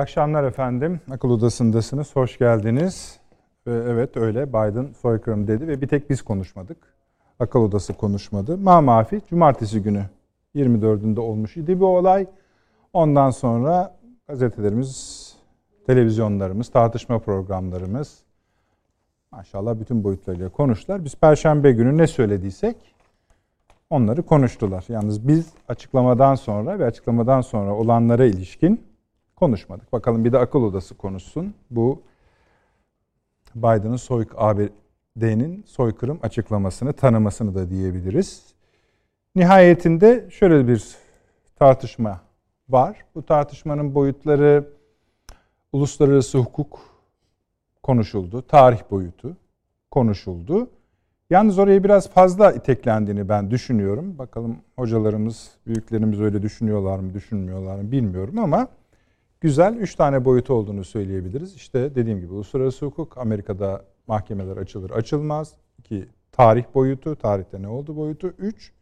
Akşamlar efendim. Akıl Odası'ndasınız. Hoş geldiniz. Evet öyle Biden soykırım dedi ve bir tek biz konuşmadık. Akıl Odası konuşmadı. Ma mafi cumartesi günü 24'ünde olmuş idi bu olay. Ondan sonra gazetelerimiz, televizyonlarımız, tartışma programlarımız maşallah bütün boyutlarıyla konuştular. Biz perşembe günü ne söylediysek onları konuştular. Yalnız biz açıklamadan sonra ve açıklamadan sonra olanlara ilişkin konuşmadık. Bakalım bir de akıl odası konuşsun. Bu Biden'ın soyk ABD'nin soykırım açıklamasını tanımasını da diyebiliriz. Nihayetinde şöyle bir tartışma var. Bu tartışmanın boyutları uluslararası hukuk konuşuldu, tarih boyutu konuşuldu. Yalnız oraya biraz fazla iteklendiğini ben düşünüyorum. Bakalım hocalarımız, büyüklerimiz öyle düşünüyorlar mı, düşünmüyorlar mı bilmiyorum ama güzel üç tane boyutu olduğunu söyleyebiliriz. İşte dediğim gibi uluslararası hukuk, Amerika'da mahkemeler açılır açılmaz. İki, tarih boyutu, tarihte ne oldu boyutu. Üç,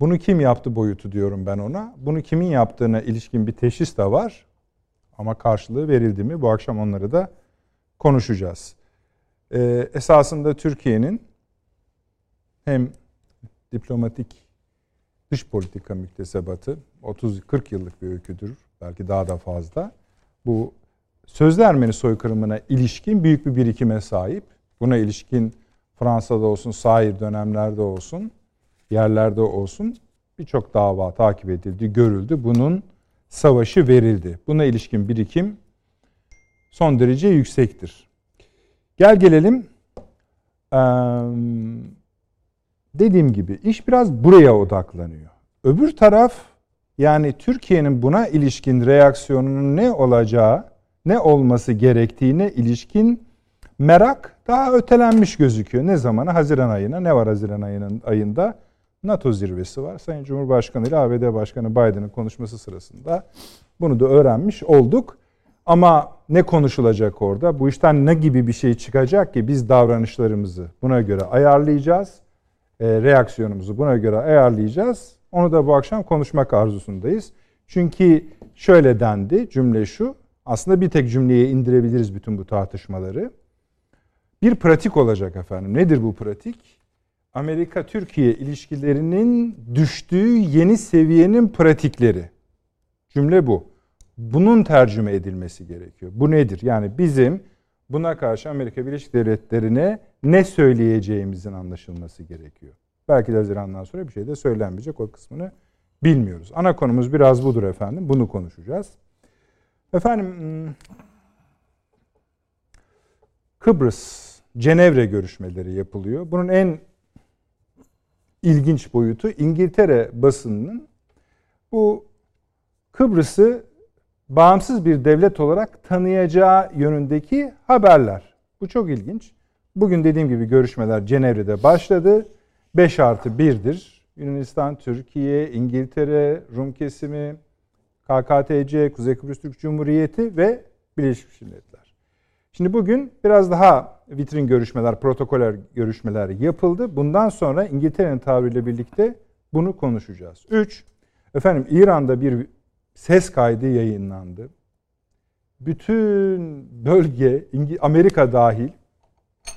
bunu kim yaptı boyutu diyorum ben ona. Bunu kimin yaptığına ilişkin bir teşhis de var. Ama karşılığı verildi mi? Bu akşam onları da konuşacağız. Ee, esasında Türkiye'nin hem diplomatik dış politika müktesebatı 30-40 yıllık bir öyküdür. Belki daha da fazla. Bu sözde Ermeni soykırımına ilişkin büyük bir birikime sahip. Buna ilişkin Fransa'da olsun, sahir dönemlerde olsun, yerlerde olsun birçok dava takip edildi, görüldü. Bunun savaşı verildi. Buna ilişkin birikim son derece yüksektir. Gel gelelim. dediğim gibi iş biraz buraya odaklanıyor. Öbür taraf yani Türkiye'nin buna ilişkin reaksiyonunun ne olacağı, ne olması gerektiğine ilişkin merak daha ötelenmiş gözüküyor. Ne zamana? Haziran ayına. Ne var Haziran ayının ayında? NATO zirvesi var. Sayın Cumhurbaşkanı ile ABD Başkanı Biden'ın konuşması sırasında bunu da öğrenmiş olduk. Ama ne konuşulacak orada? Bu işten ne gibi bir şey çıkacak ki biz davranışlarımızı buna göre ayarlayacağız. E, reaksiyonumuzu buna göre ayarlayacağız. Onu da bu akşam konuşmak arzusundayız. Çünkü şöyle dendi cümle şu. Aslında bir tek cümleye indirebiliriz bütün bu tartışmaları. Bir pratik olacak efendim. Nedir bu pratik? Amerika-Türkiye ilişkilerinin düştüğü yeni seviyenin pratikleri. Cümle bu. Bunun tercüme edilmesi gerekiyor. Bu nedir? Yani bizim buna karşı Amerika Birleşik Devletleri'ne ne söyleyeceğimizin anlaşılması gerekiyor. Belki de Haziran'dan sonra bir şey de söylenmeyecek o kısmını bilmiyoruz. Ana konumuz biraz budur efendim. Bunu konuşacağız. Efendim hmm, Kıbrıs Cenevre görüşmeleri yapılıyor. Bunun en ilginç boyutu İngiltere basınının bu Kıbrıs'ı bağımsız bir devlet olarak tanıyacağı yönündeki haberler. Bu çok ilginç. Bugün dediğim gibi görüşmeler Cenevre'de başladı. 5 artı 1'dir. Yunanistan, Türkiye, İngiltere, Rum kesimi, KKTC, Kuzey Kıbrıs Türk Cumhuriyeti ve Birleşmiş Milletler. Şimdi bugün biraz daha vitrin görüşmeler, protokoller görüşmeler yapıldı. Bundan sonra İngiltere'nin tavrıyla birlikte bunu konuşacağız. 3. Efendim İran'da bir ses kaydı yayınlandı. Bütün bölge, Amerika dahil,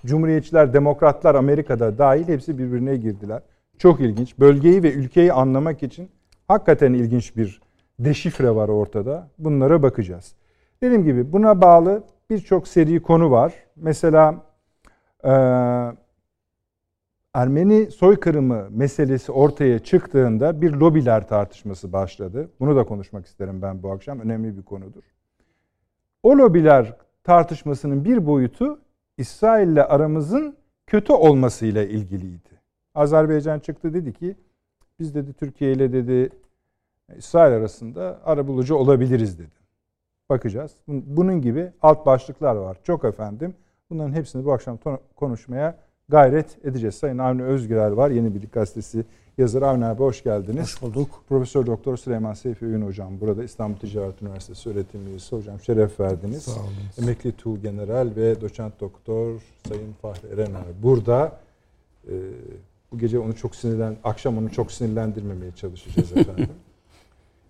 Cumhuriyetçiler, Demokratlar Amerika'da dahil hepsi birbirine girdiler. Çok ilginç. Bölgeyi ve ülkeyi anlamak için hakikaten ilginç bir deşifre var ortada. Bunlara bakacağız. Dediğim gibi buna bağlı birçok seri konu var. Mesela e, Ermeni soykırımı meselesi ortaya çıktığında bir lobiler tartışması başladı. Bunu da konuşmak isterim ben bu akşam. Önemli bir konudur. O lobiler tartışmasının bir boyutu İsrail ile aramızın kötü olmasıyla ilgiliydi. Azerbaycan çıktı dedi ki biz dedi Türkiye ile dedi İsrail arasında arabulucu olabiliriz dedi. Bakacağız. Bunun gibi alt başlıklar var. Çok efendim. Bunların hepsini bu akşam konuşmaya gayret edeceğiz. Sayın Avni Özgürel var. Yeni Birlik Gazetesi yazarı. Avni abi hoş geldiniz. Hoş bulduk. Profesör Doktor Süleyman Seyfi Öğün hocam burada İstanbul Ticaret Üniversitesi öğretim üyesi hocam şeref verdiniz. Sağ olun. Emekli Tuğ General ve Doçent Doktor Sayın Fahri Erener burada. Ee, bu gece onu çok sinirlen, akşam onu çok sinirlendirmemeye çalışacağız efendim.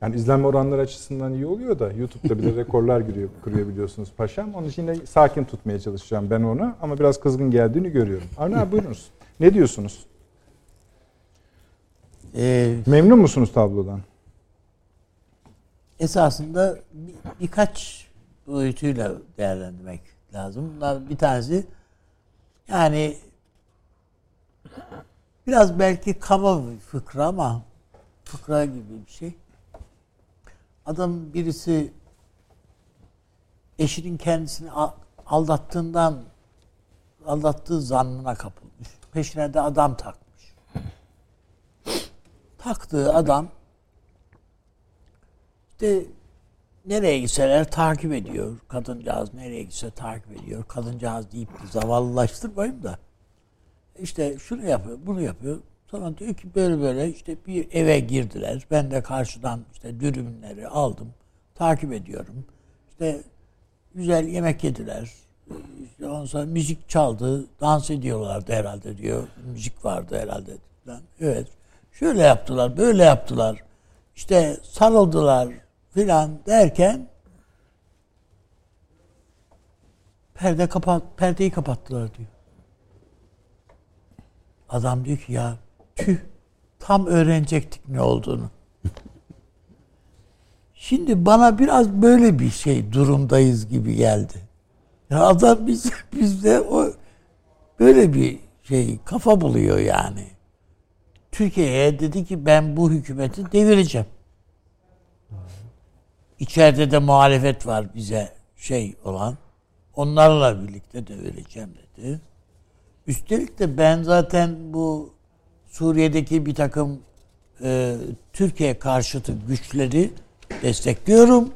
Yani izlenme oranları açısından iyi oluyor da YouTube'da bile rekorlar kırıyor, kırıyor biliyorsunuz paşam. Onun için de sakin tutmaya çalışacağım ben onu ama biraz kızgın geldiğini görüyorum. Avni abi buyurunuz. Ne diyorsunuz? Ee, Memnun musunuz tablodan? Esasında bir, birkaç boyutuyla değerlendirmek lazım. Bunlar bir tanesi yani biraz belki kaba bir fıkra ama fıkra gibi bir şey. Adam birisi eşinin kendisini aldattığından aldattığı zannına kapılmış. Peşine de adam takmış. Taktığı adam işte nereye gitseler takip ediyor. Kadıncağız nereye gitse takip ediyor. Kadıncağız deyip de zavallılaştırmayayım da. İşte şunu yapıyor, bunu yapıyor. Sonra diyor ki böyle böyle işte bir eve girdiler. Ben de karşıdan işte dürümleri aldım. Takip ediyorum. İşte güzel yemek yediler. İşte ondan sonra müzik çaldı. Dans ediyorlardı herhalde diyor. Müzik vardı herhalde. Evet. Şöyle yaptılar, böyle yaptılar. İşte sarıldılar filan derken perde kapat perdeyi kapattılar diyor. Adam diyor ki ya tüh tam öğrenecektik ne olduğunu. Şimdi bana biraz böyle bir şey durumdayız gibi geldi. Ya adam biz bizde o böyle bir şey kafa buluyor yani. Türkiye'ye dedi ki ben bu hükümeti devireceğim. İçeride de muhalefet var bize şey olan. Onlarla birlikte devireceğim dedi. Üstelik de ben zaten bu Suriye'deki bir takım e, Türkiye karşıtı güçleri destekliyorum.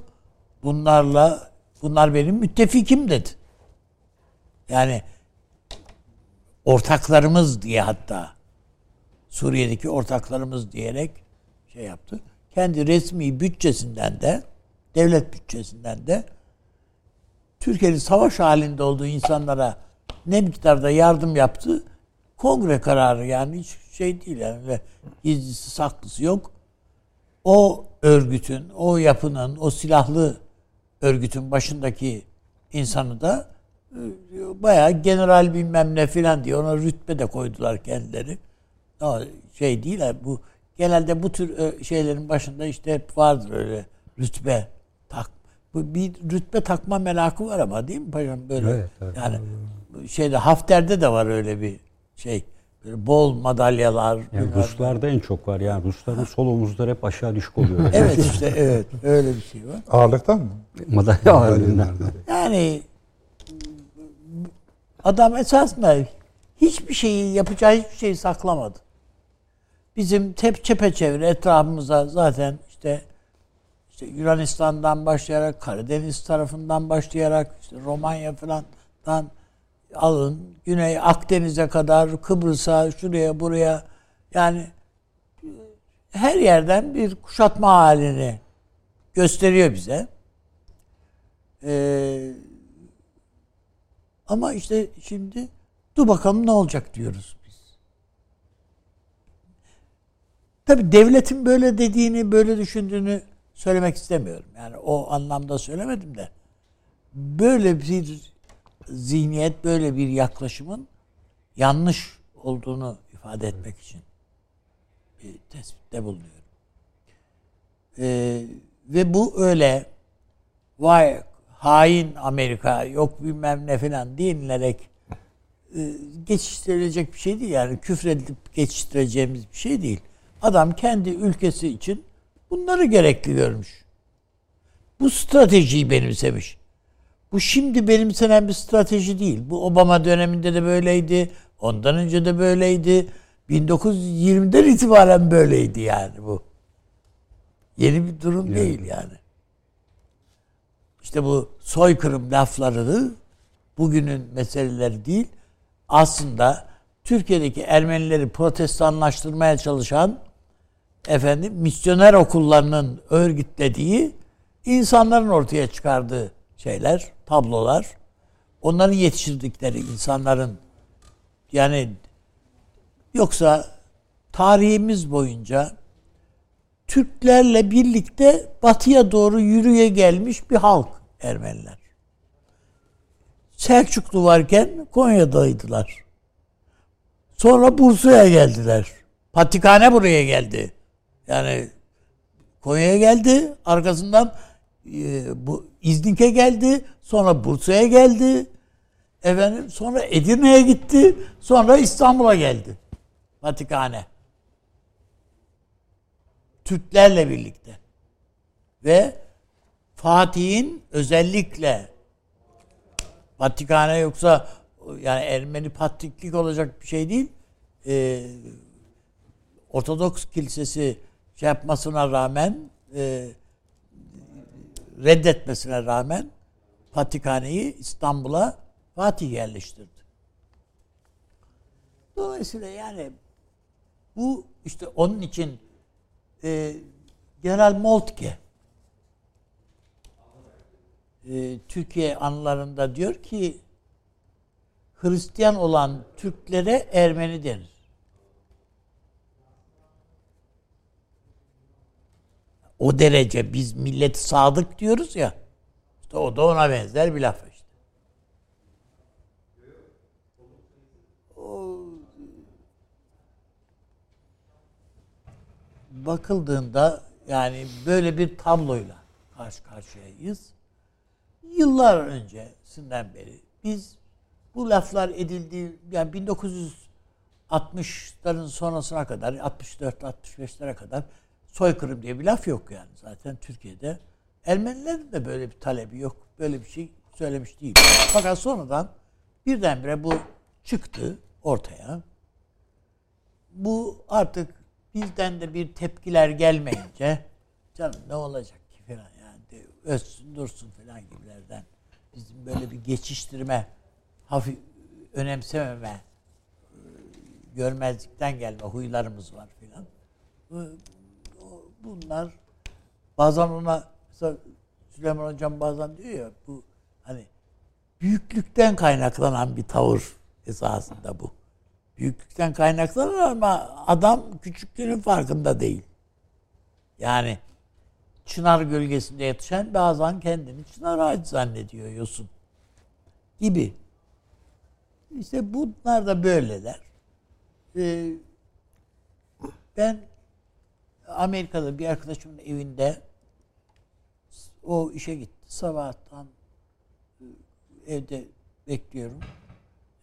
Bunlarla bunlar benim müttefikim dedi. Yani ortaklarımız diye hatta Suriye'deki ortaklarımız diyerek şey yaptı. Kendi resmi bütçesinden de devlet bütçesinden de Türkiye'nin savaş halinde olduğu insanlara ne miktarda yardım yaptı? Kongre kararı yani hiç şey değil yani ve gizlisi saklısı yok. O örgütün, o yapının, o silahlı örgütün başındaki insanı da e, bayağı general bilmem ne filan diye ona rütbe de koydular kendileri. O şey değil bu genelde bu tür e, şeylerin başında işte hep vardır öyle rütbe tak bu bir rütbe takma merakı var ama değil mi paşam böyle evet, evet, yani şeyde Hafter'de de var öyle bir şey böyle bol madalyalar. Yani Ruslarda en çok var yani Rusların sol omuzları hep aşağı düşük oluyor. evet işte evet öyle bir şey var. Ağırlıktan mı? Madalya ağırlığından. Yani adam esasında hiçbir şeyi yapacağı hiçbir şeyi saklamadı. Bizim tep çepeçevre etrafımıza zaten işte işte Yunanistan'dan başlayarak Karadeniz tarafından başlayarak işte Romanya falandan alın Güney Akdeniz'e kadar Kıbrıs'a şuraya buraya yani her yerden bir kuşatma halini gösteriyor bize. Ee, ama işte şimdi dur bakalım ne olacak diyoruz biz. Tabi devletin böyle dediğini, böyle düşündüğünü söylemek istemiyorum. Yani o anlamda söylemedim de böyle bir zihniyet, böyle bir yaklaşımın yanlış olduğunu ifade etmek için bir tespitte bulunuyorum. Ee, ve bu öyle vay hain Amerika yok bilmem ne falan denilerek e, geçiştirilecek bir şey değil. Yani küfredip geçiştireceğimiz bir şey değil. Adam kendi ülkesi için bunları gerekli görmüş. Bu stratejiyi benimsemiş. Bu şimdi benimsenen bir strateji değil. Bu Obama döneminde de böyleydi. Ondan önce de böyleydi. 1920'den itibaren böyleydi yani bu. Yeni bir durum evet. değil yani. İşte bu soykırım lafları bugünün meseleleri değil. Aslında Türkiye'deki Ermenileri protestanlaştırmaya çalışan efendim misyoner okullarının örgütlediği insanların ortaya çıkardığı şeyler, tablolar. Onların yetiştirdikleri insanların yani yoksa tarihimiz boyunca Türklerle birlikte batıya doğru yürüye gelmiş bir halk Ermeniler. Selçuklu varken Konya'daydılar. Sonra Bursa'ya geldiler. Patrikhane buraya geldi. Yani Konya'ya geldi. Arkasından e, bu İznik'e geldi. Sonra Bursa'ya geldi. Efendim sonra Edirne'ye gitti. Sonra İstanbul'a geldi. Patrikhane. Türklerle birlikte. Ve Fatih'in özellikle Vatikan'a yoksa yani Ermeni patriklik olacak bir şey değil. Ee, Ortodoks kilisesi şey yapmasına rağmen e, reddetmesine rağmen Patrikhane'yi İstanbul'a Fatih yerleştirdi. Dolayısıyla yani bu işte onun için e, General Moltke e, Türkiye anılarında diyor ki Hristiyan olan Türklere Ermeni denir. O derece biz millet sadık diyoruz ya. İşte o da ona benzer bir laf işte. Bakıldığında yani böyle bir tabloyla karşı karşıyayız. Yıllar öncesinden beri biz bu laflar edildiği yani 1960'ların sonrasına kadar 64-65'lere kadar soykırım diye bir laf yok yani zaten Türkiye'de. Ermenilerin de böyle bir talebi yok. Böyle bir şey söylemiş değil. Fakat sonradan birdenbire bu çıktı ortaya. Bu artık bizden de bir tepkiler gelmeyince canım ne olacak ki falan yani ölsün dursun falan gibilerden bizim böyle bir geçiştirme hafif önemsememe görmezlikten gelme huylarımız var filan. Bunlar bazen ona Süleyman Hocam bazen diyor ya bu hani büyüklükten kaynaklanan bir tavır esasında bu. Büyüklükten kaynaklanan ama adam küçüklüğünün farkında değil. Yani çınar gölgesinde yetişen bazen kendini çınar ağacı zannediyor yosun gibi. İşte bunlar da böyleler. Ee, ben Amerika'da bir arkadaşımın evinde o işe gitti. Sabahtan e, evde bekliyorum.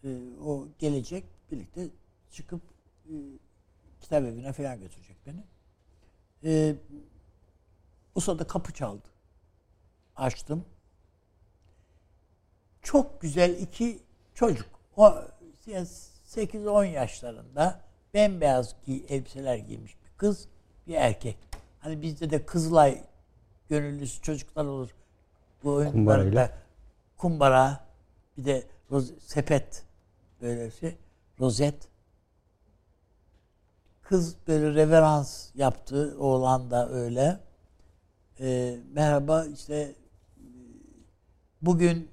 Ee, o gelecek birlikte çıkıp e, kitap evine falan götürecek beni. O sırada kapı çaldı. Açtım. Çok güzel iki çocuk. O yani 8-10 yaşlarında bembeyaz giy, elbiseler giymiş bir kız, bir erkek. Hani bizde de Kızılay gönüllüsü çocuklar olur. Bu oyunlarda kumbara, bir de roz, sepet böyle şey, rozet. Kız böyle reverans yaptı, oğlan da öyle. Ee, merhaba işte bugün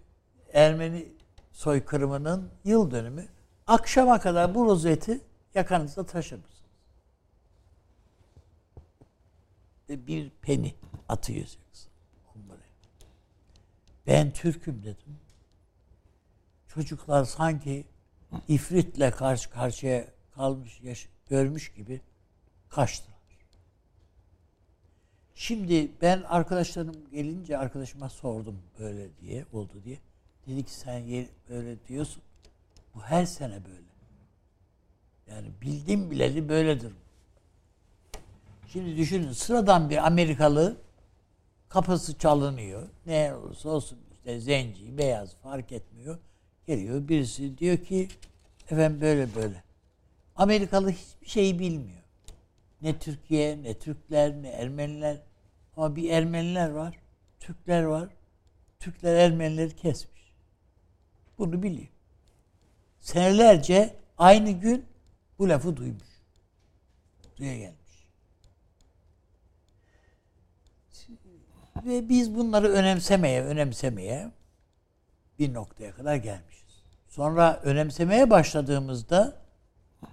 Ermeni soykırımının yıl dönümü. Akşama kadar bu rozeti yakanızda taşır mısınız? Ve bir peni atacaksın kumbaraya. Ben Türk'üm dedim. Çocuklar sanki ifritle karşı karşıya kalmış, yaş- görmüş gibi kaçtılar. Şimdi ben arkadaşlarım gelince arkadaşıma sordum böyle diye, oldu diye. Dedi ki sen böyle diyorsun. Bu her sene böyle. Yani bildim bileli böyledir. Şimdi düşünün sıradan bir Amerikalı kapısı çalınıyor. Ne olursa olsun işte zenci, beyaz fark etmiyor. Geliyor birisi diyor ki efendim böyle böyle. Amerikalı hiçbir şeyi bilmiyor. Ne Türkiye, ne Türkler, ne Ermeniler. Ama bir Ermeniler var, Türkler var. Türkler Ermenileri kesmiş. Bunu biliyor. Senelerce aynı gün bu lafı duymuş. Duya gelmiş. Ve biz bunları önemsemeye, önemsemeye bir noktaya kadar gelmişiz. Sonra önemsemeye başladığımızda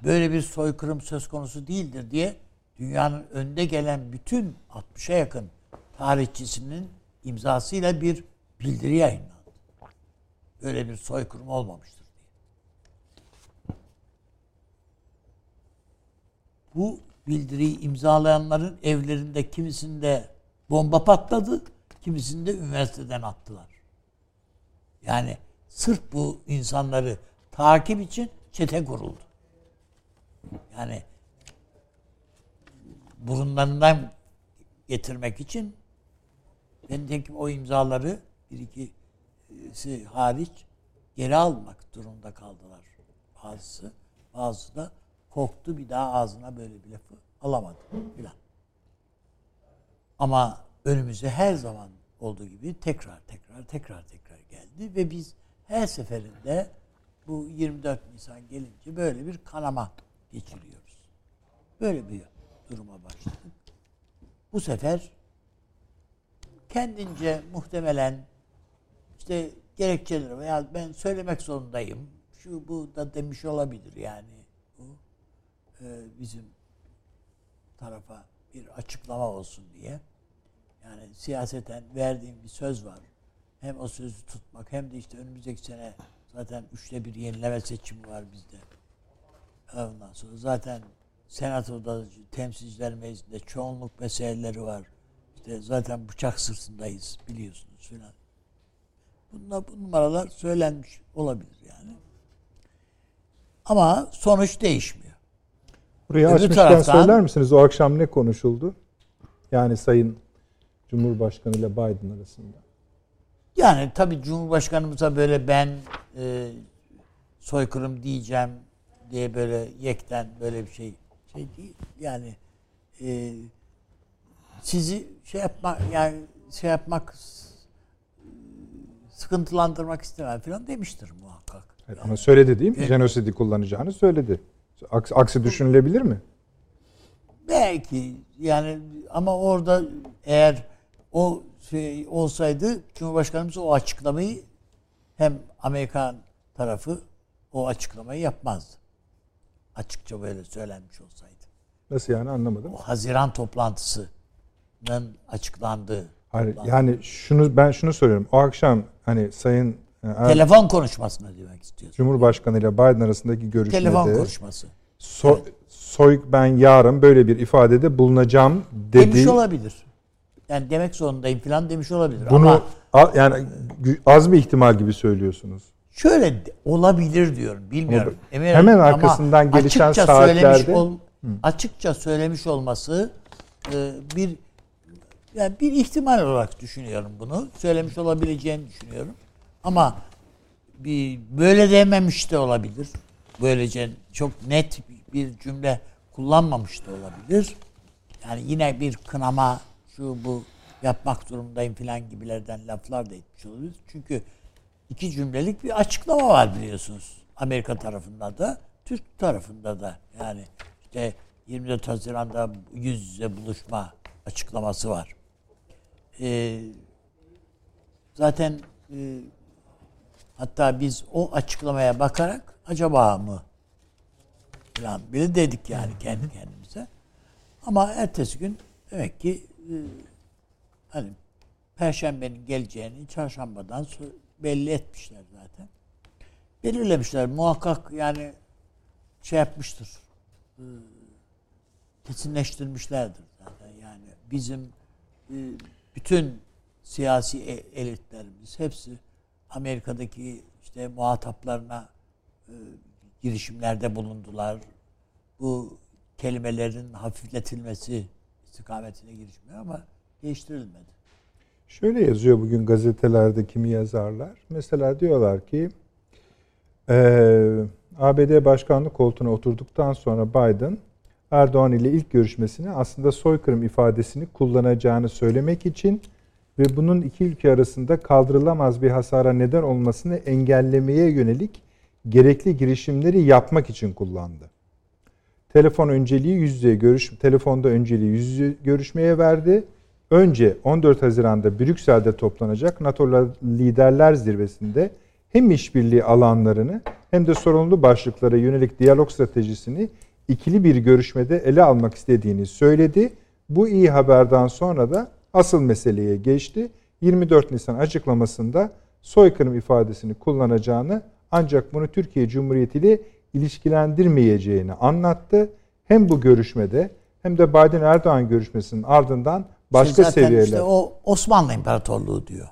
böyle bir soykırım söz konusu değildir diye dünyanın önde gelen bütün 60'a yakın tarihçisinin imzasıyla bir bildiri yayınlandı. Öyle bir soykırım olmamıştır diye. Bu bildiriyi imzalayanların evlerinde kimisinde bomba patladı, kimisinde üniversiteden attılar. Yani sırf bu insanları takip için çete kuruldu. Yani burunlarından getirmek için ben ki o imzaları bir ikisi hariç geri almak durumunda kaldılar bazısı. Bazısı da korktu bir daha ağzına böyle bir lafı alamadı filan. Ama önümüze her zaman olduğu gibi tekrar tekrar tekrar tekrar geldi ve biz her seferinde bu 24 Nisan gelince böyle bir kanama geçiriyoruz. Böyle bir duruma başladık. Bu sefer kendince muhtemelen işte gerekçeleri veya ben söylemek zorundayım. Şu bu da demiş olabilir yani. Bu e, bizim tarafa bir açıklama olsun diye. Yani siyaseten verdiğim bir söz var. Hem o sözü tutmak hem de işte önümüzdeki sene zaten üçte bir yenileme seçimi var bizde. Ondan sonra zaten senatoda temsilciler meclisinde çoğunluk meseleleri var. İşte zaten bıçak sırtındayız biliyorsunuz filan. Bunlar, bu numaralar söylenmiş olabilir yani. Ama sonuç değişmiyor. Buraya Öbür açmışken taraftan, söyler misiniz o akşam ne konuşuldu? Yani Sayın Cumhurbaşkanı ile Biden arasında. Yani tabii Cumhurbaşkanımıza böyle ben e, soykırım diyeceğim diye böyle yekten böyle bir şey şey değil. Yani e, sizi şey yapma yani şey yapmak sıkıntılandırmak istemem falan demiştir muhakkak. Evet, ama söyledi değil mi? Evet. Jenosidi kullanacağını söyledi. Aksi, aksi düşünülebilir mi? Belki yani ama orada eğer o şey olsaydı Cumhurbaşkanımız o açıklamayı hem Amerikan tarafı o açıklamayı yapmazdı. Açıkça böyle söylenmiş olsaydı. Nasıl yani anlamadım. O Haziran toplantısının açıklandığı. Hayır toplantı. yani şunu ben şunu soruyorum. O akşam hani Sayın e, er, Telefon konuşmasını demek istiyorsun. Cumhurbaşkanı ile Biden arasındaki görüşmede Telefon konuşması. So, evet. Soy ben yarın böyle bir ifadede bulunacağım dedi. Demiş olabilir. Yani demek zorundayım falan demiş olabilir. Bunu Ama, yani az bir ihtimal gibi söylüyorsunuz. Şöyle olabilir diyorum. Bilmiyorum. Ama, hemen arkasından Ama gelişen saatlerde ol, açıkça söylemiş olması e, bir yani bir ihtimal olarak düşünüyorum bunu. Söylemiş olabileceğini düşünüyorum. Ama bir böyle dememiş de olabilir. Böylece çok net bir cümle kullanmamış da olabilir. Yani yine bir kınama şu bu yapmak durumundayım filan gibilerden laflar da etmiş olabilir. Çünkü iki cümlelik bir açıklama var biliyorsunuz. Amerika tarafında da, Türk tarafında da. Yani işte 24 Haziran'da yüz yüze buluşma açıklaması var. Ee, zaten e, hatta biz o açıklamaya bakarak acaba mı falan bile dedik yani kendi kendimize. Ama ertesi gün demek ki hani Perşembenin geleceğini çarşambadan belli etmişler zaten. Belirlemişler muhakkak yani şey yapmıştır. E, kesinleştirmişlerdir zaten yani bizim e, bütün siyasi e, elitlerimiz hepsi Amerika'daki işte muhataplarına e, girişimlerde bulundular. Bu kelimelerin hafifletilmesi istikametine girişmiyor ama değiştirilmedi. Şöyle yazıyor bugün gazetelerde kimi yazarlar. Mesela diyorlar ki e, ABD başkanlık koltuğuna oturduktan sonra Biden Erdoğan ile ilk görüşmesini aslında soykırım ifadesini kullanacağını söylemek için ve bunun iki ülke arasında kaldırılamaz bir hasara neden olmasını engellemeye yönelik gerekli girişimleri yapmak için kullandı. Telefon önceliği yüz yüze görüş telefonda önceliği yüz yüze görüşmeye verdi. Önce 14 Haziran'da Brüksel'de toplanacak NATO Liderler Zirvesi'nde hem işbirliği alanlarını hem de sorumlu başlıklara yönelik diyalog stratejisini ikili bir görüşmede ele almak istediğini söyledi. Bu iyi haberden sonra da asıl meseleye geçti. 24 Nisan açıklamasında soykırım ifadesini kullanacağını ancak bunu Türkiye Cumhuriyeti ile ilişkilendirmeyeceğini anlattı. Hem bu görüşmede hem de Biden Erdoğan görüşmesinin ardından başka Zaten seviyeler. Işte o Osmanlı İmparatorluğu diyor.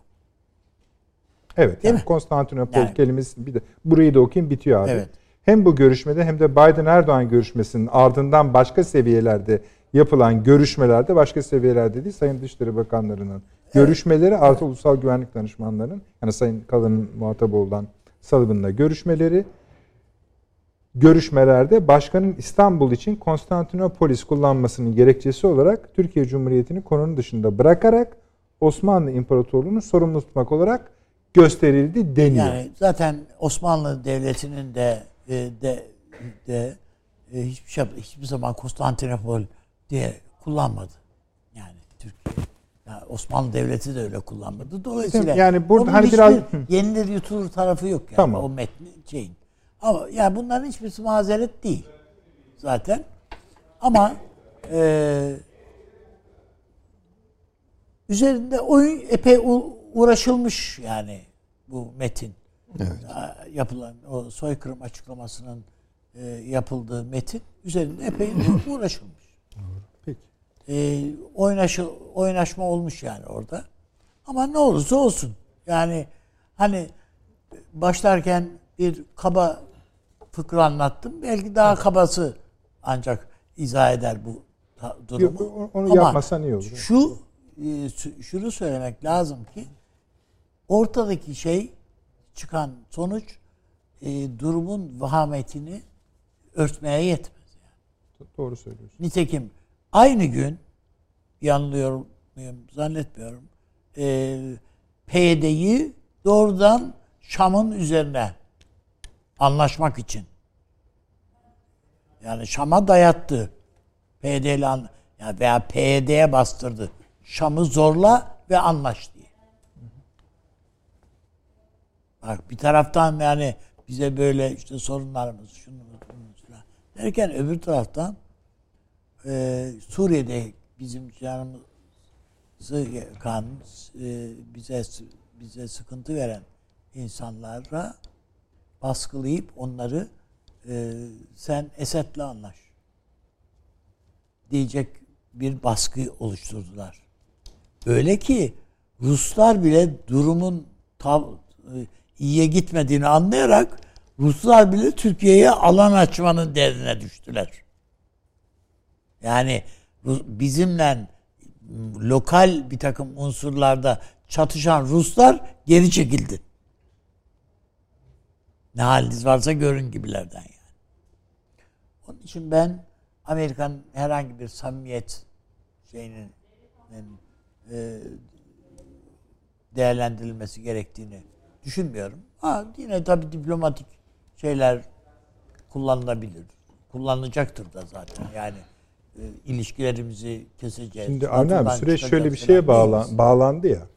Evet. Değil yani mi? Konstantinopol Yani. kelimesi bir de burayı da okuyayım bitiyor abi. Evet. Hem bu görüşmede hem de Biden Erdoğan görüşmesinin ardından başka seviyelerde yapılan görüşmelerde başka seviyelerde değil Sayın Dışişleri Bakanlarının görüşmeleri artı ulusal güvenlik danışmanlarının yani Sayın Kalın'ın muhatabı olan Sullivan'la görüşmeleri görüşmelerde başkanın İstanbul için Konstantinopolis kullanmasının gerekçesi olarak Türkiye Cumhuriyeti'ni konunun dışında bırakarak Osmanlı İmparatorluğu'nu sorumlu tutmak olarak gösterildi deniyor. Yani zaten Osmanlı Devleti'nin de e, de de e, hiçbir şey hiçbir zaman Konstantinopol diye kullanmadı. Yani Türkiye. Yani Osmanlı Devleti de öyle kullanmadı. Dolayısıyla Yani burada hani biraz- yenilir yutulur tarafı yok yani Tamam. o metnin şeyin. Ama yani bunların hiçbirisi mazeret değil. Zaten. Ama e, üzerinde oyun epey uğraşılmış yani bu metin. Ya- Yapılan o soykırım açıklamasının e, yapıldığı metin üzerinde epey uğraşılmış. Peki. E, oynaşı, oynaşma olmuş yani orada. Ama ne olursa olsun. Yani hani başlarken bir kaba fıkra anlattım. Belki daha kabası ancak izah eder bu durumu. Yok, onu Ama yapmasan iyi olur. Şu e, şunu söylemek lazım ki ortadaki şey çıkan sonuç e, durumun vahametini örtmeye yetmez. Doğru söylüyorsun. Nitekim aynı gün yanılıyor muyum zannetmiyorum. E, PYD'yi doğrudan Şam'ın üzerine anlaşmak için. Yani Şam'a dayattı. PYD ile an, ya veya PYD'ye bastırdı. Şam'ı zorla ve anlaş diye. Bak bir taraftan yani bize böyle işte sorunlarımız, şunumuz, bunumuz falan derken öbür taraftan e, Suriye'de bizim canımızı yakan, e, bize bize sıkıntı veren insanlara baskılayıp onları e, sen Esed'le anlaş diyecek bir baskı oluşturdular. Öyle ki Ruslar bile durumun tav, e, iyiye gitmediğini anlayarak Ruslar bile Türkiye'ye alan açmanın derdine düştüler. Yani bizimle lokal bir takım unsurlarda çatışan Ruslar geri çekildi. Ne haliniz varsa görün gibilerden yani. Onun için ben Amerikan herhangi bir samimiyet şeyinin e, değerlendirilmesi gerektiğini düşünmüyorum. Ha, yine tabii diplomatik şeyler kullanılabilir. Kullanılacaktır da zaten. Yani e, ilişkilerimizi keseceğiz. Şimdi Avni abi süreç şöyle bir şeye bağlan, değiliz. bağlandı ya.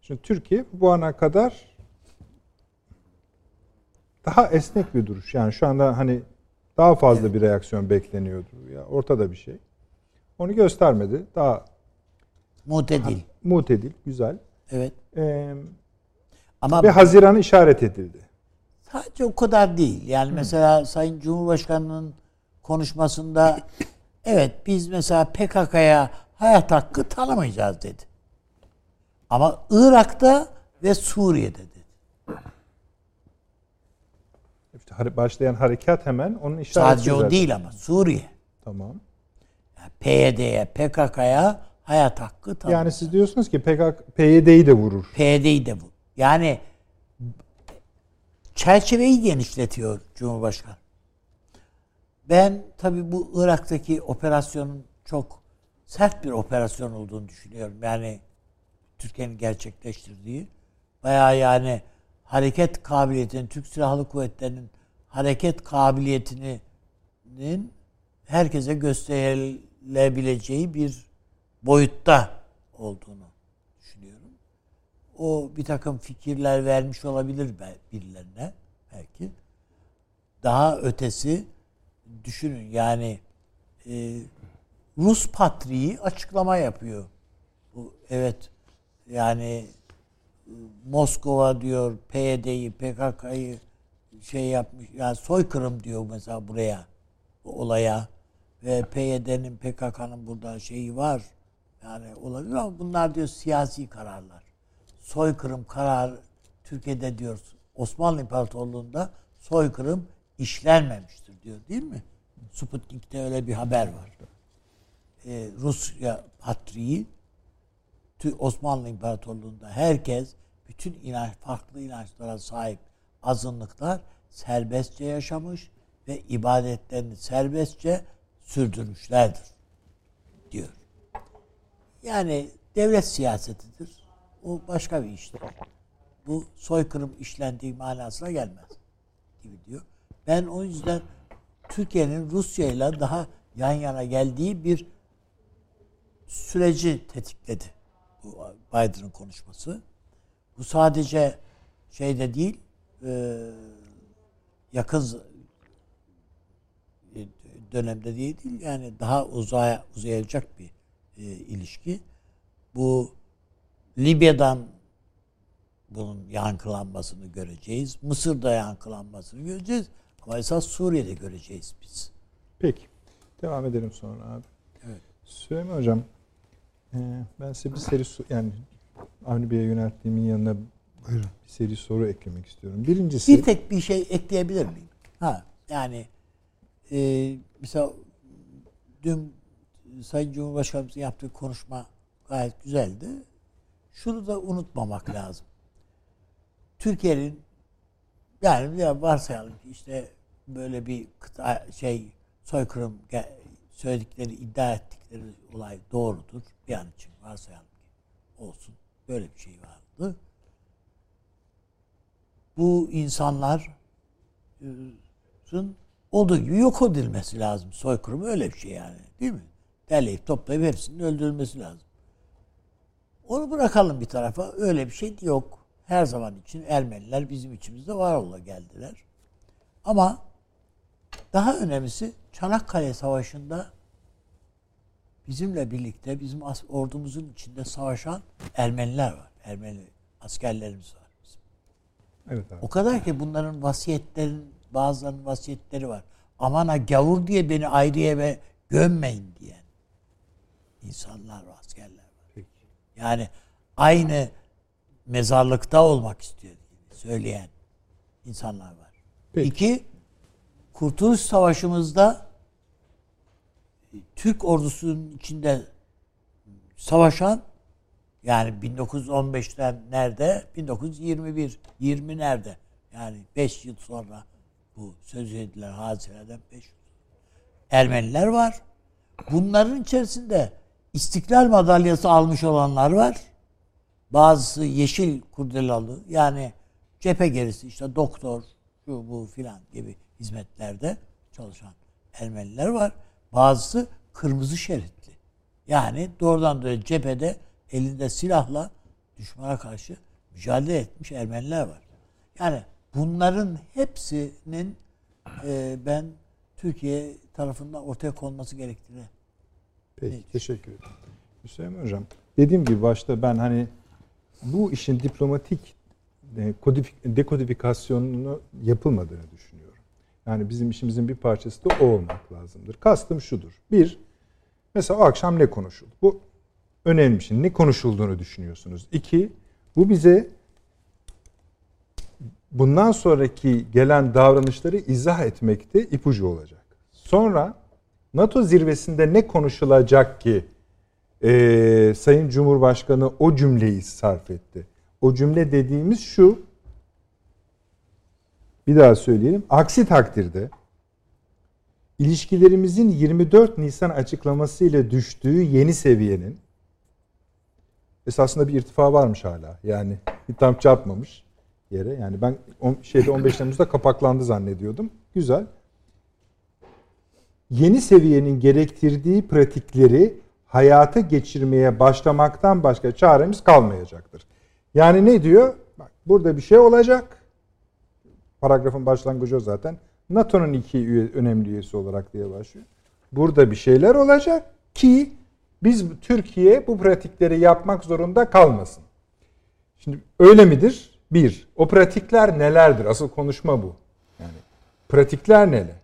Şimdi Türkiye bu ana kadar daha esnek bir duruş. Yani şu anda hani daha fazla bir reaksiyon bekleniyordu. Ya ortada bir şey. Onu göstermedi. Daha Mutedil. mutedil, güzel. Evet. Ee, Ama ve Haziran'ı işaret edildi. Sadece o kadar değil. Yani mesela Sayın Cumhurbaşkanı'nın konuşmasında evet biz mesela PKK'ya hayat hakkı tanımayacağız dedi. Ama Irak'ta ve Suriye'de dedi. İşte hare- başlayan harekat hemen onun işareti. Sadece o değil ama Suriye. Tamam. Yani PYD'ye, PKK'ya hayat hakkı tanımıyor. Yani siz diyorsunuz ki PKK, PYD'yi de vurur. PYD'yi de bu. Yani çerçeveyi genişletiyor Cumhurbaşkanı. Ben tabii bu Irak'taki operasyonun çok sert bir operasyon olduğunu düşünüyorum. Yani Türkiye'nin gerçekleştirdiği bayağı yani hareket kabiliyetinin, Türk Silahlı Kuvvetleri'nin hareket kabiliyetinin herkese gösterilebileceği bir boyutta olduğunu düşünüyorum. O bir takım fikirler vermiş olabilir birilerine belki. Daha ötesi düşünün yani e, Rus patriği açıklama yapıyor. Bu evet yani Moskova diyor PYD'yi, PKK'yı şey yapmış yani soykırım diyor mesela buraya bu olaya ve PYD'nin PKK'nın burada şeyi var yani olabilir ama bunlar diyor siyasi kararlar. Soykırım karar Türkiye'de diyor Osmanlı İmparatorluğu'nda soykırım işlenmemiştir diyor değil mi? Sputnik'te öyle bir haber var. Ee, Rusya patriği Osmanlı İmparatorluğu'nda herkes bütün inanç farklı inançlara sahip azınlıklar serbestçe yaşamış ve ibadetlerini serbestçe sürdürmüşlerdir diyor. Yani devlet siyasetidir. O başka bir iştir. Bu soykırım işlendiği manasına gelmez gibi diyor. Ben o yüzden Türkiye'nin Rusya ile daha yan yana geldiği bir süreci tetikledi bu Biden'ın konuşması. Bu sadece şeyde değil, e, yakın dönemde değil, değil yani daha uzaya uzayacak bir e, ilişki. Bu Libya'dan bunun yankılanmasını göreceğiz. Mısır'da yankılanmasını göreceğiz. Ama esas Suriye'de göreceğiz biz. Peki. Devam edelim sonra abi. Evet. Süleyman Hocam, e, ben size bir seri yani Avni Bey'e yönelttiğimin yanına Buyurun. bir seri soru eklemek istiyorum. Birincisi... Bir tek bir şey ekleyebilir miyim? Ha, yani e, mesela dün Sayın Cumhurbaşkanımızın yaptığı konuşma gayet güzeldi. Şunu da unutmamak lazım. Türkiye'nin yani ya varsayalım ki işte böyle bir kıta, şey soykırım söyledikleri iddia ettikleri olay doğrudur. Bir an için varsayalım ki olsun. Böyle bir şey vardı. Bu insanların olduğu gibi yok edilmesi lazım. Soykırım öyle bir şey yani. Değil mi? Derleyip toplayıp hepsinin öldürülmesi lazım. Onu bırakalım bir tarafa. Öyle bir şey yok. Her zaman için Ermeniler bizim içimizde var ola geldiler. Ama daha önemlisi Çanakkale Savaşı'nda bizimle birlikte bizim ordumuzun içinde savaşan Ermeniler var. Ermeni askerlerimiz var. Evet abi. O kadar ki bunların vasiyetlerin bazılarının vasiyetleri var. Aman ha gavur diye beni ayrı eve gömmeyin diyen insanlar var, askerler var. Peki. Yani aynı mezarlıkta olmak istiyor söyleyen insanlar var. Peki. İki, Kurtuluş Savaşı'mızda Türk ordusunun içinde savaşan yani 1915'ten nerede? 1921. 20 nerede? Yani 5 yıl sonra bu söz edilen hadiselerden 5 yıl Ermeniler var. Bunların içerisinde İstiklal madalyası almış olanlar var. Bazısı yeşil kurdelalı yani cephe gerisi işte doktor şu bu filan gibi hizmetlerde çalışan Ermeniler var. Bazısı kırmızı şeritli. Yani doğrudan doğruya cephede elinde silahla düşmana karşı mücadele etmiş Ermeniler var. Yani bunların hepsinin e, ben Türkiye tarafından ortaya konması gerektiğini Peki, evet. teşekkür ederim. Hüseyin Hocam, dediğim gibi başta ben hani bu işin diplomatik e, dekodifikasyonunu yapılmadığını düşünüyorum. Yani bizim işimizin bir parçası da o olmak lazımdır. Kastım şudur. Bir, mesela o akşam ne konuşuldu? Bu önemli şey. Ne konuşulduğunu düşünüyorsunuz. İki, bu bize bundan sonraki gelen davranışları izah etmekte ipucu olacak. Sonra NATO zirvesinde ne konuşulacak ki e, Sayın Cumhurbaşkanı o cümleyi sarf etti? O cümle dediğimiz şu, bir daha söyleyelim. Aksi takdirde ilişkilerimizin 24 Nisan açıklaması ile düştüğü yeni seviyenin esasında bir irtifa varmış hala. Yani tam çarpmamış yere. Yani ben şeyde 15 Temmuz'da kapaklandı zannediyordum. Güzel yeni seviyenin gerektirdiği pratikleri hayata geçirmeye başlamaktan başka çaremiz kalmayacaktır. Yani ne diyor? Bak burada bir şey olacak. Paragrafın başlangıcı o zaten. NATO'nun iki üye, önemli üyesi olarak diye başlıyor. Burada bir şeyler olacak ki biz Türkiye bu pratikleri yapmak zorunda kalmasın. Şimdi öyle midir? Bir, o pratikler nelerdir? Asıl konuşma bu. Yani pratikler neler?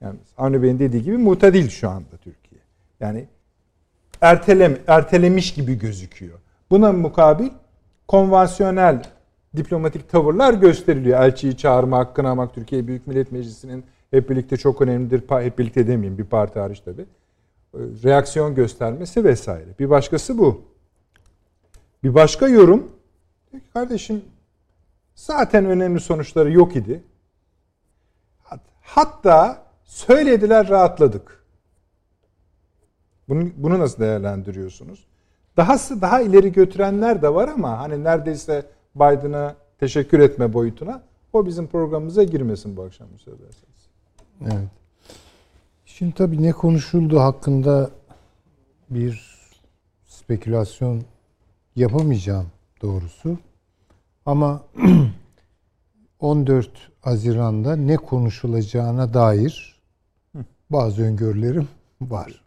Yani Avni Bey'in dediği gibi mutadil şu anda Türkiye. Yani ertelem, ertelemiş gibi gözüküyor. Buna mukabil konvansiyonel diplomatik tavırlar gösteriliyor. Elçiyi çağırmak, kınamak Türkiye Büyük Millet Meclisi'nin hep birlikte çok önemlidir. Hep birlikte demeyeyim bir parti hariç tabii. Reaksiyon göstermesi vesaire. Bir başkası bu. Bir başka yorum. Kardeşim zaten önemli sonuçları yok idi. Hatta söylediler rahatladık. Bunu, bunu nasıl değerlendiriyorsunuz? Dahası daha ileri götürenler de var ama hani neredeyse Biden'a teşekkür etme boyutuna o bizim programımıza girmesin bu akşam müsaade. Evet. Şimdi tabii ne konuşuldu hakkında bir spekülasyon yapamayacağım doğrusu. Ama 14 Haziran'da ne konuşulacağına dair bazı öngörülerim var.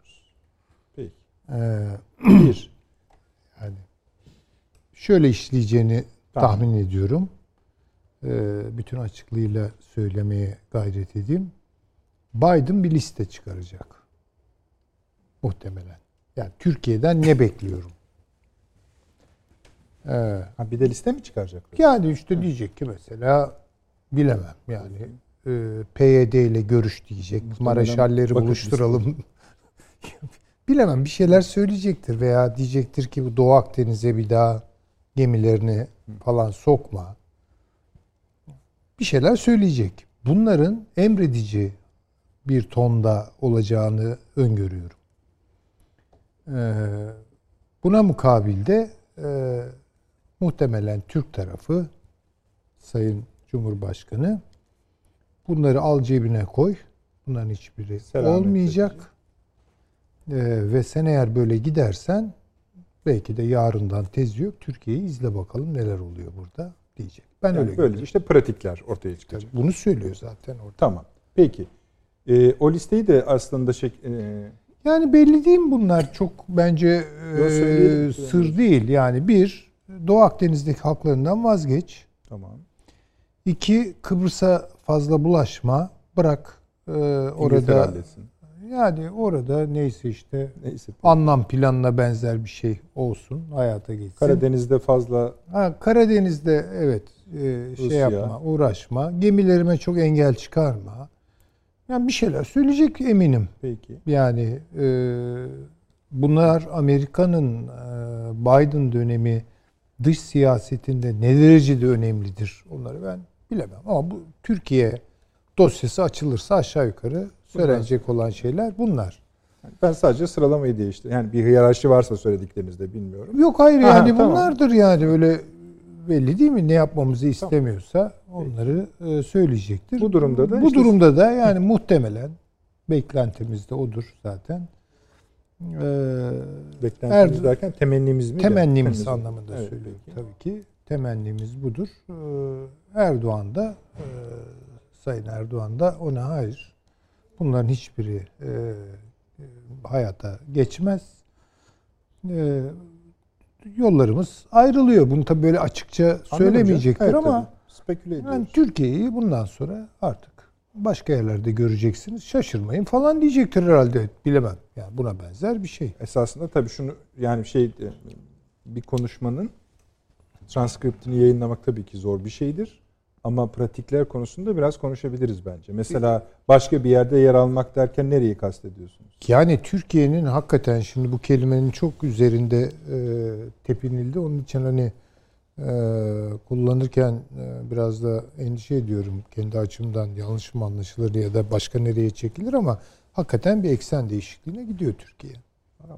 Peki. Ee, Bir. yani şöyle işleyeceğini Tamam. tahmin ediyorum. Ee, bütün açıklığıyla söylemeye gayret edeyim. Biden bir liste çıkaracak. Muhtemelen. Yani Türkiye'den ne bekliyorum? Ee, Ha, bir de liste mi çıkaracaklar? yani işte diyecek ki mesela bilemem yani e, PYD ile görüş diyecek. Muhtemelen Mareşalleri vakit buluşturalım. bilemem bir şeyler söyleyecektir veya diyecektir ki bu Doğu Akdeniz'e bir daha gemilerini falan sokma. Bir şeyler söyleyecek. Bunların emredici bir tonda olacağını öngörüyorum. Ee, buna mukabilde e, muhtemelen Türk tarafı Sayın Cumhurbaşkanı bunları al cebine koy. Bunların hiçbiri Selametle olmayacak. Ee, ve sen eğer böyle gidersen belki de yarından tez yok. Türkiye'yi izle bakalım neler oluyor burada diyecek. Ben Yani öyle böyle görüyorum. işte pratikler ortaya çıkacak. Bunu söylüyor zaten orada. Tamam. Peki. Ee, o listeyi de aslında şey, e, Yani belli değil mi bunlar? Çok bence e, sır değil. Yani bir, Doğu Akdeniz'deki haklarından vazgeç. tamam. İki, Kıbrıs'a fazla bulaşma. Bırak e, orada yani orada neyse işte Neyse. anlam planına benzer bir şey olsun. Hayata geçsin. Karadeniz'de fazla Ha, Karadeniz'de evet e, şey yapma, uğraşma. Gemilerime çok engel çıkarma. Yani bir şeyler söyleyecek eminim. peki. Yani e, bunlar Amerika'nın e, Biden dönemi dış siyasetinde ne derecede önemlidir onları ben bilemem. Ama bu Türkiye dosyası açılırsa aşağı yukarı söylenecek olan şeyler bunlar. Ben sadece sıralamayı değiştirdim. Yani bir hiyerarşi varsa söylediklerinizde bilmiyorum. Yok hayır Aha, yani tamam. bunlardır yani öyle belli değil mi? Ne yapmamızı istemiyorsa onları e, söyleyecektir. Bu durumda da bu işte- durumda da yani muhtemelen beklentimiz de odur zaten. Ee, Beklentimiz Er- derken temennimiz mi? temennimiz Temennimiz. anlamında Evet, söylüyorum peki. tabii ki. Temennimiz budur. Ee, Erdoğan da e, Sayın Erdoğan da ona hayır. Bunların hiçbiri e, e, hayata geçmez. E, yollarımız ayrılıyor. Bunu tabii böyle açıkça söylemeyecektir. Evet, ama tabii. speküle ediyoruz. yani Türkiye'yi bundan sonra artık başka yerlerde göreceksiniz. Şaşırmayın falan diyecektir herhalde. Bilemem. Yani buna benzer bir şey. Esasında tabii şunu yani şey bir konuşmanın transkriptini yayınlamak tabii ki zor bir şeydir. Ama pratikler konusunda biraz konuşabiliriz bence. Mesela başka bir yerde yer almak derken nereyi kastediyorsunuz? Yani Türkiye'nin hakikaten şimdi bu kelimenin çok üzerinde e, tepinildi. Onun için hani e, kullanırken e, biraz da endişe ediyorum kendi açımdan yanlış mı anlaşılır ya da başka nereye çekilir ama hakikaten bir eksen değişikliğine gidiyor Türkiye.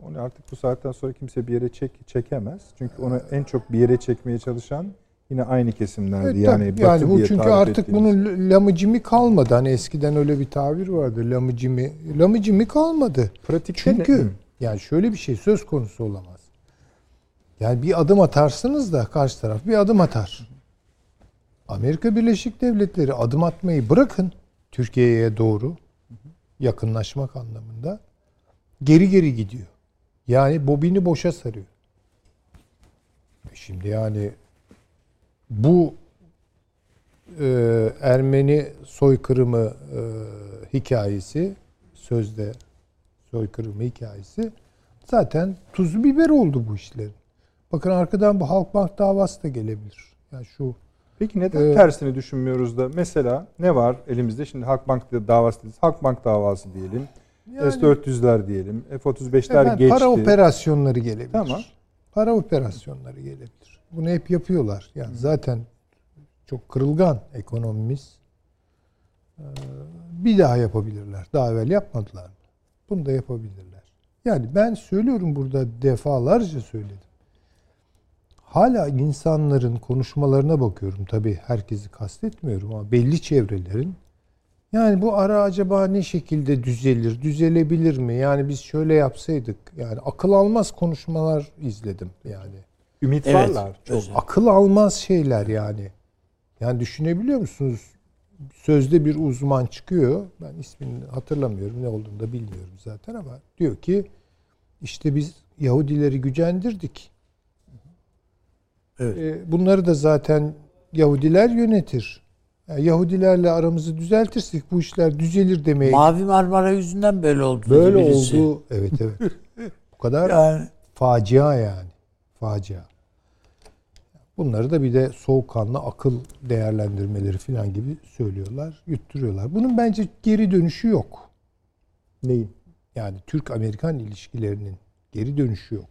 Onu artık bu saatten sonra kimse bir yere çek, çekemez. Çünkü onu en çok bir yere çekmeye çalışan yine aynı kesimlerdi. Evet, yani batı yani bu çünkü artık ettiğimiz. bunun lamıcimi kalmadı. Hani eskiden öyle bir tabir vardı. Lamıcimi lamıcimi kalmadı. pratikte Çünkü ne? yani şöyle bir şey söz konusu olamaz. Yani bir adım atarsınız da karşı taraf bir adım atar. Amerika Birleşik Devletleri adım atmayı bırakın. Türkiye'ye doğru yakınlaşmak anlamında geri geri gidiyor. Yani bobini boşa sarıyor. E Şimdi yani bu e, Ermeni soykırımı e, hikayesi sözde soykırımı hikayesi zaten tuzlu biber oldu bu işlerin. Bakın arkadan bu Halkbank davası da gelebilir. Yani şu Peki neden Ee, tersini düşünmüyoruz da mesela ne var elimizde şimdi Halkbank davası dediniz. Halkbank davası diyelim. Yani- S-400'ler diyelim. F-35'ler Efendim, geçti. para operasyonları gelebilir. Tamam. Para operasyonları gelebilir. Bunu hep yapıyorlar. Yani zaten çok kırılgan ekonomimiz. Ee, Bir daha yapabilirler. Daha evvel yapmadılar mı? Bunu da yapabilirler. Yani ben söylüyorum burada defalarca söyledim. Hala insanların konuşmalarına bakıyorum. Tabii herkesi kastetmiyorum ama belli çevrelerin yani bu ara acaba ne şekilde düzelir, düzelebilir mi? Yani biz şöyle yapsaydık. Yani akıl almaz konuşmalar izledim yani. Ümit Evet. varlar. Çok. Özel. Akıl almaz şeyler yani. Yani düşünebiliyor musunuz? Sözde bir uzman çıkıyor. Ben ismini hatırlamıyorum. Ne olduğunu da bilmiyorum zaten ama diyor ki işte biz Yahudileri gücendirdik. Evet. E, Bunları da zaten Yahudiler yönetir. Yani Yahudilerle aramızı düzeltirsek bu işler düzelir demeye Mavi Marmara yüzünden böyle oldu. Böyle birisi. oldu. Evet evet. Bu kadar Yani facia yani. Facia. Bunları da bir de soğukkanlı akıl değerlendirmeleri falan gibi söylüyorlar, yutturuyorlar. Bunun bence geri dönüşü yok. Neyin? Yani Türk-Amerikan ilişkilerinin geri dönüşü yok.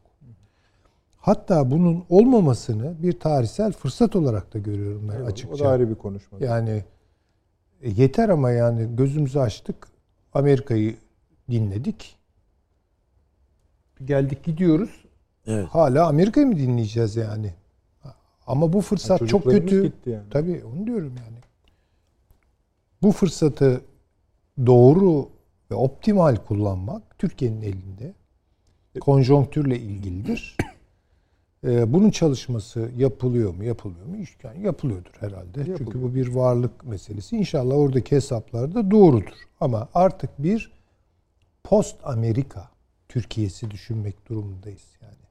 Hatta bunun olmamasını bir tarihsel fırsat olarak da görüyorum ben Evet, açıkça. O da ayrı bir konuşma. Yani e, yeter ama yani gözümüzü açtık. Amerika'yı dinledik. Geldik gidiyoruz. evet. Hala Amerika'yı mı dinleyeceğiz yani? Ama bu fırsat çok kötü. gitti yani. Tabii onu diyorum yani. Bu fırsatı doğru ve optimal kullanmak Türkiye'nin elinde. Konjonktürle ilgilidir. Ee, bunun çalışması yapılıyor mu, yapılmıyor mu? Yani yapılıyordur herhalde. Çünkü Yapılıyor. bu bir varlık meselesi. İnşallah oradaki hesaplar da doğrudur. Ama artık bir post Amerika Türkiye'si düşünmek durumundayız yani.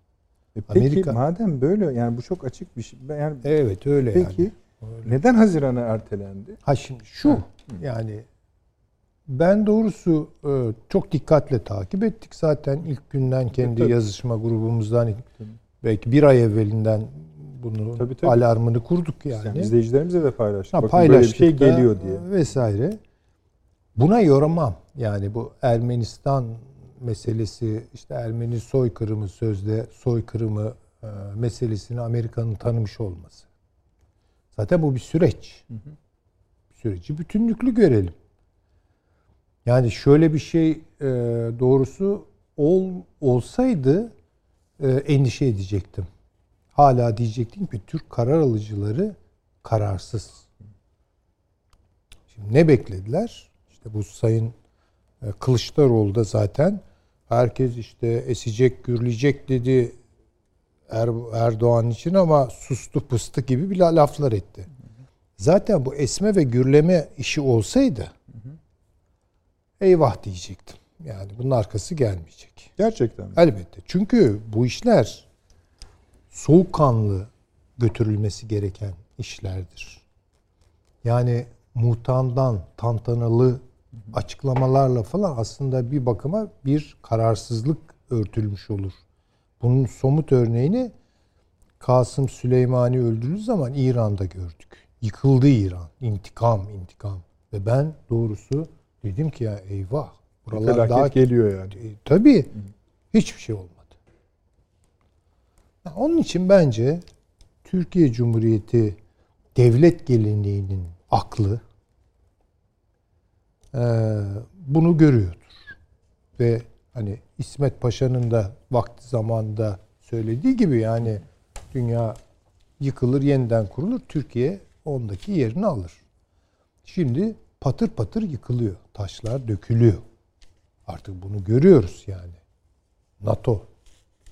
E Peki Amerika- madem böyle yani bu çok açık bir şey. Yani Evet öyle peki yani. neden Haziran'a ertelendi? Ha şimdi şu yani ben doğrusu e, çok dikkatle takip ettik zaten ilk günden kendi tabii. yazışma grubumuzdan belki bir ay evvelinden bunu Tabii, tabii. alarmını kurduk Yani yani. izleyicilerimize de paylaştık. Ha, Bakın böyle bir şey geliyor diye. vesaire. Buna yoramam. Yani bu Ermenistan meselesi işte Ermeni soykırımı sözde soykırımı e, meselesini Amerika'nın tanımış olması. Zaten bu bir süreç. Süreci bütünlüklü görelim. Yani şöyle bir şey e, doğrusu ol, olsaydı e, endişe edecektim. Hala diyecektim ki Türk karar alıcıları kararsız. Şimdi ne beklediler? İşte bu Sayın Kılıçdaroğlu da zaten herkes işte esecek, gürleyecek dedi Er- Erdoğan için ama sustu pıstı gibi bir la- laflar etti. Zaten bu esme ve gürleme işi olsaydı eyvah diyecektim. Yani bunun arkası gelmeyecek. Gerçekten mi? Elbette. Çünkü bu işler soğukkanlı götürülmesi gereken işlerdir. Yani muhtamdan tantanalı açıklamalarla falan aslında bir bakıma bir kararsızlık örtülmüş olur. Bunun somut örneğini Kasım Süleymani öldüğü zaman İran'da gördük. Yıkıldı İran. İntikam, intikam. Ve ben doğrusu dedim ki ya eyvah. Buralar Felaket daha geliyor yani. e, tabii. Hiçbir şey olmadı. Onun için bence Türkiye Cumhuriyeti devlet geleneğinin aklı bunu görüyordur. Ve hani İsmet Paşa'nın da vakti zamanında söylediği gibi yani dünya yıkılır yeniden kurulur. Türkiye ondaki yerini alır. Şimdi patır patır yıkılıyor. Taşlar dökülüyor. Artık bunu görüyoruz yani. NATO.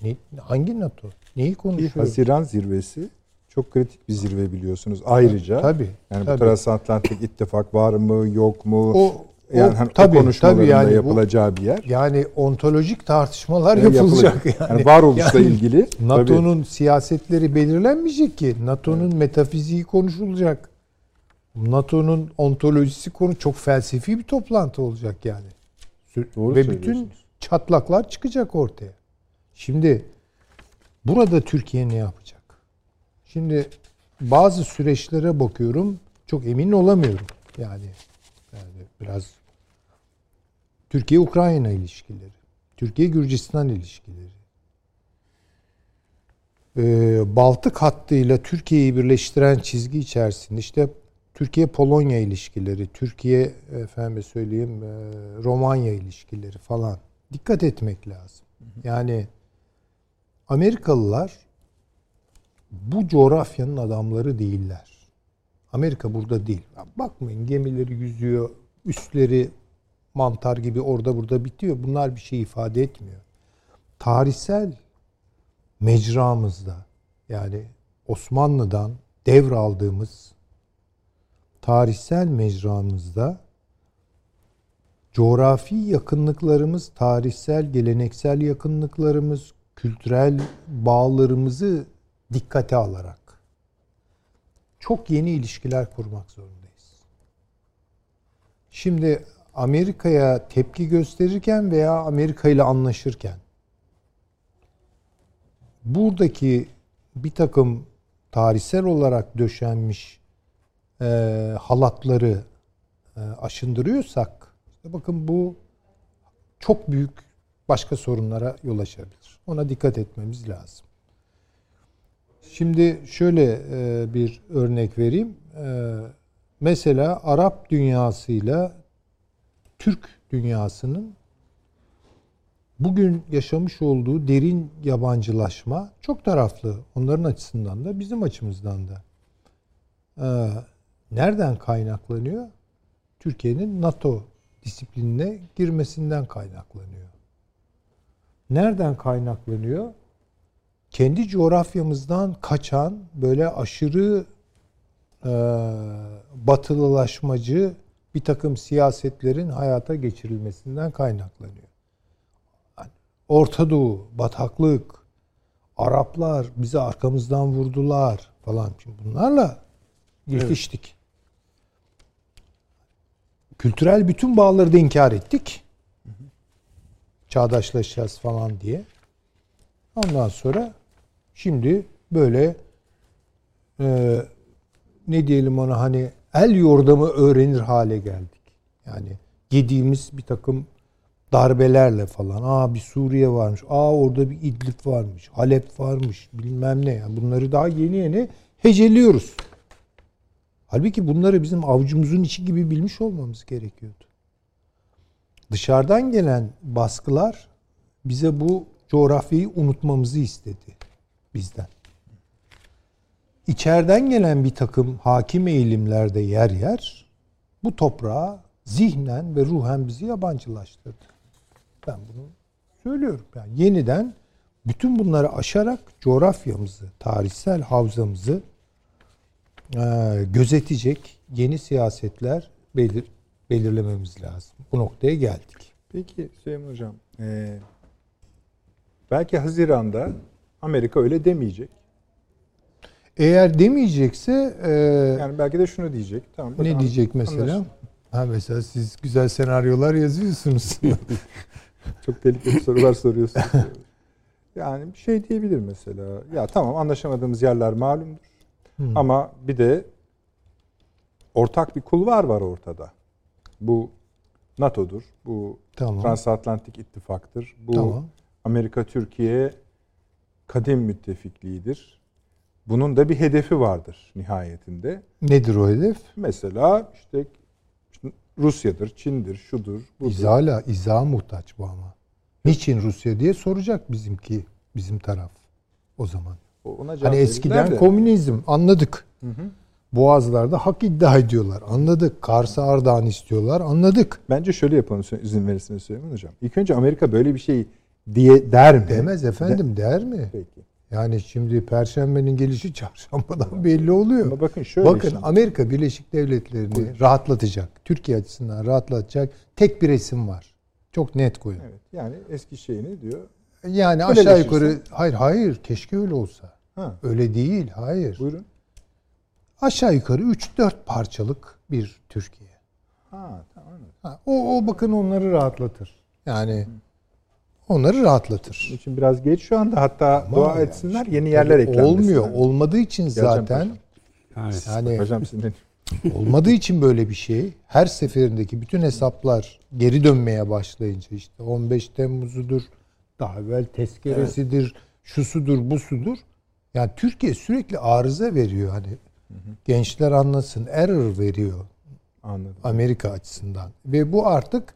Ne, hangi NATO? Neyi konuşuyoruz? Haziran zirvesi çok kritik bir zirve biliyorsunuz ayrıca. Tabii. Yani tabii. bu transatlantik ittifak var mı yok mu? O, yani o, hani tabii, o konuşmaların tabii yani da bu- yapılacağı bir yer. Yani ontolojik tartışmalar Yani yapılacak yapılacak. yani. Yani varoluşla Yani ilgili. NATO'nun siyasetleri belirlenmeyecek ki. NATO'nun metafiziği konuşulacak. NATO'nun ontolojisi konu çok felsefi bir toplantı olacak yani. Doğru Ve bütün çatlaklar çıkacak ortaya. Şimdi burada Türkiye ne yapacak? Şimdi bazı süreçlere bakıyorum. Çok emin olamıyorum. Yani biraz Türkiye Ukrayna ilişkileri, Türkiye Gürcistan ilişkileri. Ee, Baltık hattıyla Türkiye'yi birleştiren çizgi içerisinde işte Türkiye Polonya ilişkileri, Türkiye efendim söyleyeyim e, Romanya ilişkileri falan dikkat etmek lazım. Yani Amerikalılar bu coğrafyanın adamları değiller. Amerika burada değil. Bakmayın gemileri yüzüyor, üstleri mantar gibi orada burada bitiyor. Bunlar bir şey ifade etmiyor. Tarihsel mecramızda yani Osmanlı'dan devraldığımız tarihsel mecramızda coğrafi yakınlıklarımız, tarihsel, geleneksel yakınlıklarımız, kültürel bağlarımızı dikkate alarak çok yeni ilişkiler kurmak zorundayız. Şimdi Amerika'ya tepki gösterirken veya Amerika ile anlaşırken buradaki bir takım tarihsel olarak döşenmiş e, halatları e, aşındırıyorsak bakın bu çok büyük başka sorunlara yol açabilir. Ona dikkat etmemiz lazım. Şimdi şöyle e, bir örnek vereyim. E, mesela Arap dünyasıyla Türk dünyasının bugün yaşamış olduğu derin yabancılaşma çok taraflı. Onların açısından da bizim açımızdan da. Ee, nereden kaynaklanıyor? Türkiye'nin NATO disiplinine girmesinden kaynaklanıyor. Nereden kaynaklanıyor? Kendi coğrafyamızdan kaçan böyle aşırı batılılaşmacı bir takım siyasetlerin hayata geçirilmesinden kaynaklanıyor. Yani Orta Doğu, bataklık, Araplar bizi arkamızdan vurdular falan. Şimdi bunlarla yetiştik. Kültürel bütün bağları da inkar ettik. Çağdaşlaşacağız falan diye. Ondan sonra şimdi böyle e, ne diyelim ona hani el yordamı öğrenir hale geldik. Yani yediğimiz bir takım darbelerle falan. Aa bir Suriye varmış. Aa orada bir İdlib varmış. Halep varmış. Bilmem ne. Yani bunları daha yeni yeni heceliyoruz. Halbuki bunları bizim avucumuzun içi gibi bilmiş olmamız gerekiyordu. Dışarıdan gelen baskılar bize bu coğrafyayı unutmamızı istedi bizden. İçeriden gelen bir takım hakim eğilimlerde yer yer bu toprağa zihnen ve ruhen bizi yabancılaştırdı. Ben bunu söylüyorum. Yani yeniden bütün bunları aşarak coğrafyamızı, tarihsel havzamızı e, gözetecek yeni siyasetler belir, belirlememiz lazım. Bu noktaya geldik. Peki Süleyman Hocam, e, belki Haziran'da Amerika öyle demeyecek. Eğer demeyecekse e, Yani belki de şunu diyecek. Tamam. ne an- diyecek mesela? anlaştık. Ha mesela siz güzel senaryolar yazıyorsunuz. Çok tehlikeli sorular soruyorsunuz. yani bir şey diyebilir mesela. Ya tamam anlaşamadığımız yerler malumdur. Hmm. Ama bir de ortak bir kulvar var ortada. Bu NATO'dur. Bu tamam. Transatlantik İttifak'tır. Bu Tamam. Amerika-Türkiye kadim müttefikliğidir. Bunun da bir hedefi vardır nihayetinde. Nedir o hedef? Mesela işte, Rusya'dır, Çin'dir, şudur, budur. İzala, izaha muhtaç bu ama. Niçin Rusya diye soracak bizimki, bizim taraf o zaman. Ona Hani eskiden de. komünizm anladık. Hı hı. Boğazlarda hak iddia ediyorlar. Anladık. Kars'ı Ardahan istiyorlar. Anladık. Bence şöyle yapalım izin verirseniz Süleyman Hocam. İlk önce Amerika böyle bir şey diye der mi? Demez efendim der mi? Peki. Yani şimdi Perşembenin gelişi çarşambadan belli oluyor. Ama bakın şöyle Bakın şimdi. Amerika Birleşik Devletleri'ni rahatlatacak, Türkiye açısından rahatlatacak tek bir resim var. Çok net koyun. Evet, yani eski şeyini diyor. Yani aşağı yukarı hayır hayır keşke öyle olsa. Ha, Öyle değil hayır. buyurun. Aşağı yukarı 3-4 parçalık bir Türkiye. Ha, tamam. Ha, o, o bakın onları rahatlatır. Yani onları rahatlatır. Bunun için biraz geç şu anda. Hatta Ama dua yani etsinler, yeni yerler eklenmesin. Olmuyor. Olmadığı için Geleceğim zaten. Evet. yani Hocam sizin olmadığı için böyle bir şey. Her seferindeki bütün hesaplar geri dönmeye başlayınca işte 15 Temmuz'udur, daha evvel tezkeresidir, şusudur, busudur. Yani Türkiye sürekli arıza veriyor hani. Gençler anlasın error veriyor anladım. Amerika açısından. Ve bu artık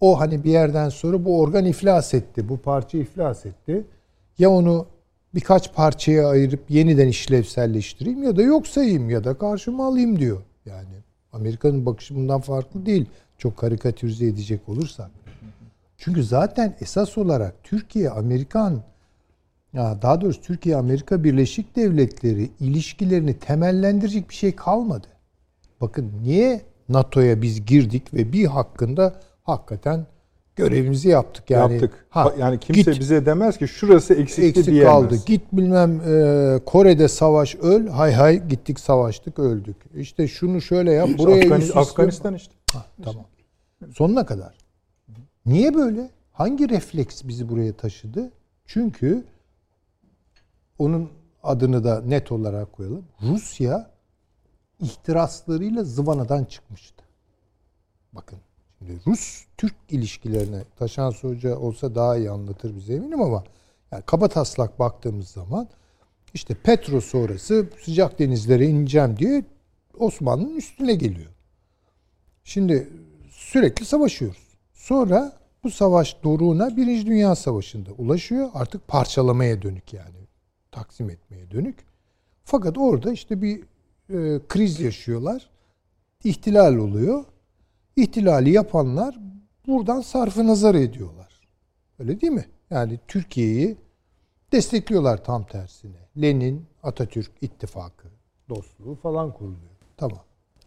o hani bir yerden sonra bu organ iflas etti. Bu parça iflas etti. Ya onu birkaç parçaya ayırıp yeniden işlevselleştireyim ya da yok sayayım ya da karşıma alayım diyor. Yani Amerika'nın bakışı bundan farklı değil. Çok karikatürize edecek olursak. Çünkü zaten esas olarak Türkiye Amerikan ya daha doğrusu Türkiye Amerika Birleşik Devletleri ilişkilerini temellendirecek bir şey kalmadı. Bakın niye NATO'ya biz girdik ve bir hakkında hakikaten görevimizi yaptık. Yani Yaptık. Ha, yani kimse git, bize demez ki şurası eksikti eksik diyemez. kaldı. Git bilmem e, Kore'de savaş öl. Hay hay gittik savaştık öldük. İşte şunu şöyle yap. İşte Buraya Afgan- üst üste- Afganistan işte. Ha, tamam. Sonuna kadar. Niye böyle? Hangi refleks bizi buraya taşıdı? Çünkü onun adını da net olarak koyalım. Rusya ihtiraslarıyla zıvanadan çıkmıştı. Bakın Rus-Türk ilişkilerine Taşan Hoca olsa daha iyi anlatır bize eminim ama yani kaba taslak baktığımız zaman işte Petro sonrası sıcak denizlere ineceğim diye Osmanlı'nın üstüne geliyor. Şimdi sürekli savaşıyoruz. Sonra bu savaş doruğuna Birinci Dünya Savaşı'nda ulaşıyor. Artık parçalamaya dönük yani. Taksim etmeye dönük. Fakat orada işte bir e, kriz yaşıyorlar. İhtilal oluyor. İhtilali yapanlar buradan sarfı nazar ediyorlar. Öyle değil mi? Yani Türkiye'yi destekliyorlar tam tersine. Lenin, Atatürk ittifakı, dostluğu falan kuruluyor. Tamam.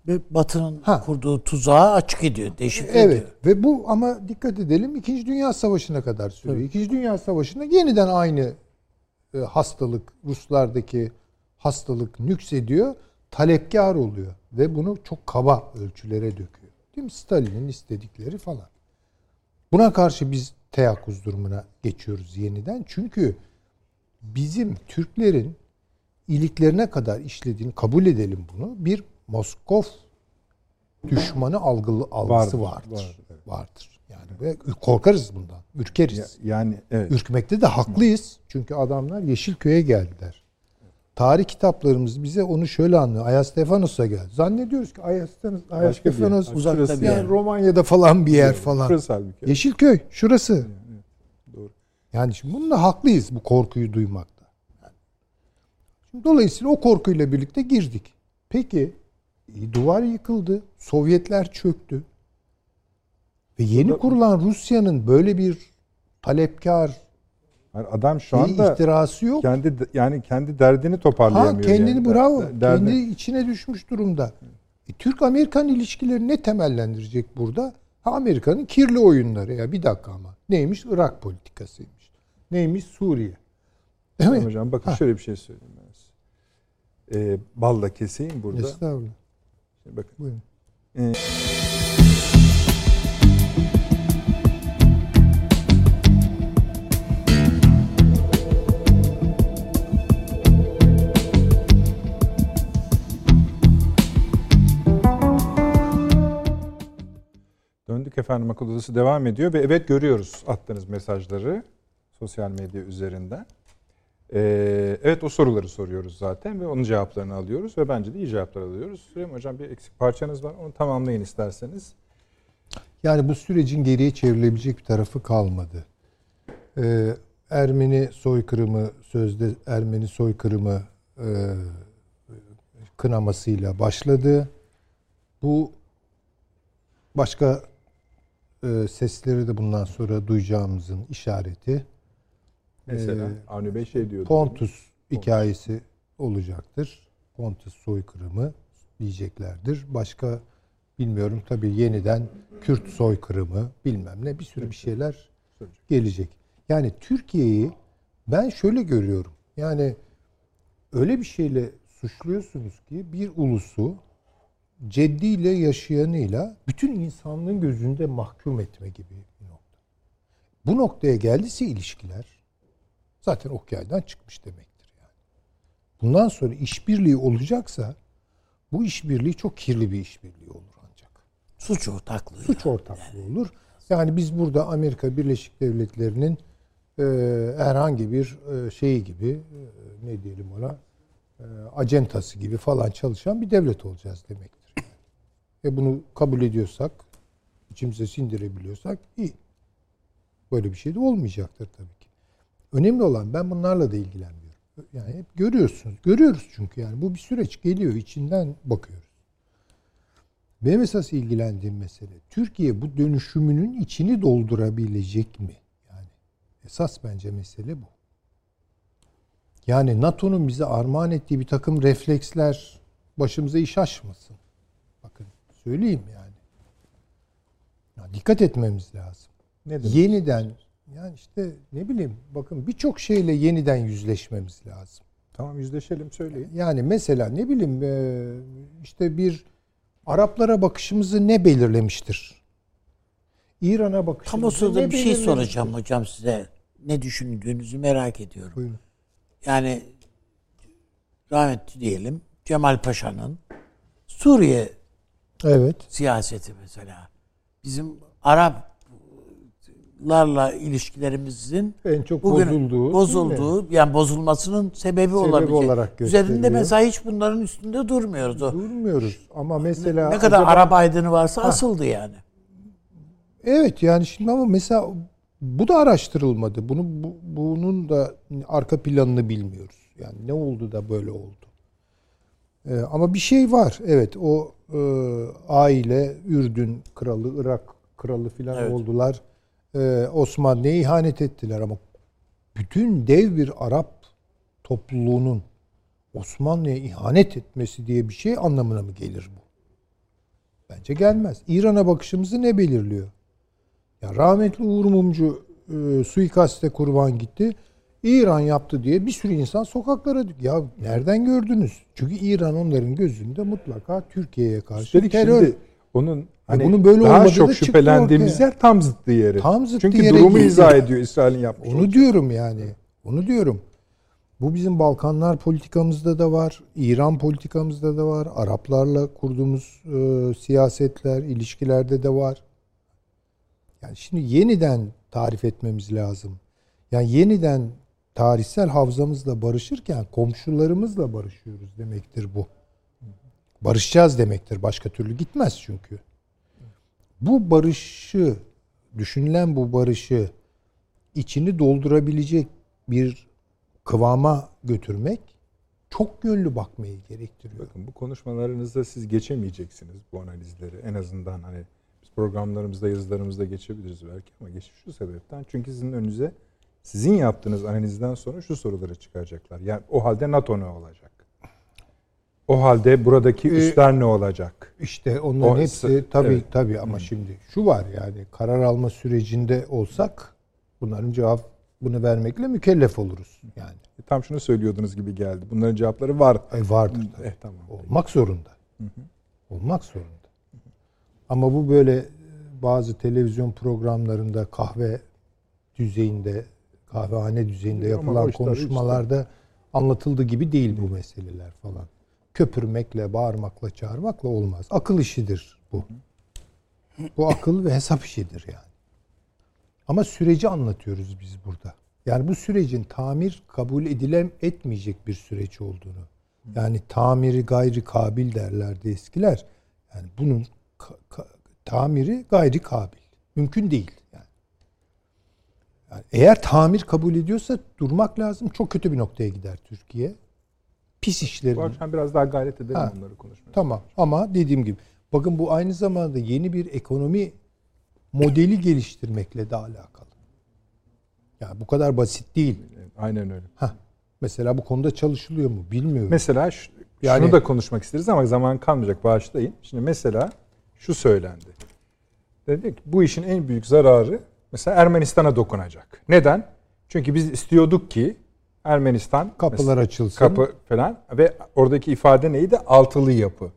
Ve Batı'nın Ha. kurduğu tuzağı açık ediyor, deşifre Evet ediyor. ve bu ama dikkat edelim 2. Dünya Savaşı'na kadar sürüyor. 2. Dünya Savaşı'nda yeniden aynı e, hastalık Ruslardaki hastalık nüksediyor, talepkar oluyor ve bunu çok kaba ölçülere döküyor. Değil mi? Stalin'in istedikleri falan. Buna karşı biz teyakkuz durumuna geçiyoruz yeniden. Çünkü bizim Türklerin iliklerine kadar işlediğini kabul edelim bunu. Bir Moskov düşmanı algılı algısı Vardır, vardır. vardır, evet. Vardır. Yani korkarız bundan. Ürkeriz. Ya- yani evet. Ürkmekte de haklıyız. Çünkü adamlar Yeşilköy'e geldiler. Tarih kitaplarımız bize onu şöyle anlıyor. Ayastefanos'a geldi. Zannediyoruz ki yer. Ayastefanos Uzakta Şurası bir yani yer. Romanya'da falan bir yer falan. Burası halbuki. Yeşilköy şurası. Doğru. Yani şimdi bununla haklıyız bu korkuyu duymakta. Yani dolayısıyla o korkuyla birlikte girdik. Peki e, duvar yıkıldı. Sovyetler çöktü. Ve yeni kurulan Rusya'nın böyle bir talepkar Yani adam şu anda ihtirası yok. kendi yani kendi derdini Ha toparlayamıyor. kendini yani. bravo. Der- derdi- Kendi içine düşmüş durumda. E, Türk-Amerikan ilişkileri ne temellendirecek burada? Ha Amerika'nın kirli oyunları ya bir dakika ama. Neymiş? Irak politikasıymış. Neymiş? Suriye. Değil mi? hocam bakın Ha. şöyle bir şey söyleyeyim ben size. Ee, balla keseyim burada. Estağfurullah. Bakın. Buyurun. Döndük efendim akıl odası devam ediyor ve evet görüyoruz attığınız mesajları sosyal medya üzerinden. Ee, evet o soruları soruyoruz zaten ve onun cevaplarını alıyoruz ve bence de iyi cevaplar alıyoruz. Süleyman Hocam bir eksik parçanız var onu tamamlayın isterseniz. Yani bu sürecin geriye çevrilebilecek bir tarafı kalmadı. Ee, Ermeni soykırımı, sözde Ermeni soykırımı e, kınamasıyla başladı. Bu başka e, sesleri de bundan sonra duyacağımızın işareti. Mesela Ee, Avni Bey şey diyordu. Pontus hikayesi olacaktır. Pontus soykırımı diyeceklerdir. Başka bilmiyorum tabii yeniden Kürt soykırımı bilmem ne bir sürü bir şeyler gelecek. Yani Türkiye'yi ben şöyle görüyorum. Yani öyle bir şeyle suçluyorsunuz ki bir ulusu ceddiyle yaşayanıyla bütün insanlığın gözünde mahkum etme gibi bir nokta. Bu noktaya geldiyse ilişkiler zaten ok yaydan çıkmış demektir yani. Bundan sonra işbirliği olacaksa bu işbirliği çok kirli bir işbirliği olur ancak. Suç ortaklığı. Suç ortaklığı olur. Yani biz burada Amerika Birleşik Devletleri'nin e, herhangi bir e, şeyi gibi e, ne diyelim ona e, acentası gibi falan çalışan bir devlet olacağız demektir. Ve bunu kabul ediyorsak, içimize sindirebiliyorsak iyi. Böyle bir şey de olmayacaktır tabii ki. Önemli olan ben bunlarla da ilgilenmiyorum. Yani hep görüyorsunuz. Görüyoruz çünkü yani bu bir süreç geliyor içinden bakıyoruz. Benim esas ilgilendiğim mesele Türkiye bu dönüşümünün içini doldurabilecek mi? Yani esas bence mesele bu. Yani NATO'nun bize armağan ettiği bir takım refleksler başımıza iş açmasın. Bakın söyleyeyim yani. Ya dikkat etmemiz lazım. Ne demek Yeniden yani işte ne bileyim bakın birçok şeyle yeniden yüzleşmemiz lazım. Tamam yüzleşelim söyleyin. Yani mesela ne bileyim e, işte bir Araplara bakışımızı ne belirlemiştir? İran'a bakışımızı Tam o sırada ne bir şey soracağım hocam size. Ne düşündüğünüzü merak ediyorum. Buyurun. Yani rahmetli diyelim Cemal Paşa'nın Suriye Evet. siyaseti mesela bizim Araplarla ilişkilerimizin En çok bugün bozulduğu. bozulduğu yani bozulmasının sebebi, olabilecek. olarak Üzerinde mesela hiç bunların üstünde durmuyoruz. O Durmuyoruz ama mesela ne kadar acaba- Arap aydını varsa asıldı yani. Evet yani şimdi ama mesela bu da araştırılmadı. Bunu bu- bunun da arka planını bilmiyoruz. Yani ne oldu da böyle oldu. Ee, ama bir şey var. Evet o e, aile Ürdün kralı, Irak kralı filan Evet. oldular. Ee, Osmanlı'ya ihanet ettiler ama bütün dev bir Arap topluluğunun Osmanlı'ya ihanet etmesi diye bir şey anlamına mı gelir bu? Bence gelmez. İran'a bakışımızı ne belirliyor? Ya rahmetli Uğur Mumcu e, suikaste kurban gitti. İran yaptı diye bir sürü insan sokaklara dök- ya nereden gördünüz? Çünkü İran onların gözünde mutlaka Türkiye'ye karşı Üstelik terör. şimdi onun hani bunun böyle daha çok şüphelendiğimiz yer tam zıttı yeri. Tam zıttı Çünkü yere durumu izah ediyor İsrail'in yapmış Onu olduğu. diyorum yani. Onu diyorum. Bu bizim Balkanlar politikamızda da var, İran politikamızda da var, Araplarla kurduğumuz e, siyasetler, ilişkilerde de var. Yani şimdi yeniden tarif etmemiz lazım. Yani yeniden tarihsel havzamızla barışırken komşularımızla barışıyoruz demektir bu. Barışacağız demektir. Başka türlü gitmez çünkü. Bu barışı, düşünülen bu barışı içini doldurabilecek bir kıvama götürmek çok yönlü bakmayı gerektiriyor. Bakın bu konuşmalarınızda siz geçemeyeceksiniz bu analizleri. En azından hani biz programlarımızda, yazılarımızda geçebiliriz belki ama geç şu sebepten. Çünkü sizin önünüze sizin yaptığınız analizden sonra şu soruları çıkaracaklar. Yani o halde NATO ne olacak? O halde buradaki Ee, üsler ne olacak? İşte onların O- hepsi tabii evet. tabii ama şimdi şu var yani karar alma sürecinde olsak bunların cevabını vermekle mükellef oluruz yani. Tam şunu söylüyordunuz gibi geldi. Bunların cevapları var. E vardır tabii. Eh, tamam. Olmak zorunda. Olmak zorunda. Ama bu böyle e, bazı televizyon programlarında kahve düzeyinde, kahvehane düzeyinde yapılan konuşmalarda anlatıldığı gibi değil bu meseleler falan. Köpürmekle, bağırmakla, çağırmakla olmaz. Akıl işidir bu. Bu akıl ve hesap işidir yani. Ama süreci anlatıyoruz biz burada. Yani bu sürecin tamir kabul edilem etmeyecek bir süreç olduğunu. Yani tamiri gayri kabil derlerdi eskiler. Yani bunun tamiri gayri kabil. Mümkün değil. Yani. Yani eğer tamir kabul ediyorsa durmak lazım. Çok kötü bir noktaya gider Türkiye. Pis işlerin. Bu akşam biraz daha gayret edelim Ha. onları konuşmaya. Tamam ama dediğim gibi bakın bu aynı zamanda yeni bir ekonomi modeli geliştirmekle de alakalı. Ya bu kadar basit değil. Aynen öyle. Hah. Mesela bu konuda çalışılıyor mu bilmiyorum. Mesela şu, Yani- şunu da konuşmak isteriz ama zaman kalmayacak bağışlayın. Şimdi mesela şu söylendi. Dedik bu işin en büyük zararı mesela Ermenistan'a dokunacak. Neden? Çünkü biz istiyorduk ki Ermenistan Kapılar mesela açılsın. kapı falan ve oradaki ifade neydi? Altılı yapı.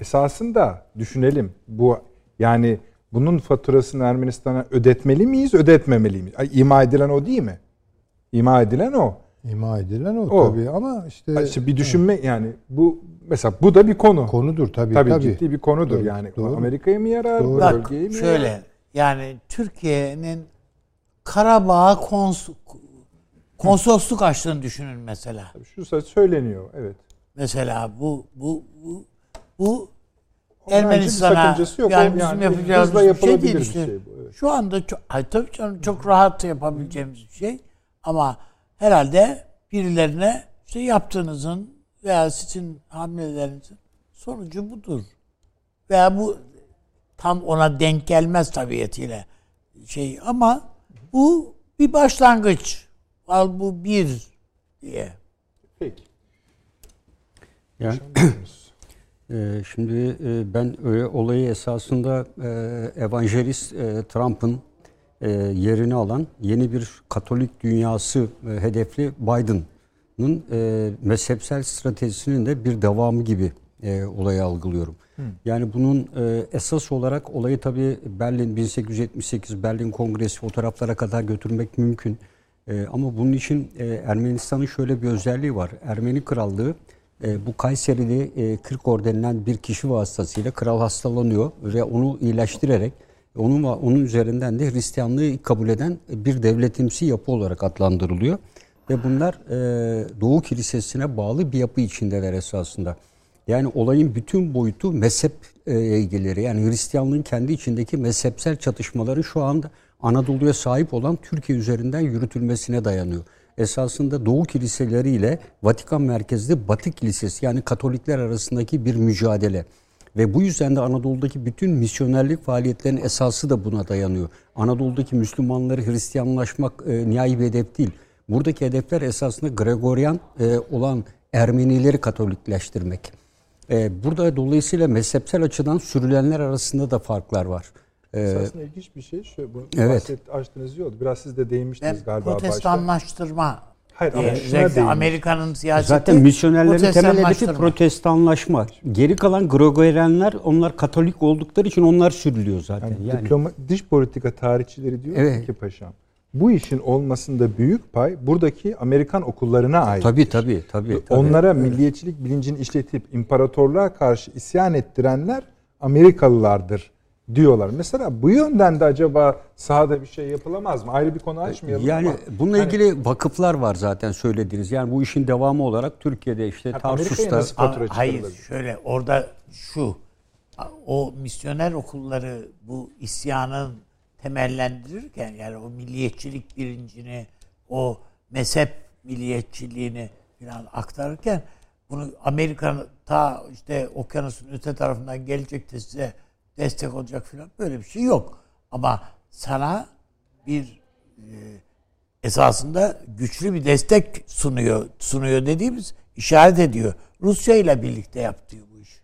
Esasında düşünelim bu yani bunun faturasını Ermenistan'a ödetmeli miyiz, ödetmemeli miyiz? İma edilen o değil mi? İma edilen o. İma edilen o, O. tabii ama işte işte bir düşünme yani bu mesela bu da bir konu. konudur tabii tabii, tabii. ciddi bir konudur Doğru, yani. doğru. Amerika'ya mı yarar, Doğru. Bak bölgeye mi şöyle yarar? Yani Türkiye'nin Karabağ'a kons konsolosluk açtığını düşünün mesela. Şu söz söyleniyor evet. Mesela bu bu bu bu Ermenistan'a yok. yani bizim yani yapacağımız bir şey değil işte. şey bu, evet. Şu anda çok, ay tabii canım çok rahat yapabileceğimiz bir şey. Ama herhalde birilerine işte yaptığınızın veya sizin hamlelerinizin sonucu budur. Veya bu tam ona denk gelmez tabiatıyla şey ama bu bir başlangıç. Al bu bir diye. Peki. Yani e, şimdi e, ben öyle olayı esasında e, evangelist e, Trump'ın e, yerini alan yeni bir Katolik dünyası e, hedefli Biden'ın e, mezhepsel stratejisinin de bir devamı gibi e, olayı algılıyorum. Yani bunun e, esas olarak olayı tabii Berlin 1878 Berlin Kongresi fotoğraflara kadar götürmek mümkün. E, ama bunun için e, Ermenistan'ın şöyle bir özelliği var. Ermeni Krallığı e, bu Kayseri'li e, Kirkor denilen bir kişi vasıtasıyla kral hastalanıyor ve onu iyileştirerek onun onun üzerinden de Hristiyanlığı kabul eden bir devletimsi yapı olarak adlandırılıyor. Ve bunlar e, Doğu Kilisesi'ne bağlı bir yapı içindeler esasında. Yani olayın bütün boyutu mezhep e, ilgileri. Yani Hristiyanlığın kendi içindeki mezhepsel çatışmaların şu anda Anadolu'ya sahip olan Türkiye üzerinden yürütülmesine dayanıyor. Esasında Doğu kiliseleri ile Vatikan merkezli Batı kilisesi yani Katolikler arasındaki bir mücadele. Ve bu yüzden de Anadolu'daki bütün misyonerlik faaliyetlerinin esası da buna dayanıyor. Anadolu'daki Müslümanları Hristiyanlaşmak e, nihai bir hedef değil. Buradaki hedefler esasında Gregorian e, olan Ermenileri Katolikleştirmek. E, burada dolayısıyla mezhepsel açıdan sürülenler arasında da farklar var. E, Esasında ilginç bir şey. Şu, bu Evet. bahset, açtığınız iyi oldu. Biraz siz de değinmiştiniz Ben galiba başta. protestanlaştırma Hayır ama diye şuna değin. Amerika'nın siyaseti Zaten misyonerlerin temel hedefi protestanlaşma. Geri kalan Gregorianlar onlar Katolik oldukları için onlar sürülüyor zaten. Yani, Yani, diploma, dış politika tarihçileri diyor Evet. ki paşam bu işin olmasında büyük pay buradaki Amerikan okullarına ait. tabii tabii tabii. tabii. Onlara milliyetçilik bilincini işletip imparatorluğa karşı isyan ettirenler Amerikalılardır diyorlar. Mesela bu yönden de acaba sahada bir şey yapılamaz mı? Ayrı bir konu açmayalım Yani ama bununla hani- ilgili vakıflar var zaten söylediğiniz. Yani bu işin devamı olarak Türkiye'de işte Yani Tarsus'ta Ama Hayır şöyle orada şu o misyoner okulları bu isyanın temellendirirken yani o milliyetçilik bilincini o mezhep milliyetçiliğini falan aktarırken bunu Amerika'nın ta işte okyanusun öte tarafından gelecek de size destek olacak falan böyle bir şey yok. Ama sana bir e, esasında güçlü bir destek sunuyor. Sunuyor dediğimiz işaret ediyor. Rusya ile birlikte yaptığı bu iş.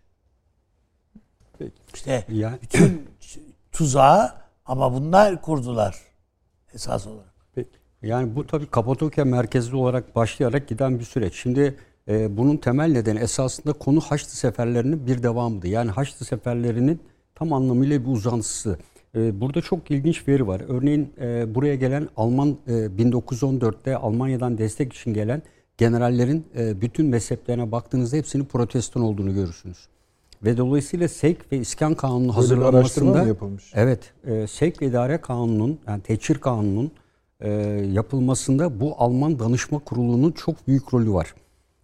Peki. İşte Yani- bütün tuzağı ama bunlar kurdular esas olarak. Yani bu tabii Kapadokya merkezli olarak başlayarak giden bir süreç. Şimdi e, bunun temel nedeni esasında konu Haçlı seferlerinin bir devamıydı. Yani Haçlı seferlerinin tam anlamıyla bir uzantısı. E, burada çok ilginç veri var. Örneğin e, buraya gelen Alman e, 1914'te Almanya'dan destek için gelen generallerin e, bütün mezheplerine baktığınızda hepsinin protestan olduğunu görürsünüz. Ve dolayısıyla Sevk ve İskan Kanunu hazırlanmasında yapılmış? Evet, e, Sevk ve İdare Kanunu'nun yani Teçhir Kanunu'nun e, yapılmasında bu Alman Danışma Kurulu'nun çok büyük rolü var.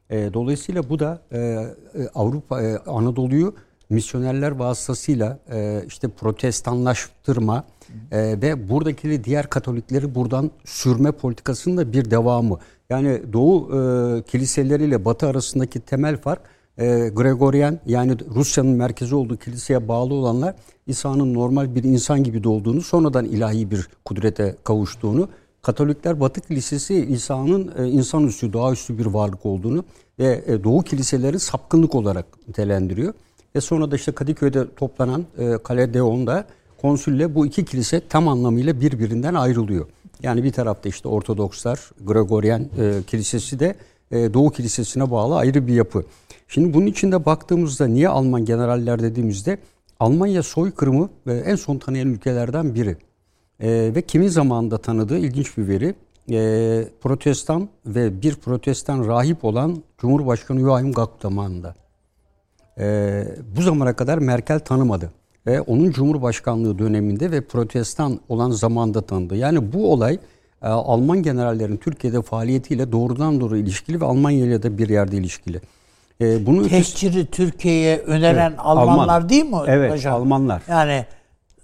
E, dolayısıyla bu da e, e, Avrupa e, Anadolu'yu misyonerler vasıtasıyla e, işte protestanlaştırma e, ve buradaki diğer Katolikleri buradan sürme politikasının da bir devamı. Yani Doğu e, kiliseleriyle Batı arasındaki temel fark e, Gregorian yani Rusya'nın merkezi olduğu kiliseye bağlı olanlar İsa'nın normal bir insan gibi doğduğunu sonradan ilahi bir kudrete kavuştuğunu Katolikler Batı Kilisesi İsa'nın e, insanüstü, doğaüstü bir varlık olduğunu ve e, Doğu kiliseleri sapkınlık olarak nitelendiriyor. Ve sonra da işte Kadıköy'de toplanan e, Kale Deon'da konsülle bu iki kilise tam anlamıyla birbirinden ayrılıyor. Yani bir tarafta işte Ortodokslar, Gregorian e, Kilisesi de e, Doğu Kilisesi'ne bağlı ayrı bir yapı. Şimdi bunun içinde baktığımızda niye Alman generaller dediğimizde Almanya soykırımı e, en son tanıyan ülkelerden biri. E, ve kimin zamanında tanıdığı ilginç bir veri. E, protestan ve bir protestan rahip olan Cumhurbaşkanı Joachim Gauck zamanında. E, bu zamana kadar Merkel tanımadı. Ve onun Cumhurbaşkanlığı döneminde ve protestan olan zamanda tanıdı. Yani bu olay e, Alman generallerin Türkiye'de faaliyetiyle doğrudan doğru ilişkili ve Almanya ile de bir yerde ilişkili. E, bunu Tehciri Türkiye'ye öneren evet, Almanlar Alman. değil mi Evet, hocam? Almanlar. Yani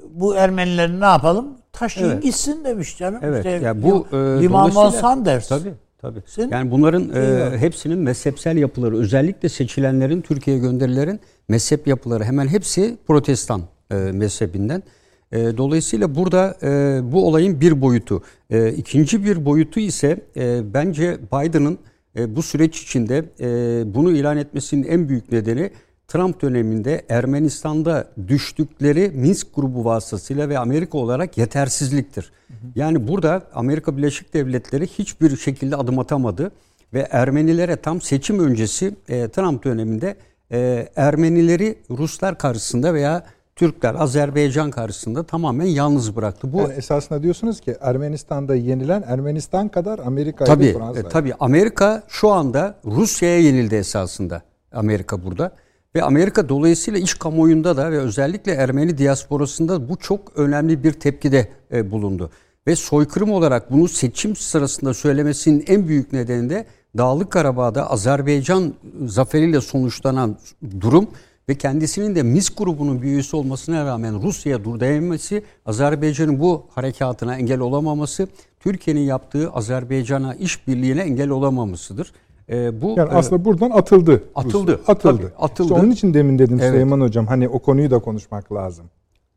bu Ermenileri ne yapalım? Taşıyın evet. gitsin demiş canım. Evet. İşte, yani bu e, Liman Sanders. Tabii. Tabii. Sen, yani bunların e, hepsinin mezhepsel yapıları, özellikle seçilenlerin, Türkiye'ye gönderilerin mezhep yapıları hemen hepsi protestan e, mezhebinden. E, dolayısıyla burada e, bu olayın bir boyutu. E, ikinci bir boyutu ise e, bence Biden'ın bu süreç içinde e, bunu ilan etmesinin en büyük nedeni Trump döneminde Ermenistan'da düştükleri Minsk grubu vasıtasıyla ve Amerika olarak yetersizliktir. Yani burada Amerika Birleşik Devletleri hiçbir şekilde adım atamadı ve Ermenilere tam seçim öncesi e, Trump döneminde e, Ermenileri Ruslar karşısında veya Türkler Azerbaycan karşısında tamamen yalnız bıraktı. Bu yani esasında diyorsunuz ki Ermenistan'da yenilen Ermenistan kadar Amerika tabii, Fransa. E, tabii Amerika şu anda Rusya'ya yenildi esasında. Amerika burada. Ve Amerika dolayısıyla iç kamuoyunda da ve özellikle Ermeni diasporasında bu çok önemli bir tepkide e, bulundu. Ve soykırım olarak bunu seçim sırasında söylemesinin en büyük nedeni de Dağlık Karabağ'da Azerbaycan zaferiyle sonuçlanan durum ve kendisinin de Minsk grubunun bir üyesi olmasına rağmen Rusya'ya dur dayamması, Azerbaycan'ın bu harekatına engel olamaması, Türkiye'nin yaptığı Azerbaycan'a işbirliğine engel olamamasıdır. E, bu yani e, aslında buradan atıldı. Atıldı. Rusya. Atıldı. Tabii, atıldı. İşte onun için demin dedim evet. Süleyman hocam hani o konuyu da konuşmak lazım.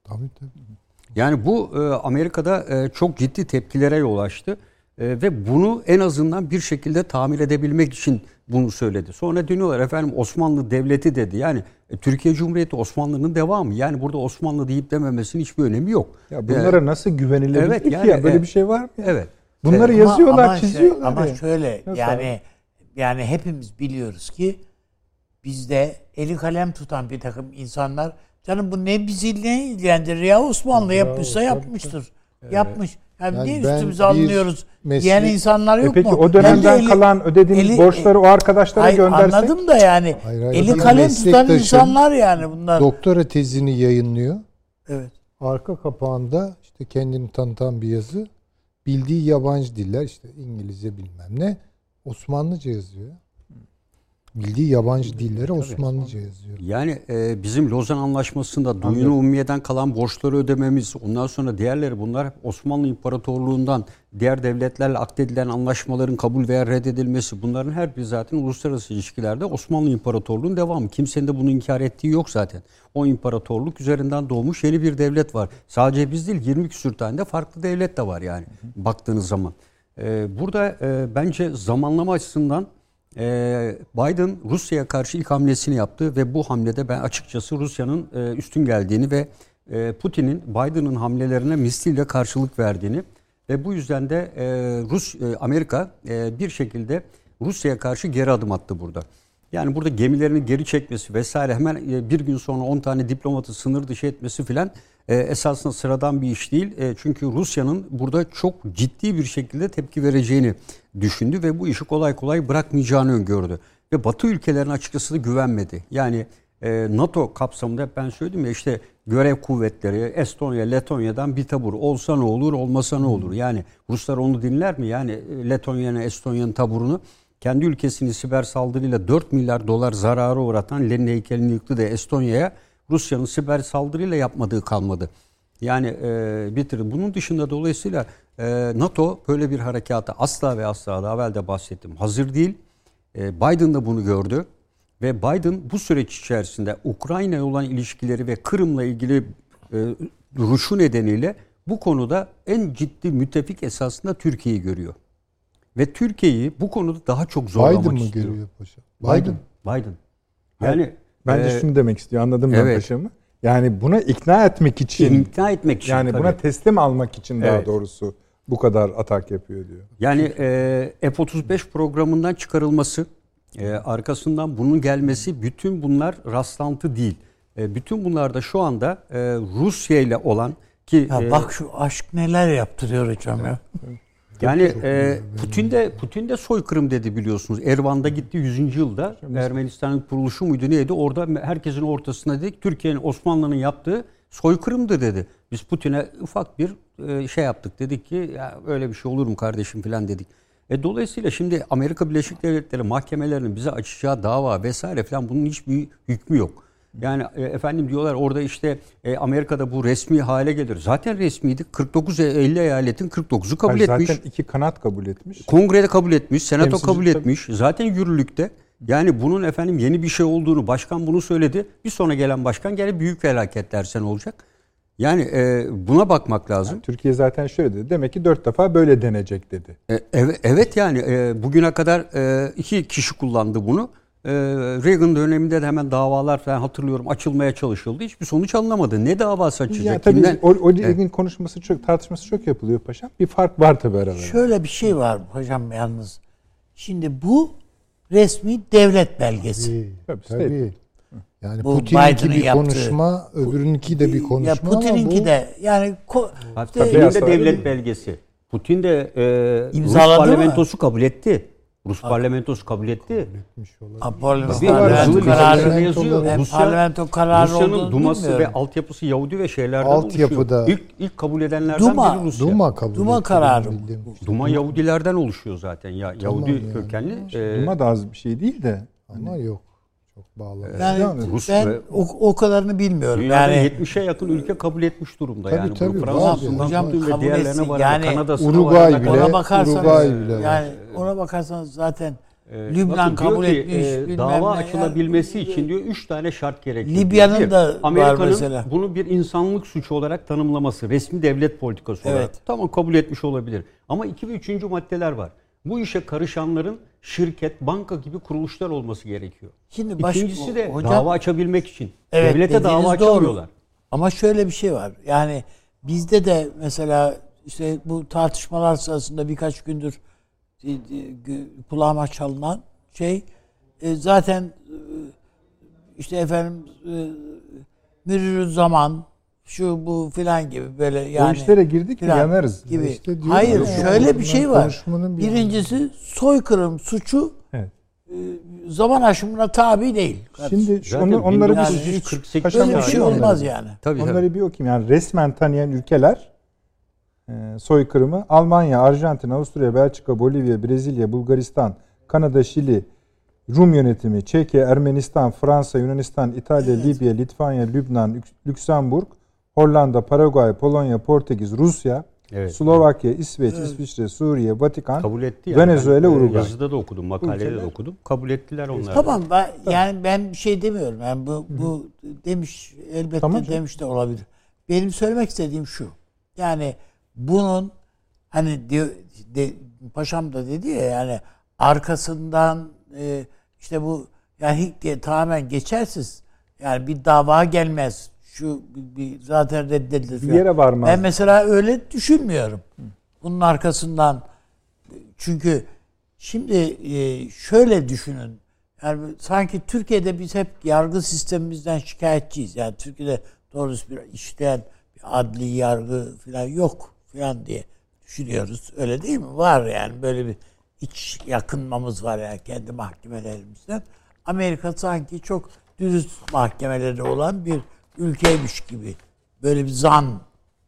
Tabii tabii. Yani bu e, Amerika'da e, çok ciddi tepkilere yol açtı. E, ve bunu en azından bir şekilde tamir edebilmek için bunu söyledi. Sonra dönüyorlar efendim Osmanlı Devleti dedi. Yani e, Türkiye Cumhuriyeti Osmanlı'nın devamı. Yani burada Osmanlı deyip dememesinin hiçbir önemi yok. Ya bunlara ee, nasıl güvenilebilir evet, ki yani, ya? Böyle e, bir şey var mı? Evet. Bunları evet. yazıyorlar, ama, çiziyorlar. Ama, yani. şöyle nasıl yani yani hepimiz biliyoruz ki bizde eli kalem tutan bir takım insanlar canım bu ne bizi ne ilgilendirir ya Osmanlı ya, yapmışsa yapmıştır. Evet. Yapmış. Yani, yani niye üstümüze alınıyoruz meslek... diyen insanlar e yok e peki, mu? Peki o dönemden eli, kalan ödediğiniz eli, borçları o arkadaşlara hayır, göndersek? Anladım da yani. Hayır, hayır, eli kalem tutan insanlar yani bunlar. Doktora tezini yayınlıyor. Evet. Arka kapağında işte kendini tanıtan bir yazı. Bildiği yabancı diller işte İngilizce bilmem ne. Osmanlıca yazıyor. Bildiği yabancı dilleri Osmanlıca yazıyor. Yani e, bizim Lozan Anlaşması'nda Duyunu Ummiye'den kalan borçları ödememiz, ondan sonra diğerleri bunlar Osmanlı İmparatorluğu'ndan diğer devletlerle akdedilen anlaşmaların kabul veya reddedilmesi bunların her biri zaten uluslararası ilişkilerde Osmanlı İmparatorluğu'nun devamı. Kimsenin de bunu inkar ettiği yok zaten. O imparatorluk üzerinden doğmuş yeni bir devlet var. Sadece biz değil 20 küsür tane de farklı devlet de var yani baktığınız zaman. Ee, burada e, bence zamanlama açısından e, Biden Rusya'ya karşı ilk hamlesini yaptı ve bu hamlede ben açıkçası Rusya'nın e, üstün geldiğini ve Putin'in Biden'ın hamlelerine misliyle karşılık verdiğini ve bu yüzden de Rus Amerika bir şekilde Rusya'ya karşı geri adım attı burada. Yani burada gemilerini geri çekmesi vesaire hemen bir gün sonra 10 tane diplomatı sınır dışı etmesi filan e, esasında sıradan bir iş değil. E, çünkü Rusya'nın burada çok ciddi bir şekilde tepki vereceğini düşündü ve bu işi kolay kolay bırakmayacağını öngördü. Ve Batı ülkelerine açıkçası da güvenmedi. Yani e, NATO kapsamında hep ben söyledim ya işte görev kuvvetleri Estonya, Letonya'dan bir tabur olsa ne olur, olmasa ne olur? Yani Ruslar onu dinler mi? Yani e, Letonya'nın, Estonya'nın taburunu kendi ülkesini siber saldırıyla 4 milyar dolar zararı uğratan Lenin heykelini yıktı da Estonya'ya Rusya'nın siber saldırıyla yapmadığı kalmadı. Yani e, bitirdi. Bunun dışında dolayısıyla e, NATO böyle bir harekata asla ve asla daha evvel de bahsettim. Hazır değil. E, Biden da bunu gördü. Ve Biden bu süreç içerisinde Ukrayna olan ilişkileri ve Kırım'la ilgili e, duruşu nedeniyle bu konuda en ciddi müttefik esasında Türkiye'yi görüyor. Ve Türkiye'yi bu konuda daha çok zorlamak Biden mı istiyor. görüyor paşa? Biden. Biden. Yani Bence e, şunu demek istiyor. Anladım ben evet. paşamı. Yani buna ikna etmek için ikna etmek için. yani tabii. buna teslim almak için daha Evet. doğrusu bu kadar atak yapıyor diyor. Yani e, F-35 programından çıkarılması, e, arkasından bunun gelmesi bütün bunlar rastlantı değil. E, bütün bunlar da şu anda e, Rusya ile olan ki Ya e, bak şu aşk neler yaptırıyor hocam ya. Yani e, Putin de Putin de soykırım dedi biliyorsunuz. Ervan'da gitti 100. yılda Ermenistan'ın kuruluşu muydu neydi? Orada herkesin ortasında dedik Türkiye'nin Osmanlı'nın yaptığı soykırımdı dedi. Biz Putin'e ufak bir e, şey yaptık. Dedik ki ya öyle bir şey olur mu kardeşim falan dedik. E, dolayısıyla şimdi Amerika Birleşik Devletleri mahkemelerinin bize açacağı dava vesaire falan bunun hiçbir hükmü yok. Yani e, efendim diyorlar orada işte e, Amerika'da bu resmi hale gelir. Zaten resmiydi. 49 50 eyaletin 49'u kabul Hayır, etmiş. Zaten iki kanat kabul etmiş. Kongrede kabul etmiş, senato Temsilci kabul tabii. etmiş. Zaten yürürlükte. Yani bunun efendim yeni bir şey olduğunu başkan bunu söyledi. Bir sonra gelen başkan gene büyük felaket dersen olacak. Yani e, buna bakmak lazım. Türkiye zaten şöyle dedi. Demek ki dört defa böyle denecek dedi. E, evet, evet yani e, bugüne kadar e, iki kişi kullandı bunu. E, Reagan döneminde de hemen davalar falan hatırlıyorum açılmaya çalışıldı. Hiçbir sonuç alınamadı. Ne davası açacak? Ya tabii Kimden? o, o ilgin konuşması çok tartışması çok yapılıyor paşam. Bir fark var tabii aralarında. Şöyle bir şey var hocam yalnız. Şimdi bu resmi devlet belgesi. Tabii, Tabii. Yani Bu Putin'inki bir yaptığı- konuşma, öbürünki de bir konuşma Ya Putin'inki bu de yani ko- Hatta işte- Putin de devlet belgesi. Putin de e, Rus İmzaladı mı? parlamentosu kabul etti. Rus parlamentosu kabul etti. etmiş olabilir. Ha, parlamento Tabii, parlamento kararı yazıyor. hem Rusya- parlamento kararı Rusya'nın Duması bilmiyorum. ve altyapısı Yahudi ve şeylerden Altyapıda- oluşuyor. İlk, ilk kabul edenlerden Duma- biri Rusya. Duma kabul Duma etti kararı bildiğim. Duma Yahudilerden oluşuyor zaten. Ya Yahudi yani. kökenli. e, Duma da az bir şey değil de. Ama yok. Çok bağlı. Yani edin. Rus ben ve- o, o kadarını bilmiyorum. Dünyada yani 70'e yakın ülke kabul etmiş durumda. Tabii, yani tabii, bu var Fransa'sından hocam, tutun ve kabul diğerlerine var. Yani Kanada'sına Uruguay varana bile- ona bakarsanız Uruguay bile var. yani ona bakarsanız zaten Ee, Lübnan kabul ki, etmiş. e, bilmem dava ne. açılabilmesi Yani- için diyor üç tane şart gerekiyor. Libya'nın. Bir, da var Amerika'nın mesela. bunu bir insanlık suçu olarak tanımlaması, resmi devlet politikası olarak. Evet. Tamam kabul etmiş olabilir. Ama iki ve üçüncü maddeler var. Bu işe karışanların şirket, banka gibi kuruluşlar olması gerekiyor. Şimdi baş- İkincisi de hocam- dava açabilmek için. Evet, Devlete dava doğru. açamıyorlar. Ama şöyle bir şey var. Yani bizde de mesela işte bu tartışmalar sırasında birkaç gündür e, e, kulağıma çalınan şey e, zaten işte efendim e, mürürü zaman şu bu filan gibi böyle yani o işlere girdik mi yanarız. gibi. İşte Hayır ya, şöyle bir şey var. bir- Birincisi soykırım suçu Evet. e, zaman aşımına tabi değil. Şimdi Zaten onu- onları Yani bir hiç 1948 Paşam Böyle bir şey olmaz yani. Tabii, Onları tabii. bir okuyayım. Yani resmen tanıyan ülkeler e, soykırımı Almanya, Arjantin, Avusturya, Belçika, Bolivya, Brezilya, Bulgaristan, Kanada, Şili, Rum yönetimi, Çekya, Ermenistan, Fransa, Yunanistan, İtalya, Libya, Litvanya, Lübnan, Lük- Lüksemburg, Hollanda, Paraguay, Polonya, Portekiz, Rusya, Evet. Slovakya, İsveç, İsviçre, Suriye, Vatikan, Kabul etti. Venezuela, Ben, e, Uruguay. Yazıda da okudum, makalede de Ülkeler- okudum. Kabul ettiler onlar. Tamam ben yani ben bir şey demiyorum. Yani bu bu demiş elbette Tamam demiş de olabilir. Benim söylemek istediğim şu. Yani bunun hani diyor de, paşam da dedi ya yani arkasından e, işte bu yani diye tamamen geçersiz yani bir dava gelmez. Şu bir, zaten reddedilir. bir yere varmaz. Ben mesela öyle düşünmüyorum. Bunun arkasından çünkü şimdi e, şöyle düşünün. Yani sanki Türkiye'de biz hep yargı sistemimizden şikayetçiyiz. Yani Türkiye'de doğrusu bir işleyen bir adli yargı falan yok falan diye düşünüyoruz. Öyle değil mi? Var yani böyle bir iç yakınmamız var yani kendi mahkemelerimizden. Amerika sanki çok dürüst mahkemeleri olan bir ülkeymiş gibi. Böyle bir zan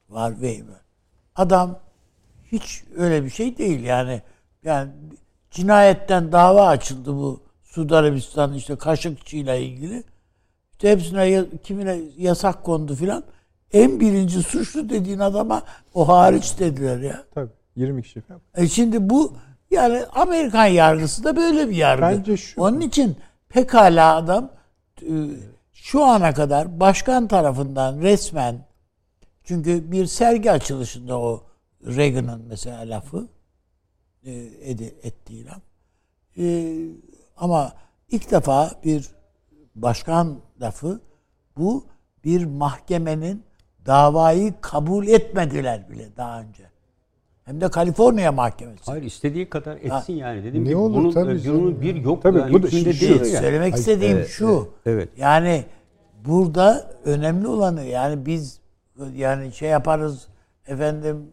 var ve adam hiç öyle bir şey değil yani. Yani cinayetten dava açıldı bu Suudi Arabistan işte Kaşıkçı ile ilgili. İşte hepsine kimine yasak kondu filan. En birinci suçlu dediğin adama o hariç dediler ya. Tabii 20 kişi falan. E şimdi bu yani Amerikan yargısı da böyle bir yargı. Bence şu- Onun için pekala adam e, şu ana kadar başkan tarafından resmen Çünkü bir sergi açılışında o Reagan'ın mesela lafı e, edi, ettiği laf. E, ama ilk defa bir başkan lafı bu bir mahkemenin davayı kabul etmediler bile daha önce. Hem de Kaliforniya mahkemesi. Hayır istediği kadar etsin yani. Dediğim Ne gibi olur, bunun, tabii canım. bunun bir yok Tabii, yani bu da hükmünde şu- değil yani. Söylemek istediğim e, şu. evet. Yani burada önemli olanı yani biz yani şey yaparız efendim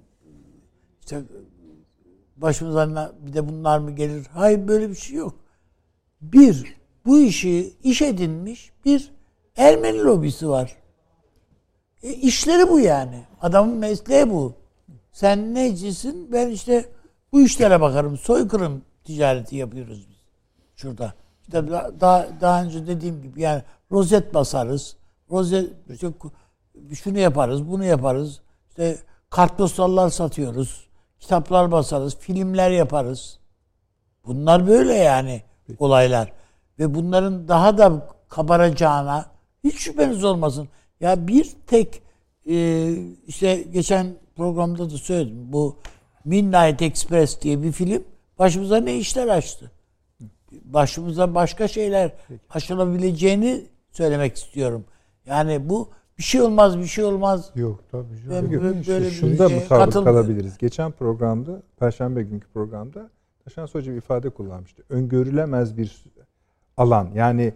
işte başımıza bir de bunlar mı gelir? Hayır böyle bir şey yok. Bir, bu işi iş edinmiş bir Ermeni lobisi var. E, işleri bu yani. Adamın mesleği bu. Sen necisin? Ben işte bu işlere bakarım. Soykırım ticareti yapıyoruz biz şurada. İşte da- daha, daha önce dediğim gibi yani rozet basarız. Rozet işte şunu yaparız, bunu yaparız. İşte kartpostallar satıyoruz. Kitaplar basarız, filmler yaparız. Bunlar böyle yani olaylar. Ve bunların daha da kabaracağına hiç şüpheniz olmasın. Ya bir tek e, işte geçen programda da söyledim. Bu Midnight Express diye bir film başımıza ne işler açtı. Başımıza başka şeyler açılabileceğini söylemek istiyorum. Yani bu bir şey olmaz bir şey olmaz. Yok tabii Ben canım. böyle- İşte böyle bir Şunda katılmıyorum. kalabiliriz. Geçen programda, Perşembe günkü programda Taşan Hoca bir ifade kullanmıştı. Öngörülemez bir alan. Yani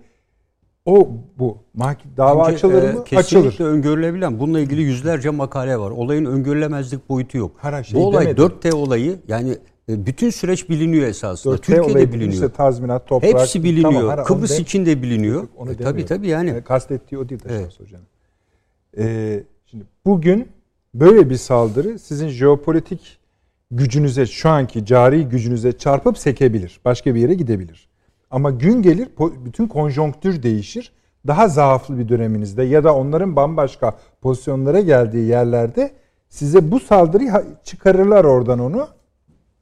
o bu. Mahke- Dava Bence, açılır e, mı? Kesinlikle Açılır. öngörülebilen. Bununla ilgili yüzlerce makale var. Olayın öngörülemezlik boyutu yok. Her şey Bu olay demedim. 4T olayı yani e, bütün süreç biliniyor esasında. 4T Türkiye'de olayı biliniyor. işte tazminat, toprak. Hepsi biliniyor. Tamam, her- Kıbrıs de- için de biliniyor. Onu E, tabii tabii yani. E, Kastettiği o değil Taşan Evet. Hoca'nın. Ee, şimdi bugün böyle bir saldırı sizin jeopolitik gücünüze, şu anki cari gücünüze çarpıp sekebilir. Başka bir yere gidebilir. Ama gün gelir bütün konjonktür değişir. Daha zaaflı bir döneminizde ya da onların bambaşka pozisyonlara geldiği yerlerde size bu saldırıyı çıkarırlar oradan onu.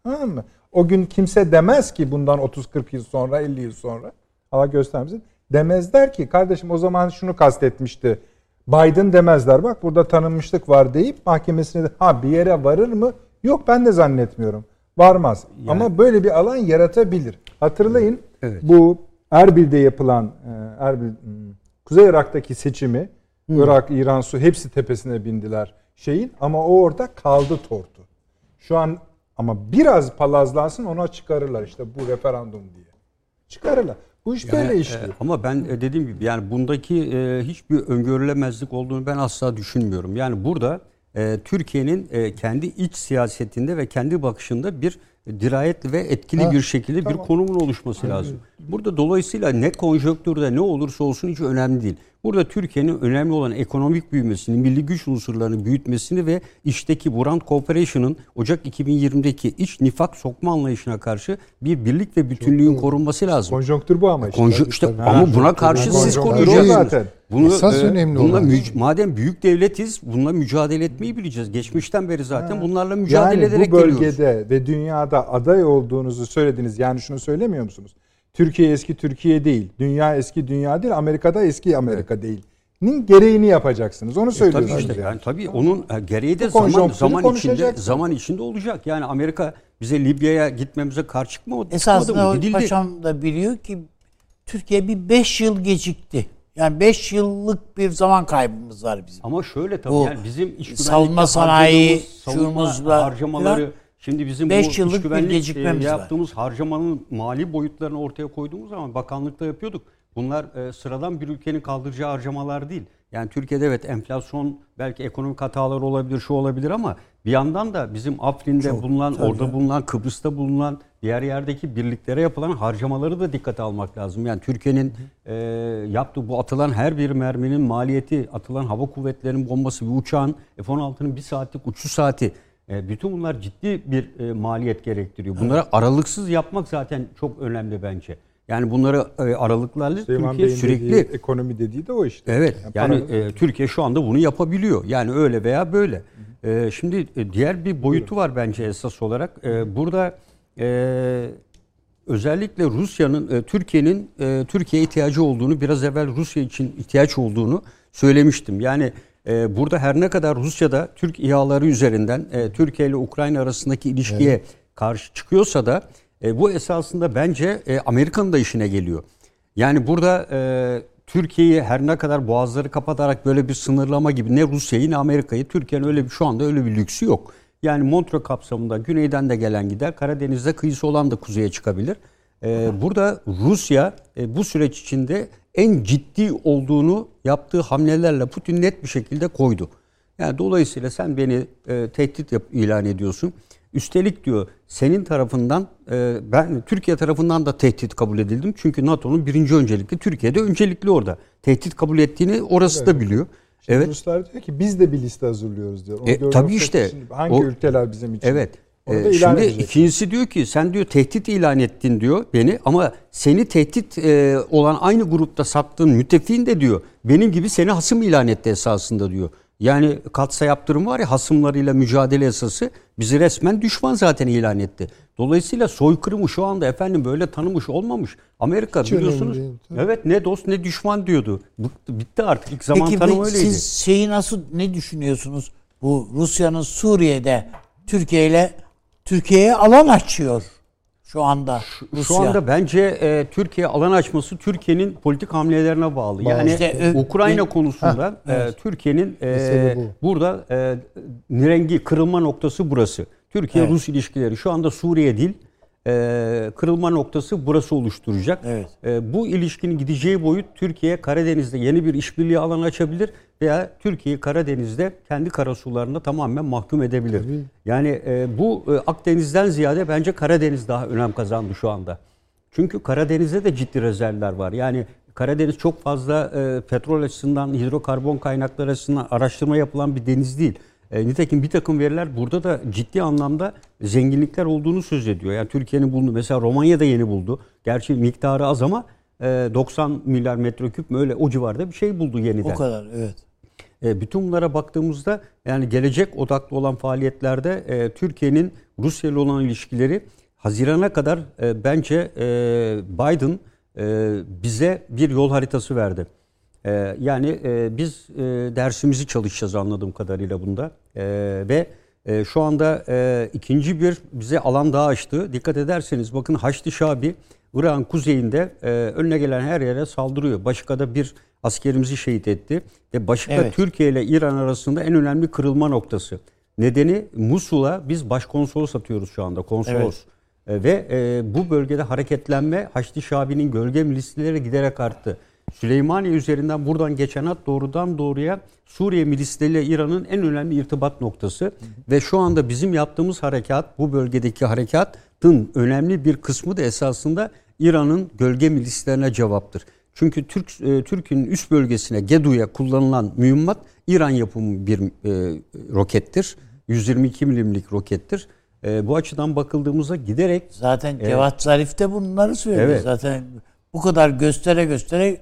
Anladın mı? O gün kimse demez ki bundan 30-40 yıl sonra, 50 yıl sonra Allah göstermesin. Demezler ki kardeşim o zaman şunu kastetmişti. Biden demezler. Bak burada tanınmışlık var deyip mahkemesine de ha bir yere varır mı? Yok ben de zannetmiyorum. Varmaz. Ama böyle bir alan yaratabilir. Hatırlayın Evet. bu Erbil'de yapılan e, Erbil hmm, Kuzey Irak'taki seçimi Irak, İran, Su hepsi tepesine bindiler şeyin ama o orada kaldı tortu. Şu an ama biraz palazlansın ona çıkarırlar işte bu referandum diye. Çıkarırlar. Bu iş böyle Yani, işliyor. e, ama ben e, dediğim gibi yani bundaki e, hiçbir öngörülemezlik olduğunu ben asla düşünmüyorum. Yani burada e, Türkiye'nin e, kendi iç siyasetinde ve kendi bakışında bir dirayetli ve etkili Ha, bir şekilde tamam. bir konumun oluşması lazım. Burada dolayısıyla ne konjonktürde ne olursa olsun hiç önemli değil. Burada Türkiye'nin önemli olan ekonomik büyümesini, milli güç unsurlarını büyütmesini ve işteki Burant Corporation'ın Ocak 2020'deki iç nifak sokma anlayışına karşı bir birlik ve bütünlüğün korunması lazım. Konjonktür bu ama işte. Konju- işte tabii. ama Ha, buna karşı siz koruyacaksınız. zaten. Bunu Esas e, önemli bununla olan. müc- madem büyük devletiz, bununla mücadele etmeyi bileceğiz. Geçmişten beri zaten bunlarla mücadele yani ederek bu geliyoruz. bölgede ve dünyada aday olduğunuzu söylediniz. Yani şunu söylemiyor musunuz? Türkiye eski Türkiye değil. Dünya eski dünya değil. Amerika'da eski Amerika değil. Nin gereğini yapacaksınız. Onu E, söylüyorsunuz. tabii işte yani. yani tabii onun e, gereği de Bu zaman zaman içinde zaman içinde olacak. Yani Amerika bize Libya'ya gitmemize karşı çıkmadı, Esasında mı? paşam da biliyor ki Türkiye bir 5 yıl gecikti. Yani 5 yıllık bir zaman kaybımız var bizim. Ama şöyle tabii Bu yani bizim iç savunma sanayi, savunma harcamaları filan şimdi bizim beş bu yıllık bir güvenlik gecikmemiz e, var. yaptığımız harcamanın mali boyutlarını ortaya koyduğumuz zaman bakanlıkta yapıyorduk. Bunlar e, sıradan bir ülkenin kaldıracağı harcamalar değil. Yani Türkiye'de evet enflasyon belki ekonomik hatalar olabilir, şu olabilir ama bir yandan da bizim Afrin'de bulunan, orada bulunan, Kıbrıs'ta bulunan diğer yerdeki birliklere yapılan harcamaları da dikkate almak lazım. Yani Türkiye'nin e, yaptığı bu atılan her bir merminin maliyeti, atılan hava kuvvetlerinin bombası, bir uçağın F-16'nın bir saatlik uçuş saati bütün bunlar ciddi bir e, maliyet gerektiriyor. Bunları aralıksız yapmak zaten çok önemli bence. Yani bunları e, aralıklarla Süleyman Türkiye Bey'in sürekli dediği, ekonomi dediği de o işte. Evet. Yani paranız- e, Türkiye şu anda bunu yapabiliyor. Yani öyle veya böyle. E, şimdi e, diğer bir boyutu var bence esas olarak. E, burada e, özellikle Rusya'nın e, Türkiye'nin e, Türkiye'ye ihtiyacı olduğunu biraz evvel Rusya için ihtiyaç olduğunu söylemiştim. Yani e, burada her ne kadar Rusya'da Türk İHA'ları üzerinden e, Türkiye ile Ukrayna arasındaki ilişkiye evet. karşı çıkıyorsa da e, bu esasında bence e, Amerika'nın da işine geliyor. Yani burada e, Türkiye'yi her ne kadar boğazları kapatarak böyle bir sınırlama gibi ne Rusya'yı ne Amerika'yı Türkiye'nin öyle bir şu anda öyle bir lüksü yok. Yani Montreux kapsamında güneyden de gelen gider, Karadeniz'de kıyısı olan da kuzeye çıkabilir. Ee, burada Rusya e, bu süreç içinde en ciddi olduğunu yaptığı hamlelerle Putin net bir şekilde koydu. Yani dolayısıyla sen beni e, tehdit yap, ilan ediyorsun. Üstelik diyor senin tarafından e, ben Türkiye tarafından da tehdit kabul edildim. Çünkü NATO'nun birinci öncelikli Türkiye'de öncelikli orada. Tehdit kabul ettiğini orası evet. da biliyor. Şimdi evet. Ruslar diyor ki biz de bir liste hazırlıyoruz diyor. Onu e, tabii işte. Hangi o, ülkeler bizim için? Evet. Ee, şimdi edecek. ikincisi diyor ki sen diyor tehdit ilan ettin diyor beni ama seni tehdit e, olan aynı grupta sattığın müttefiğin de diyor benim gibi seni hasım ilan etti esasında diyor. Yani katsa yaptırım var ya hasımlarıyla mücadele esası bizi resmen düşman zaten ilan etti. Dolayısıyla soykırımı şu anda efendim böyle tanımış olmamış. Amerika Hiç biliyorsunuz. Değil, evet ne dost ne düşman diyordu. Bitti artık ilk zaman Peki, tanımı öyleydi. Siz şeyi nasıl ne düşünüyorsunuz? Bu Rusya'nın Suriye'de Türkiye ile Türkiye'ye alan açıyor şu anda Rusya. Şu anda bence e, Türkiye alan açması Türkiye'nin politik hamlelerine bağlı. Yani işte, Ukrayna e, konusunda evet. e, Türkiye'nin e, bu. burada e, nirengi kırılma noktası burası. Türkiye-Rus evet. ilişkileri şu anda Suriye değil e, kırılma noktası burası oluşturacak. Evet. E, bu ilişkinin gideceği boyut Türkiye Karadeniz'de yeni bir işbirliği alanı açabilir veya Türkiye'yi Karadeniz'de kendi karasularında tamamen mahkum edebilir. Tabii. Yani e, bu e, Akdeniz'den ziyade bence Karadeniz daha önem kazandı şu anda. Çünkü Karadeniz'de de ciddi rezervler var. Yani Karadeniz çok fazla e, petrol açısından, hidrokarbon kaynakları açısından araştırma yapılan bir deniz değil. E, nitekim bir takım veriler burada da ciddi anlamda zenginlikler olduğunu söz ediyor. Yani Türkiye'nin bulunduğu mesela Romanya da yeni buldu. Gerçi miktarı az ama e, 90 milyar metreküp mü öyle o civarda bir şey buldu yeniden. O kadar evet. E, bütün bunlara baktığımızda yani gelecek odaklı olan faaliyetlerde e, Türkiye'nin Rusya ile olan ilişkileri Haziran'a kadar e, bence e, Biden e, bize bir yol haritası verdi. E, yani e, biz e, dersimizi çalışacağız anladığım kadarıyla bunda e, ve e, şu anda e, ikinci bir bize alan daha açtı. Dikkat ederseniz bakın Haçlı Şabi Irak'ın kuzeyinde e, önüne gelen her yere saldırıyor. Başka'da bir askerimizi şehit etti ve Başka evet. Türkiye ile İran arasında en önemli kırılma noktası. Nedeni Musul'a biz başkonsolos atıyoruz şu anda konsolos. Evet. E, ve e, bu bölgede hareketlenme Haçlı Şabi'nin gölge milisleri giderek arttı. Süleymaniye üzerinden buradan geçen hat doğrudan doğruya Suriye milisleriyle İran'ın en önemli irtibat noktası. Hı hı. Ve şu anda bizim yaptığımız harekat, bu bölgedeki harekatın önemli bir kısmı da esasında İran'ın gölge milislerine cevaptır. Çünkü Türk e, Türk'ün üst bölgesine Gedu'ya kullanılan mühimmat İran yapımı bir e, rokettir. 122 milimlik rokettir. E, bu açıdan bakıldığımızda giderek zaten Cevat e, Zarif de bunları söyledi. Evet. Zaten bu kadar göstere göstere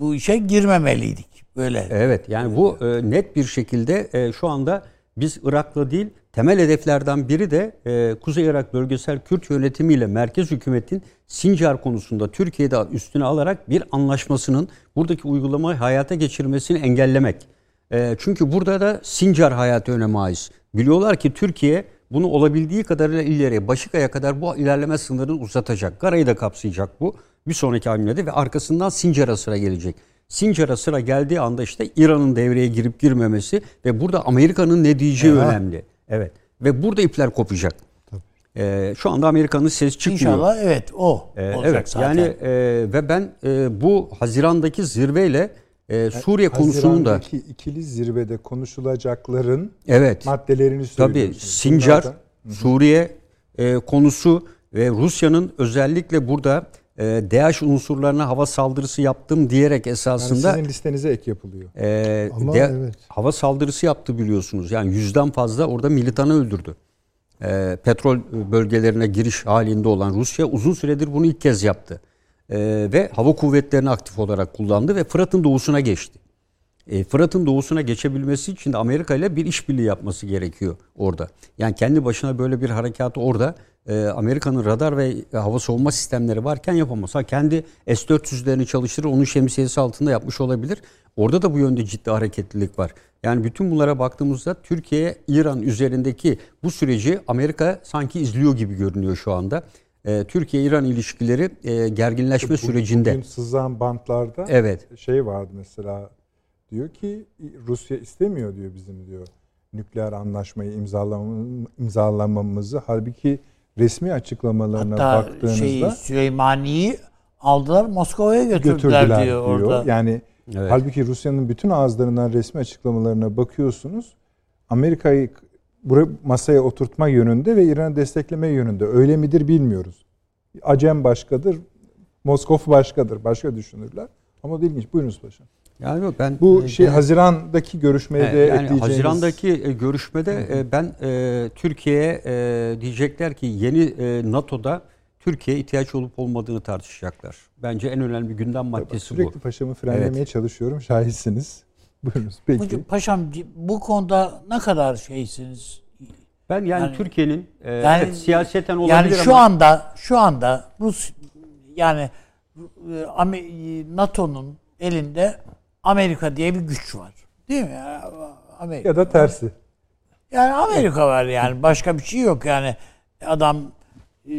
bu işe girmemeliydik. Böyle. Evet yani bu e, net bir şekilde e, şu anda biz Irak'la değil temel hedeflerden biri de e, Kuzey Irak bölgesel Kürt yönetimiyle merkez hükümetin Sincar konusunda Türkiye'de üstüne alarak bir anlaşmasının buradaki uygulamayı hayata geçirmesini engellemek. E, çünkü burada da Sincar hayatı öneme ait. Biliyorlar ki Türkiye bunu olabildiği kadarıyla ileriye Başıkaya kadar bu ilerleme sınırını uzatacak. Garayı da kapsayacak bu bir sonraki hamlede ve arkasından Sincar'a sıra gelecek. Sincar'a sıra geldiği anda işte İran'ın devreye girip girmemesi ve burada Amerika'nın ne diyeceği Aha. önemli. Evet. Ve burada ipler kopacak. Ee, şu anda Amerika'nın ses çıkmıyor. İnşallah evet o ee, olacak evet, zaten. Yani e, ve ben e, bu Haziran'daki zirveyle e, Suriye konusunu da ikili zirvede konuşulacakların evet, maddelerini söylüyorsunuz. Tabii Sincar, Suriye e, konusu ve Rusya'nın özellikle burada e, DH unsurlarına hava saldırısı yaptım diyerek esasında yani sizin listenize ek yapılıyor. E, Ama de, evet. Hava saldırısı yaptı biliyorsunuz. Yani yüzden fazla orada militanı öldürdü. E, petrol bölgelerine giriş halinde olan Rusya uzun süredir bunu ilk kez yaptı. E, ve hava kuvvetlerini aktif olarak kullandı ve Fırat'ın doğusuna geçti. E, Fırat'ın doğusuna geçebilmesi için de Amerika ile bir işbirliği yapması gerekiyor orada. Yani kendi başına böyle bir harekatı orada e, Amerika'nın radar ve hava savunma sistemleri varken yapamaz. Ha kendi S-400'lerini çalıştırır, onun şemsiyesi altında yapmış olabilir. Orada da bu yönde ciddi hareketlilik var. Yani bütün bunlara baktığımızda Türkiye, İran üzerindeki bu süreci Amerika sanki izliyor gibi görünüyor şu anda. Ee, Türkiye-İran ilişkileri e, gerginleşme Bu- sürecinde. Bugün sızan bantlarda Evet. şey vardı mesela diyor ki Rusya istemiyor diyor bizim diyor nükleer anlaşmayı imzalamamızı, imzalamamızı halbuki resmi açıklamalarına Hatta baktığınızda şey Süleymani'yi aldılar Moskova'ya götürdüler, götürdüler diyor, diyor. orada. Yani Evet. halbuki Rusya'nın bütün ağızlarından resmi açıklamalarına bakıyorsunuz. Amerika'yı buraya masaya oturtma yönünde ve İran'ı destekleme yönünde. Öyle midir bilmiyoruz. Acem başkadır, Moskov başkadır. Başka düşünürler. Ama ilginç. Buyurunuz paşam. Yani yok, ben Bu e, şey ben- Haziran'daki görüşmeye de Evet, yani ekleyeceğiniz... Haziran'daki e, görüşmede e, ben e, Türkiye'ye e, diyecekler ki yeni e, NATO'da Türkiye ihtiyaç olup olmadığını tartışacaklar. Bence en önemli gündem maddesi bu. Sürekli paşamı frenlemeye çalışıyorum. Şahitsiniz. Buyurunuz. Peki. Hocam, Paşam bu konuda ne kadar şeysiniz? Ben yani, Yani- Türkiye'nin e, Yani- evet, siyaseten olabilir Yani şu ama anda şu anda Rus yani e, NATO'nun elinde Amerika diye bir güç var. Değil mi? Ya, Amerika. Ya da tersi. Yani Amerika var yani başka bir şey yok yani adam e,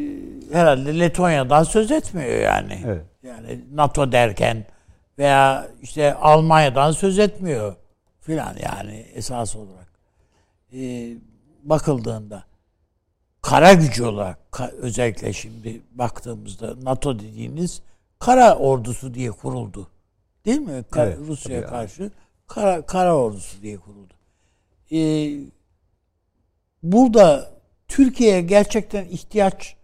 herhalde Letonya'dan söz etmiyor yani. Evet. Yani NATO derken veya işte Almanya'dan söz etmiyor filan yani esas olarak. E, bakıldığında kara gücü olarak ka- özellikle şimdi baktığımızda NATO dediğiniz kara ordusu diye kuruldu. Değil mi? Ka- Evet, Rusya'ya karşı kara, kara ordusu diye kuruldu. Ee, burada Türkiye'ye gerçekten ihtiyaç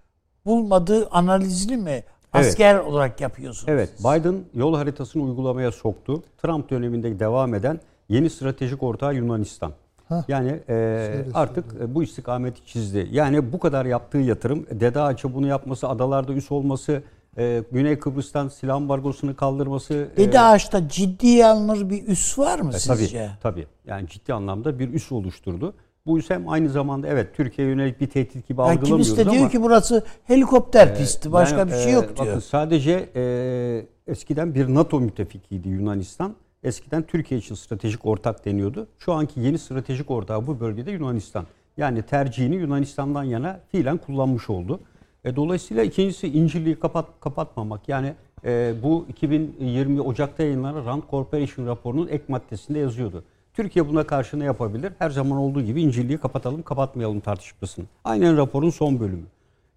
bulmadığı analizini mi asker olarak yapıyorsunuz? evet siz? Biden yol haritasını uygulamaya soktu. Trump döneminde devam eden yeni stratejik ortağı Yunanistan. Hah. Yani e, artık e, bu istikameti çizdi. Yani bu kadar yaptığı yatırım, Dede Ağaç'a bunu yapması, adalarda üs olması, e, Güney Kıbrıs'tan silah ambargosunu kaldırması. e, Dede Ağaç'ta ciddiye alınır bir üs var mı E, sizce? Tabii, tabii. Yani ciddi anlamda bir üs oluşturdu. Bu üs hem aynı zamanda evet Türkiye'ye yönelik bir tehdit gibi Yani algılamıyoruz kimisi de ama... diyor ki burası helikopter pisti, başka Yani, bir şey e, yok diyor. Bakın sadece e, eskiden bir NATO müttefikiydi Yunanistan. Eskiden Türkiye için stratejik ortak deniyordu. Şu anki yeni stratejik ortağı bu bölgede Yunanistan. Yani tercihini Yunanistan'dan yana fiilen kullanmış oldu. E, dolayısıyla ikincisi İncirliği kapat, kapatmamak. Yani e, bu 2020 Ocak'ta yayınlanan Rand Corporation raporunun ek maddesinde yazıyordu. Türkiye buna karşı ne yapabilir? Her zaman olduğu gibi İncirliği kapatalım kapatmayalım tartışmasını. Aynen raporun son bölümü.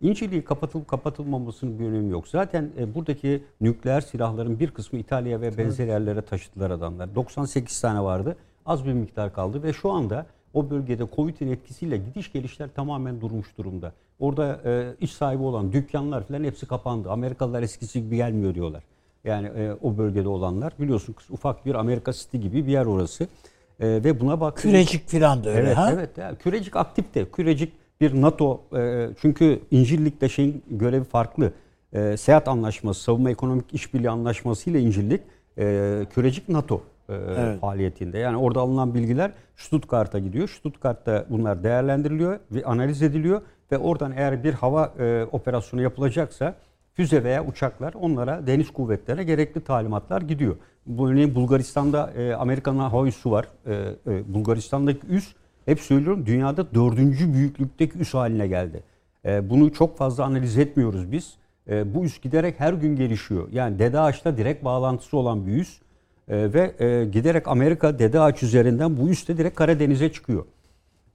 İncirliği kapatılıp kapatılmamasının bir önemi yok. Zaten e, buradaki nükleer silahların bir kısmı İtalya ve benzer yerlere taşıdılar adamlar. 98 tane vardı. Az bir miktar kaldı ve şu anda o bölgede Covid'in etkisiyle gidiş gelişler tamamen durmuş durumda. Orada e, iş sahibi olan dükkanlar falan hepsi kapandı. Amerikalılar eskisi gibi gelmiyor diyorlar. Yani e, o bölgede olanlar biliyorsun ufak bir Amerika City gibi bir yer orası. E, ve buna bak Kürecik filan da öyle Evet, ha? evet. Ya, Kürecik aktif de. Kürecik bir NATO e, çünkü İncirlik'te şeyin görevi farklı. E, seyahat anlaşması, savunma ekonomik işbirliği anlaşması ile İncirlik e, Kürecik NATO e, Evet. faaliyetinde. Yani orada alınan bilgiler Stuttgart'a gidiyor. Stuttgart'ta bunlar değerlendiriliyor ve analiz ediliyor ve oradan eğer bir hava e, operasyonu yapılacaksa füze veya uçaklar onlara deniz kuvvetlerine gerekli talimatlar gidiyor. Örneğin Bulgaristan'da e, Amerika'nın hava üssü var. E, e, Bulgaristan'daki üs hep söylüyorum dünyada dördüncü büyüklükteki üs haline geldi. E, bunu çok fazla analiz etmiyoruz biz. E, bu üs giderek her gün gelişiyor. Yani Dede Ağaç'ta direkt bağlantısı olan bir üs. E, ve e, giderek Amerika Dede Ağaç üzerinden bu üste direkt Karadeniz'e çıkıyor.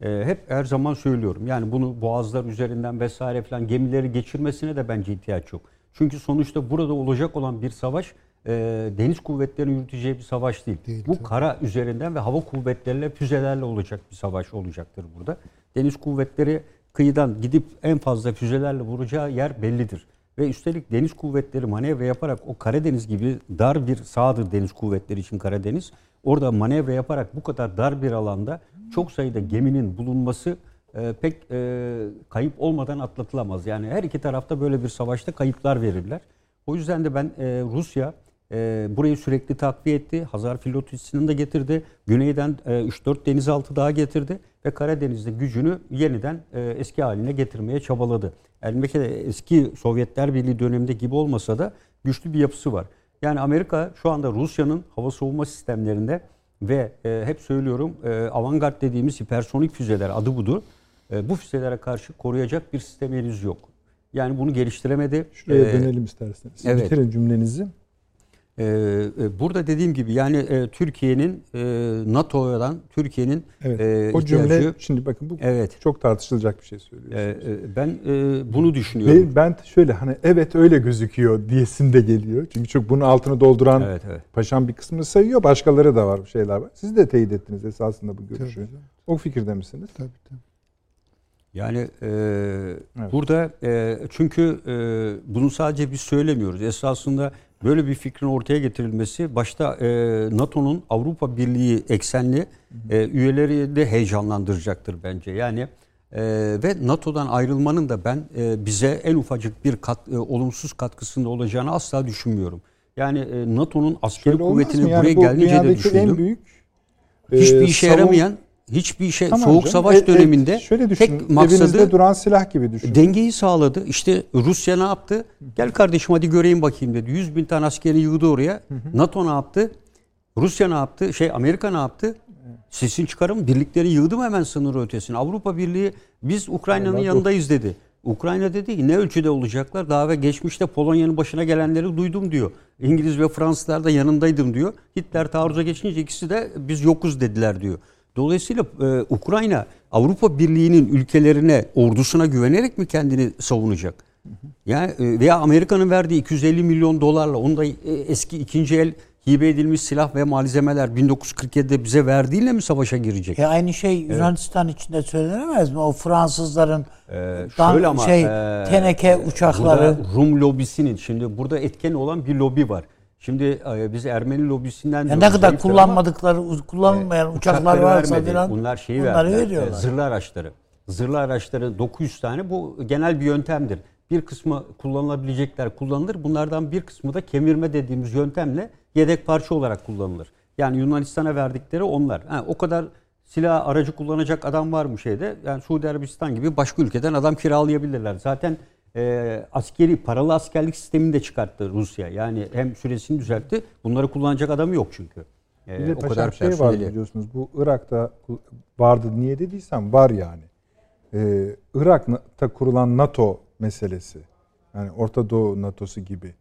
E, hep her zaman söylüyorum. Yani bunu boğazlar üzerinden vesaire falan gemileri geçirmesine de bence ihtiyaç yok. Çünkü sonuçta burada olacak olan bir savaş e, deniz kuvvetlerinin yürüteceği bir savaş değil. Değil, Bu tabii. kara üzerinden ve hava kuvvetleriyle füzelerle olacak bir savaş olacaktır burada. Deniz kuvvetleri kıyıdan gidip en fazla füzelerle vuracağı yer bellidir. Ve üstelik deniz kuvvetleri manevra yaparak o Karadeniz gibi dar bir sahadır deniz kuvvetleri için Karadeniz. Orada manevra yaparak bu kadar dar bir alanda çok sayıda geminin bulunması e, pek e, kayıp olmadan atlatılamaz. Yani her iki tarafta böyle bir savaşta kayıplar verirler. O yüzden de ben e, Rusya e, burayı sürekli takviye etti. Hazar Filotisini de getirdi. Güneyden e, 3-4 denizaltı daha getirdi ve Karadeniz'de gücünü yeniden e, eski haline getirmeye çabaladı. Elbette eski Sovyetler Birliği döneminde gibi olmasa da güçlü bir yapısı var. Yani Amerika şu anda Rusya'nın hava savunma sistemlerinde ve e, hep söylüyorum e, avantgard dediğimiz hipersonik füzeler adı budur. E, bu füzelere karşı koruyacak bir sistem henüz yok. Yani bunu geliştiremedi. Şuraya E, dönelim isterseniz. Evet. Bitirin cümlenizi. Ee, e, burada dediğim gibi yani e, Türkiye'nin e, NATO'dan Türkiye'nin Evet. e, o cümle ihtiyacı- şimdi bakın bu evet çok tartışılacak bir şey söylüyorsunuz. e, ben e, bunu düşünüyorum. Ve ben şöyle hani evet öyle gözüküyor diyesin de geliyor. Çünkü çok bunun altını dolduran Evet evet. paşam bir kısmını sayıyor. Başkaları da var şeyler var. Siz de teyit ettiniz esasında bu görüşü. tabii, O fikirde misiniz? tabii, tabii. Yani e, burada e, çünkü e, bunu sadece biz söylemiyoruz. Esasında böyle bir fikrin ortaya getirilmesi başta e, NATO'nun Avrupa Birliği eksenli e, üyeleri de heyecanlandıracaktır bence. Yani e, ve NATO'dan ayrılmanın da ben e, bize en ufacık bir kat, e, olumsuz katkısında olacağını asla düşünmüyorum. Yani e, NATO'nun askeri Şöyle kuvvetinin? Yani buraya bu gelmeyeceği de düşündüm. en büyük Hiçbir e, işe savun- yaramayan, hiçbir işe Tamam soğuk canım. savaş E, e, döneminde şöyle düşünün. tek maksadı duran silah gibi düşünün. dengeyi sağladı. İşte Rusya ne yaptı? Gel kardeşim hadi göreyim bakayım dedi. 100 bin tane askeri yığdı oraya. NATO ne yaptı? Rusya ne yaptı? Şey Amerika ne yaptı? Sesin çıkarım birlikleri yığdı mı hemen sınır ötesine? Avrupa Birliği biz Ukrayna'nın Vallahi yanındayız dedi. Ukrayna dedi ki ne ölçüde olacaklar? Daha ve geçmişte Polonya'nın başına gelenleri duydum diyor. İngiliz ve Fransızlar da yanındaydım diyor. Hitler taarruza geçince ikisi de biz yokuz dediler diyor. Dolayısıyla e, Ukrayna Avrupa Birliği'nin ülkelerine, ordusuna güvenerek mi kendini savunacak? Yani e, veya Amerika'nın verdiği 250 milyon dolarla onu da e, eski ikinci el hibe edilmiş silah ve malzemeler 1947'de bize verdiğiyle mi savaşa girecek? E aynı şey Yunanistan içinde söylenemez mi? O Fransızların Ee, şöyle ama şey e, teneke uçakları burada Rum lobisinin şimdi burada etken olan bir lobi var. Şimdi e, biz Ermeni lobisinden ya diyoruz, ne kadar zayıftır ama- kullanmadıkları kullanılmayan uçaklar Uçakları varsa filan Bunlar şeyi verdiler. veriyorlar. E, Zırhlı araçları. Zırhlı araçları 900 tane bu genel bir yöntemdir. Bir kısmı kullanılabilecekler kullanılır. Bunlardan bir kısmı da kemirme dediğimiz yöntemle yedek parça olarak kullanılır. Yani Yunanistan'a verdikleri onlar. Ha, o kadar silah aracı kullanacak adam var mı şeyde? Yani Suudi Arabistan gibi başka ülkeden adam kiralayabilirler. Zaten e, askeri paralı askerlik sistemini de çıkarttı Rusya. Yani hem süresini düzeltti. Bunları kullanacak adam yok çünkü. E, Bir de o paşam kadar şey var biliyorsunuz. Bu Irak'ta vardı niye dediysem var yani. Ee, Irak'ta kurulan NATO meselesi. Yani Orta Doğu NATO'su gibi.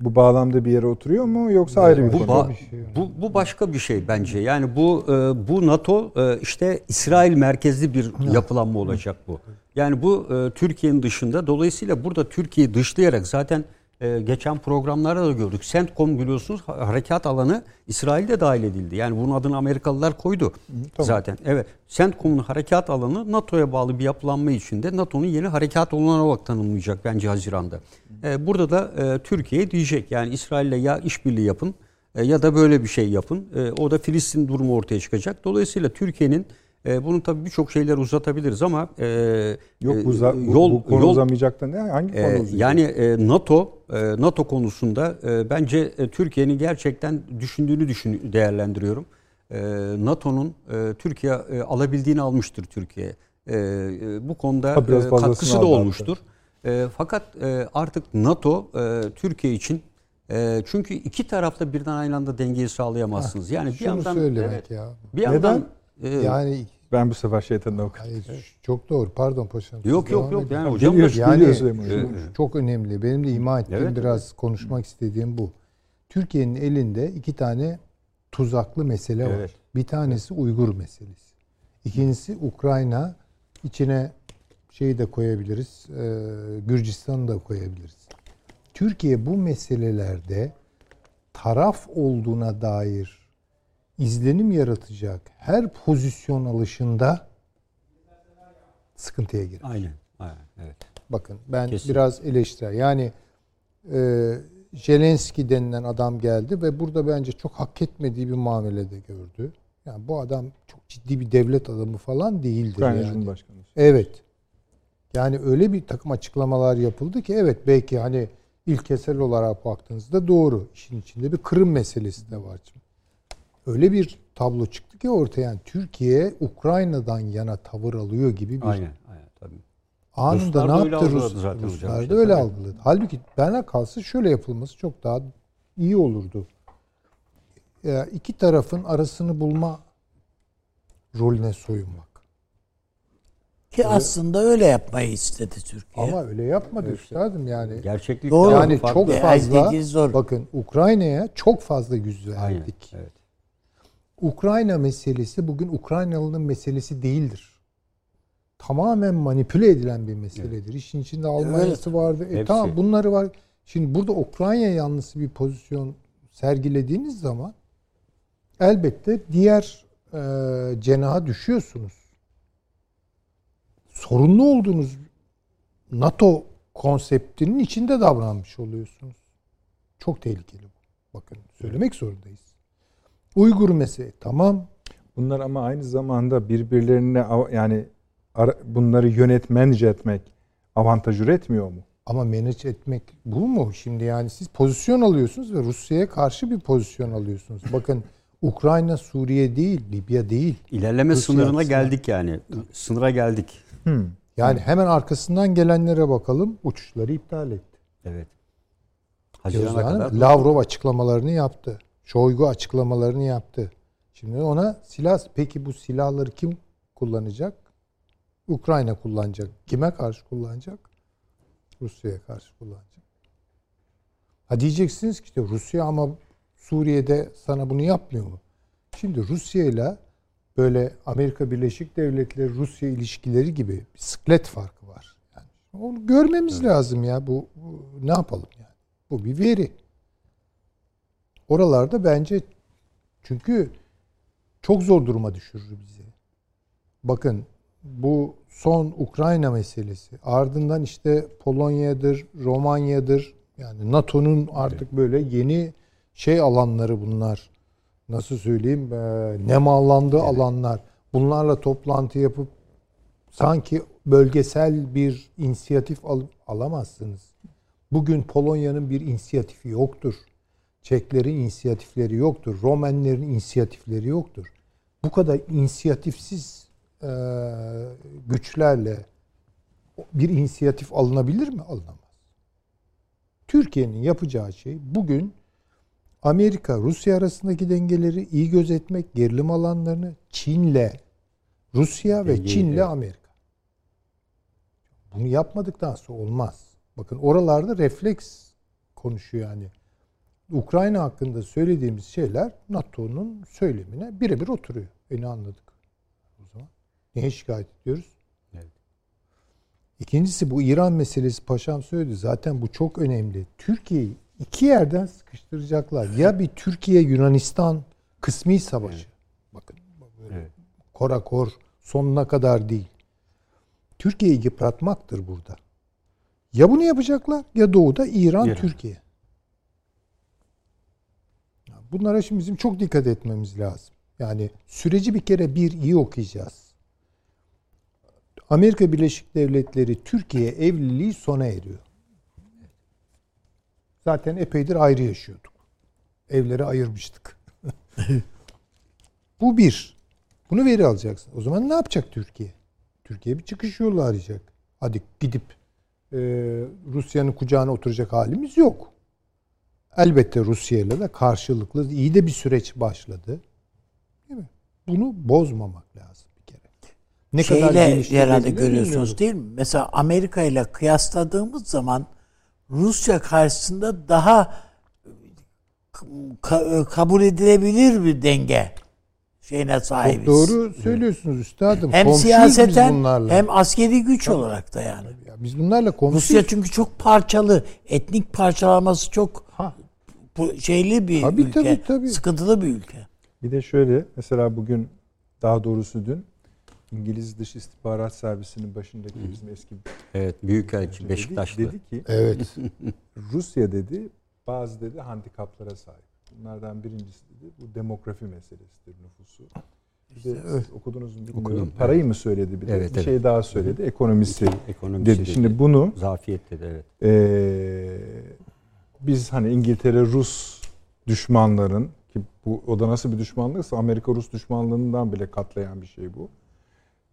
Bu bağlamda bir yere oturuyor mu yoksa ayrı bir Bu, konu? ba- mu? bu, bu başka bir şey bence. Yani bu e, bu NATO e, işte İsrail merkezli bir yapılanma olacak bu. Yani bu e, Türkiye'nin dışında. Dolayısıyla burada Türkiye'yi dışlayarak zaten e, geçen programlarda da gördük. CENTCOM biliyorsunuz ha- harekat alanı İsrail'de dahil edildi. Yani bunun adını Amerikalılar koydu tamam. zaten. Evet. CENTCOM'un harekat alanı NATO'ya bağlı bir yapılanma içinde NATO'nun yeni harekat alanı olarak tanımlayacak bence Haziran'da. E, burada da e, Türkiye diyecek yani İsrail'le ya işbirliği yapın e, ya da böyle bir şey yapın. E, o da Filistin durumu ortaya çıkacak. Dolayısıyla Türkiye'nin e, bunu tabii birçok şeyler uzatabiliriz ama e, Yok bu, e, za- bu, yol bu konu yol uzamayacak da ne? Hangi konu ee, uzayacak? yani e, NATO e, NATO konusunda e, bence e, Türkiye'nin gerçekten düşündüğünü düşün değerlendiriyorum. E, NATO'nun e, Türkiye e, alabildiğini almıştır Türkiye. E, e, bu konuda Ha, e, katkısı da olmuştur. E, fakat e, artık NATO e, Türkiye için e, çünkü iki tarafta birden aynı anda dengeyi sağlayamazsınız. Yani bir yandan söylemek evet, ya. bir yandan e, Yani Ben bu sefer şeytanın avukatı. hayır, çok doğru. Pardon paşam. yok yok yok edin. yani hocam Geliyor, da- Yani şu- Hocam. çok önemli. Benim de ima ettiğim Evet, biraz konuşmak istediğim bu. Türkiye'nin elinde iki tane tuzaklı mesele var. Evet. Bir tanesi Uygur meselesi. İkincisi Ukrayna. İçine şeyi de koyabiliriz. E, Gürcistan'ı da koyabiliriz. Türkiye bu meselelerde taraf olduğuna dair izlenim yaratacak her pozisyon alışında sıkıntıya girer. Aynen. aynen evet. Bakın ben Kesin. biraz eleştirel. Yani e, Zelenski denilen adam geldi ve burada bence çok hak etmediği bir muamelede gördü. Yani bu adam çok ciddi bir devlet adamı falan değildir Ukrayna yani. Cumhurbaşkanı. Evet. Yani öyle bir takım açıklamalar yapıldı ki evet belki hani ilkesel olarak baktığınızda doğru. İşin içinde bir Kırım meselesi de var. Şimdi. Öyle bir tablo çıktı ki ortaya yani Türkiye Ukrayna'dan yana tavır alıyor gibi bir Aynen. Aynen tabii. Anında Ruslar ne öyle yaptı Rus, zaten Ruslar da öyle tabii. algıladı. Halbuki bana kalsa şöyle yapılması çok daha iyi olurdu. Ya iki tarafın arasını bulma rolüne soyunmak. Ki aslında öyle yapmayı istedi Türkiye. Ama öyle yapmadı üstadım yani. Gerçeklik Doğru. Yani çok E, fazla zor. bakın Ukrayna'ya çok fazla yüz Aynen, verdik. evet. Ukrayna meselesi bugün Ukraynalı'nın meselesi değildir. Tamamen manipüle edilen bir meseledir. İşin içinde Almanya'sı vardı. E Hepsi. tamam bunları var. Şimdi burada Ukrayna yanlısı bir pozisyon sergilediğiniz zaman elbette diğer e, cenaha düşüyorsunuz. Sorunlu olduğunuz NATO konseptinin içinde davranmış oluyorsunuz. Çok tehlikeli bu. Bakın söylemek zorundayız. Uygur meselesi tamam. Bunlar ama aynı zamanda birbirlerine yani bunları yönetmence etmek avantaj üretmiyor mu? Ama manage etmek bu mu? Şimdi yani siz pozisyon alıyorsunuz ve Rusya'ya karşı bir pozisyon alıyorsunuz. Bakın Ukrayna, Suriye değil, Libya değil. İlerleme Rusya sınırına açısından. geldik yani. Sınıra geldik. Hmm. Yani hemen arkasından gelenlere bakalım. Uçuşları iptal etti. Evet. Haziran'a kadar. Lavrov açıklamalarını yaptı. Şoygu açıklamalarını yaptı. Şimdi ona silah peki bu silahları kim kullanacak? Ukrayna kullanacak. Kime karşı kullanacak? Rusya'ya karşı kullanacak. Ha diyeceksiniz ki işte Rusya ama Suriye'de sana bunu yapmıyor mu? Şimdi Rusya ile böyle Amerika Birleşik Devletleri Rusya ilişkileri gibi bir sıklet farkı var. Yani onu görmemiz lazım ya. Bu, bu ne yapalım yani? Bu bir veri. Oralarda bence çünkü çok zor duruma düşürür bizi. Bakın bu son Ukrayna meselesi. Ardından işte Polonya'dır, Romanya'dır. Yani NATO'nun artık böyle yeni şey alanları bunlar. Nasıl söyleyeyim? E, nemalandığı alanlar. Bunlarla toplantı yapıp sanki bölgesel bir inisiyatif al- alamazsınız. Bugün Polonya'nın bir inisiyatifi yoktur. Çeklerin inisiyatifleri yoktur. Romenlerin inisiyatifleri yoktur. Bu kadar inisiyatifsiz e, güçlerle bir inisiyatif alınabilir mi? Alınamaz. Türkiye'nin yapacağı şey bugün Amerika Rusya arasındaki dengeleri iyi gözetmek, gerilim alanlarını Çin'le Rusya ve Çin'le. Amerika. Bunu yapmadıktan sonra olmaz. Bakın oralarda refleks konuşuyor yani. Ukrayna hakkında söylediğimiz şeyler NATO'nun söylemine birebir oturuyor. Beni anladık. O zaman niye şikayet ediyoruz? Evet. İkincisi bu İran meselesi paşam söyledi. Zaten bu çok önemli. Türkiye'yi iki yerden sıkıştıracaklar. Ya bir Türkiye Yunanistan kısmi savaşı. Bakın böyle Evet. korakor sonuna kadar değil. Türkiye'yi yıpratmaktır burada. Ya bunu yapacaklar ya doğuda İran, İran. Türkiye. Bunlara şimdi bizim çok dikkat etmemiz lazım. Yani süreci bir kere bir iyi okuyacağız. Amerika Birleşik Devletleri Türkiye evliliği sona eriyor. Zaten epeydir ayrı yaşıyorduk. Evleri ayırmıştık. Bu bir. Bunu veri alacaksın. O zaman ne yapacak Türkiye? Türkiye bir çıkış yolu arayacak. Hadi gidip e, Rusya'nın kucağına oturacak halimiz yok. Elbette Rusya ile de karşılıklı iyi de bir süreç başladı. Değil mi? Bunu bozmamak lazım bir kere. Ne Şeyle genişletebilir herhalde bilmiyorum. görüyorsunuz değil mi? Mesela Amerika ile kıyasladığımız zaman Rusya karşısında daha ka- kabul edilebilir bir denge şeyine sahibiz. Çok doğru söylüyorsunuz üstadım. Hem Komşuyuz siyaseten biz bunlarla. hem askeri güç olarak da yani. Ya biz bunlarla komşuyuz. Rusya çünkü çok parçalı, etnik parçalaması çok Ha. Bu- şeyli bir Tabii, ülke, tabii, tabii. sıkıntılı bir ülke. Bir de şöyle mesela bugün daha doğrusu dün İngiliz Dış İstihbarat Servisi'nin başındaki bizim eski Evet. Büyükelçi dedi, Beşiktaşlı. dedi ki Evet. Rusya dedi bazı dedi handikaplara sahip. Bunlardan birincisi dedi bu demografi meselesidir nüfusu. Bir de siz okudunuz mu bilmiyorum. Okudum, Parayı mı söyledi bir de? Evet, bir evet. şey daha söyledi. Ekonomisi Ekonomisi dedi. dedi. Şimdi bunu Zafiyet dedi evet. Ee, biz hani İngiltere Rus düşmanların ki bu o da nasıl bir düşmanlıksa Amerika Rus düşmanlığından bile katlayan bir şey bu.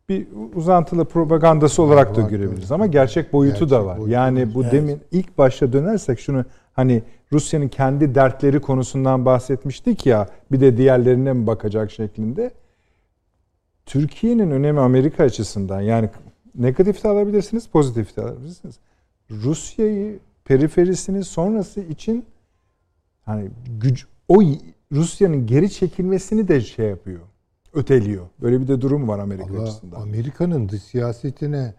Bir uzantılı propagandası olarak da görebiliriz ama gerçek boyutu da Gerçek var. boyutu yani bu Evet. demin ilk başta dönersek şunu hani Rusya'nın kendi dertleri konusundan bahsetmiştik ya bir de diğerlerine mi bakacak şeklinde. Türkiye'nin önemi Amerika açısından yani negatif de alabilirsiniz, pozitif de alabilirsiniz. Rusya'yı periferisini sonrası için hani güç o Rusya'nın geri çekilmesini de şey yapıyor. Öteliyor. Böyle bir de durum var Amerika Allah, açısından. Amerika'nın dış siyasetine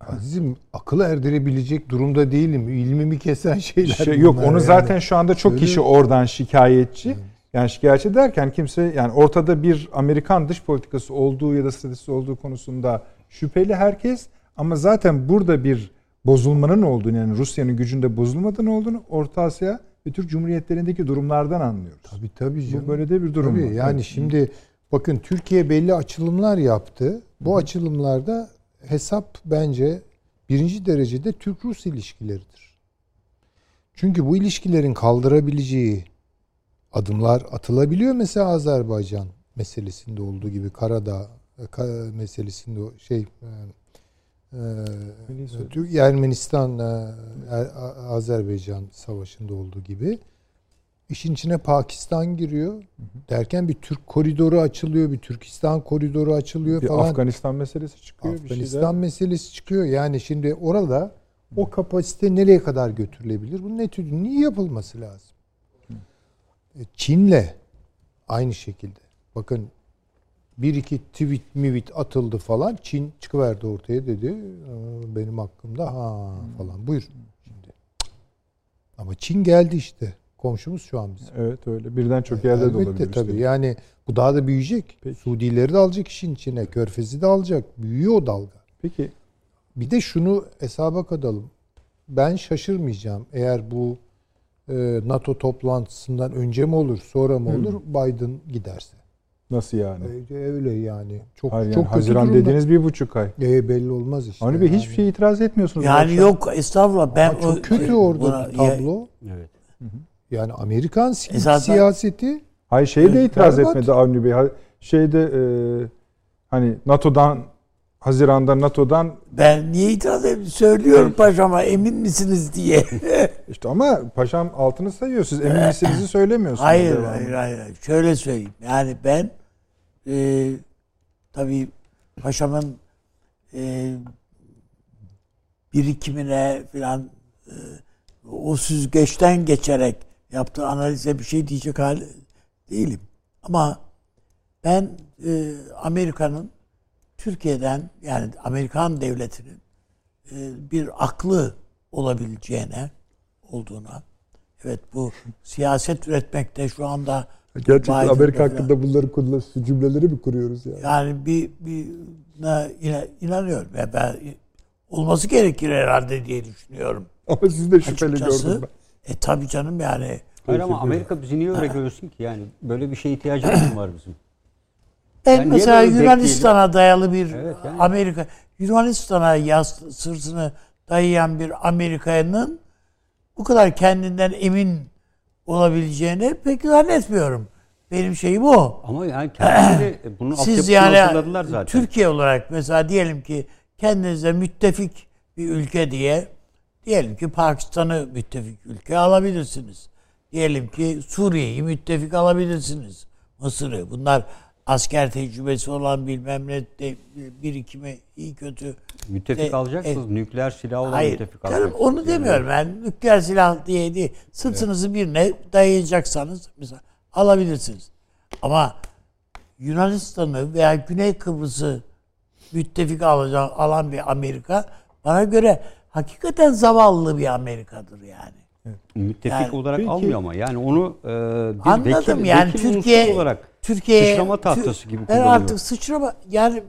Azizim akıl erdirebilecek durumda değilim. İlmimi kesen şeyler. Şey, yok onu yani. zaten şu anda çok Öyle- kişi oradan şikayetçi. Yani şikayetçi derken kimse yani ortada bir Amerikan dış politikası olduğu ya da stratejisi olduğu konusunda şüpheli herkes ama zaten burada bir bozulmanın olduğunu yani Rusya'nın gücünde bozulmadığını olduğunu Orta Asya ve Türk Cumhuriyetlerindeki durumlardan anlıyoruz. Tabii tabii canım. Bu böyle de bir durum Tabii, var. yani Evet. şimdi bakın Türkiye belli açılımlar yaptı. Bu açılımlarda hesap bence birinci derecede Türk-Rus ilişkileridir. Çünkü bu ilişkilerin kaldırabileceği adımlar atılabiliyor. Mesela Azerbaycan meselesinde olduğu gibi Karadağ e, meselesinde şey e, e, Türk Ermenistan e, Er- Azerbaycan savaşında olduğu gibi işin içine Pakistan giriyor. Derken bir Türk koridoru açılıyor, bir Türkistan koridoru açılıyor bir falan. Afganistan meselesi çıkıyor. bir Afganistan şeyler. meselesi çıkıyor. Yani şimdi orada o kapasite nereye kadar götürülebilir? Bunun etüdünün iyi yapılması lazım. E, Çin'le aynı şekilde. Bakın bir iki tweet mivit atıldı falan. Çin çıkıverdi ortaya dedi. "Aa, Benim hakkımda ha falan. Buyur. Şimdi. Ama Çin geldi işte. Komşumuz şu an bizim. Evet öyle. Birden çok yerde de Elbette olabilir. tabii. üstelik. Yani bu daha da büyüyecek. Peki. Suudileri de alacak işin içine. Körfez'i de alacak. Büyüyor o dalga. Peki Bir de şunu hesaba katalım. Ben şaşırmayacağım eğer bu e, NATO toplantısından önce mi olur, sonra mı olur Biden giderse. Nasıl yani? E, öyle yani. Çok Hayır, yani çok kötü Haziran durumda. dediğiniz bir buçuk ay. E, belli olmaz işte. Avni Bey yani. hiçbir şey itiraz etmiyorsunuz. Yani yok estağfurullah ben Ama çok o- kötü orada buna- tablo. Evet. Yani Amerikan si- Esasen- siyaseti Hayır şeye de itiraz berbat. etmedi Avni Bey. Şeyde e, hani NATO'dan Haziran'da NATO'dan Ben niye itiraz edeyim? Söylüyorum paşama emin misiniz diye. işte ama paşam altını sayıyor. Siz emin misinizi söylemiyorsunuz. hayır, hayır, hayır. Şöyle söyleyeyim. Yani ben e, tabii paşamın e, birikimine filan e, o süzgeçten geçerek yaptığı analize bir şey diyecek hali değilim. Ama ben e, Amerika'nın Türkiye'den yani Amerikan devletinin e, bir aklı olabileceğine olduğuna evet bu siyaset üretmekte şu anda Gerçekten Biden'da Amerika falan- hakkında bunları kullan- cümleleri mi kuruyoruz yani? yani bir bir ina- inanıyorum ve ben olması gerekir herhalde diye düşünüyorum. Ama siz de şüpheli Açıkçası gördüm ben. e tabii canım yani Hayır ama Amerika bizi niye öyle görsün ki yani böyle bir şeye ihtiyacımız mı var bizim? Ben Yani mesela Yunanistan'a dayalı bir Evet, yani. Amerika Yunanistan'a yas, sırtını dayayan bir Amerika'nın bu kadar kendinden emin olabileceğini pek zannetmiyorum. Benim şeyim o. Ama yani kendileri bunun Siz yani hazırladılar zaten. Türkiye olarak mesela diyelim ki kendinize müttefik bir ülke diye diyelim ki Pakistan'ı müttefik ülke alabilirsiniz. Diyelim ki Suriye'yi müttefik alabilirsiniz. Mısır'ı. Bunlar asker tecrübesi olan bilmem ne de, birikimi iyi kötü. müttefik E, alacaksınız. Nükleer silah olan Hayır. müttefik Canım alacaksınız. onu demiyorum ben. Nükleer silah diye değil. Sırtınızı birine dayayacaksanız mesela alabilirsiniz. Ama Yunanistan'ı veya Güney Kıbrıs'ı müttefik alacak, alan bir Amerika bana göre hakikaten zavallı bir Amerika'dır yani. Müttefik Yani- olarak Peki. almıyor ama yani onu e, bir Anladım vekil, yani vekil Türkiye olarak Türkiye sıçrama tahtası gibi Ben kullanıyor. artık sıçrama yani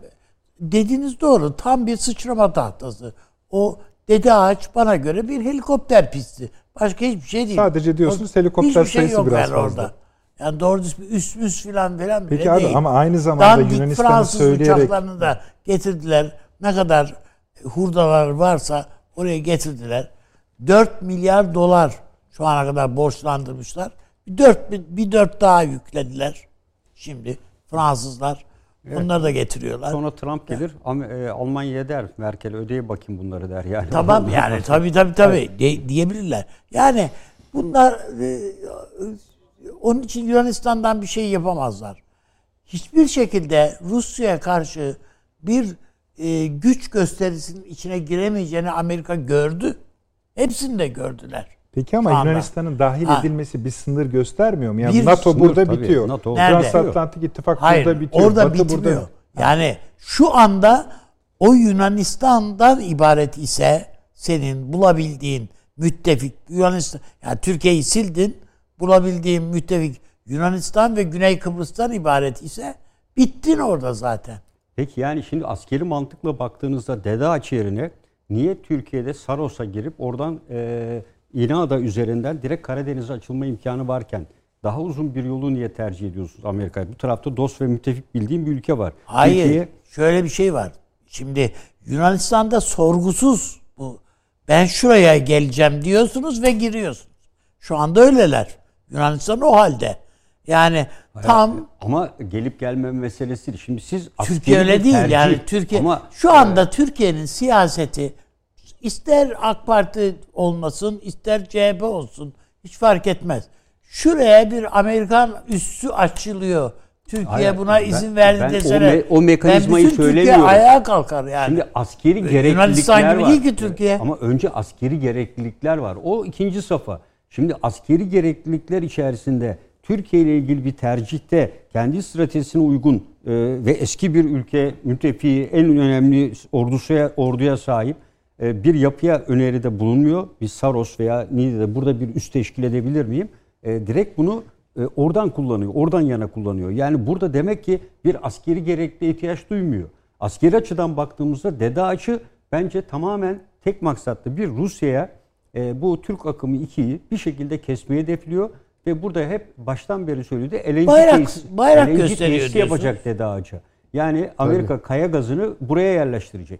dediğiniz doğru tam bir sıçrama tahtası. O dede ağaç bana göre bir helikopter pisti. Başka hiçbir şey değil. Sadece diyorsunuz O- helikopter şey sayısı biraz yani fazla. orada. Yani doğru düz bir üst müs filan filan Peki abi değil. ama aynı zamanda Yunanistan'ı Fransız söyleyerek uçaklarını da getirdiler. Ne kadar hurdalar varsa oraya getirdiler. 4 milyar dolar şu ana kadar borçlandırmışlar. Bir 4, bir 4 daha yüklediler. Şimdi Fransızlar. Onları da getiriyorlar. sonra Trump gelir Am- e, Almanya'ya der Merkel ödeye bakayım bunları der yani. Tamam yani tabii tabii tabii de- diyebilirler. Yani Bunlar e, onun için Yunanistan'dan bir şey yapamazlar. Hiçbir şekilde Rusya'ya karşı bir e, güç gösterisinin içine giremeyeceğini Amerika gördü. Hepsini de gördüler. Peki ama. Yunanistan'ın dahil Ha. edilmesi bir sınır göstermiyor mu? Yani Bir NATO sınır burada tabii. bitiyor. NATO? Transatlantik İttifak Hayır, burada bitiyor. orada Batı bitmiyor. burada. Yani şu anda o Yunanistan'dan ibaret ise senin bulabildiğin müttefik Yunanistan yani Türkiye'yi sildin bulabildiğin müttefik Yunanistan ve Güney Kıbrıs'tan ibaret ise bittin orada zaten. Peki yani şimdi askeri mantıkla baktığınızda Dede Ağaç yerine niye Türkiye'de Saros'a girip oradan e, İna'da üzerinden direkt Karadeniz'e açılma imkanı varken daha uzun bir yolu niye tercih ediyorsunuz Amerika'ya? Bu tarafta dost ve müttefik bildiğim bir ülke var. Hayır. Türkiye, Şöyle bir şey var. Şimdi Yunanistan'da sorgusuz bu ben şuraya geleceğim diyorsunuz ve giriyorsunuz. Şu anda öyleler. Yunanistan o halde. Yani tam ama gelip gelmeme meselesi. Şimdi siz Türkiye öyle değil tercih- yani Türkiye ama şu anda Türkiye'nin siyaseti ister AK Parti olmasın ister CHP olsun hiç fark etmez. Şuraya bir Amerikan üssü açılıyor. Türkiye Hayır, buna ben- izin verdi ben o me- o mekanizmayı ben bütün söylemiyorum. Türkiye ayağa kalkar yani. Şimdi askeri gereklilikler Yunanistan gibi var. değil ki Türkiye. Ama önce askeri gereklilikler var. O ikinci safa. Şimdi askeri gereklilikler içerisinde Türkiye ile ilgili bir tercihte kendi stratejisine uygun e, ve eski bir ülke müttefiği en önemli ordusuya orduya sahip bir yapıya öneride bulunmuyor. Bir Saros veya Niğde'de burada bir üst teşkil edebilir miyim? E, direkt bunu e, oradan kullanıyor. Oradan yana kullanıyor. Yani burada demek ki bir askeri gerekli ihtiyaç duymuyor. Askeri açıdan baktığımızda Dede Ağaç'ı bence tamamen tek maksatlı bir Rusya'ya e, bu Türk akımı 2'yi bir şekilde kesmeyi hedefliyor ve burada hep baştan beri söyledi LNG Bayrak- tesis- bayrak LNG gösteriyor yapacak Dede Ağaç'a. Yani Amerika kaya gazını buraya yerleştirecek.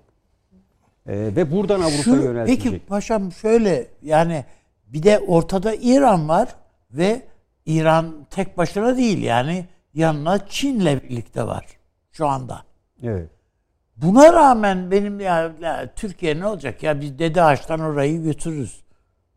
E, ve buradan Avrupa'ya yöneltecek. peki paşam şöyle yani bir de ortada İran var ve İran tek başına değil yani yanına Çin'le birlikte var şu anda. Evet. Buna rağmen benim ya, ya Türkiye ne olacak ya biz Dede Ağaç'tan orayı götürürüz.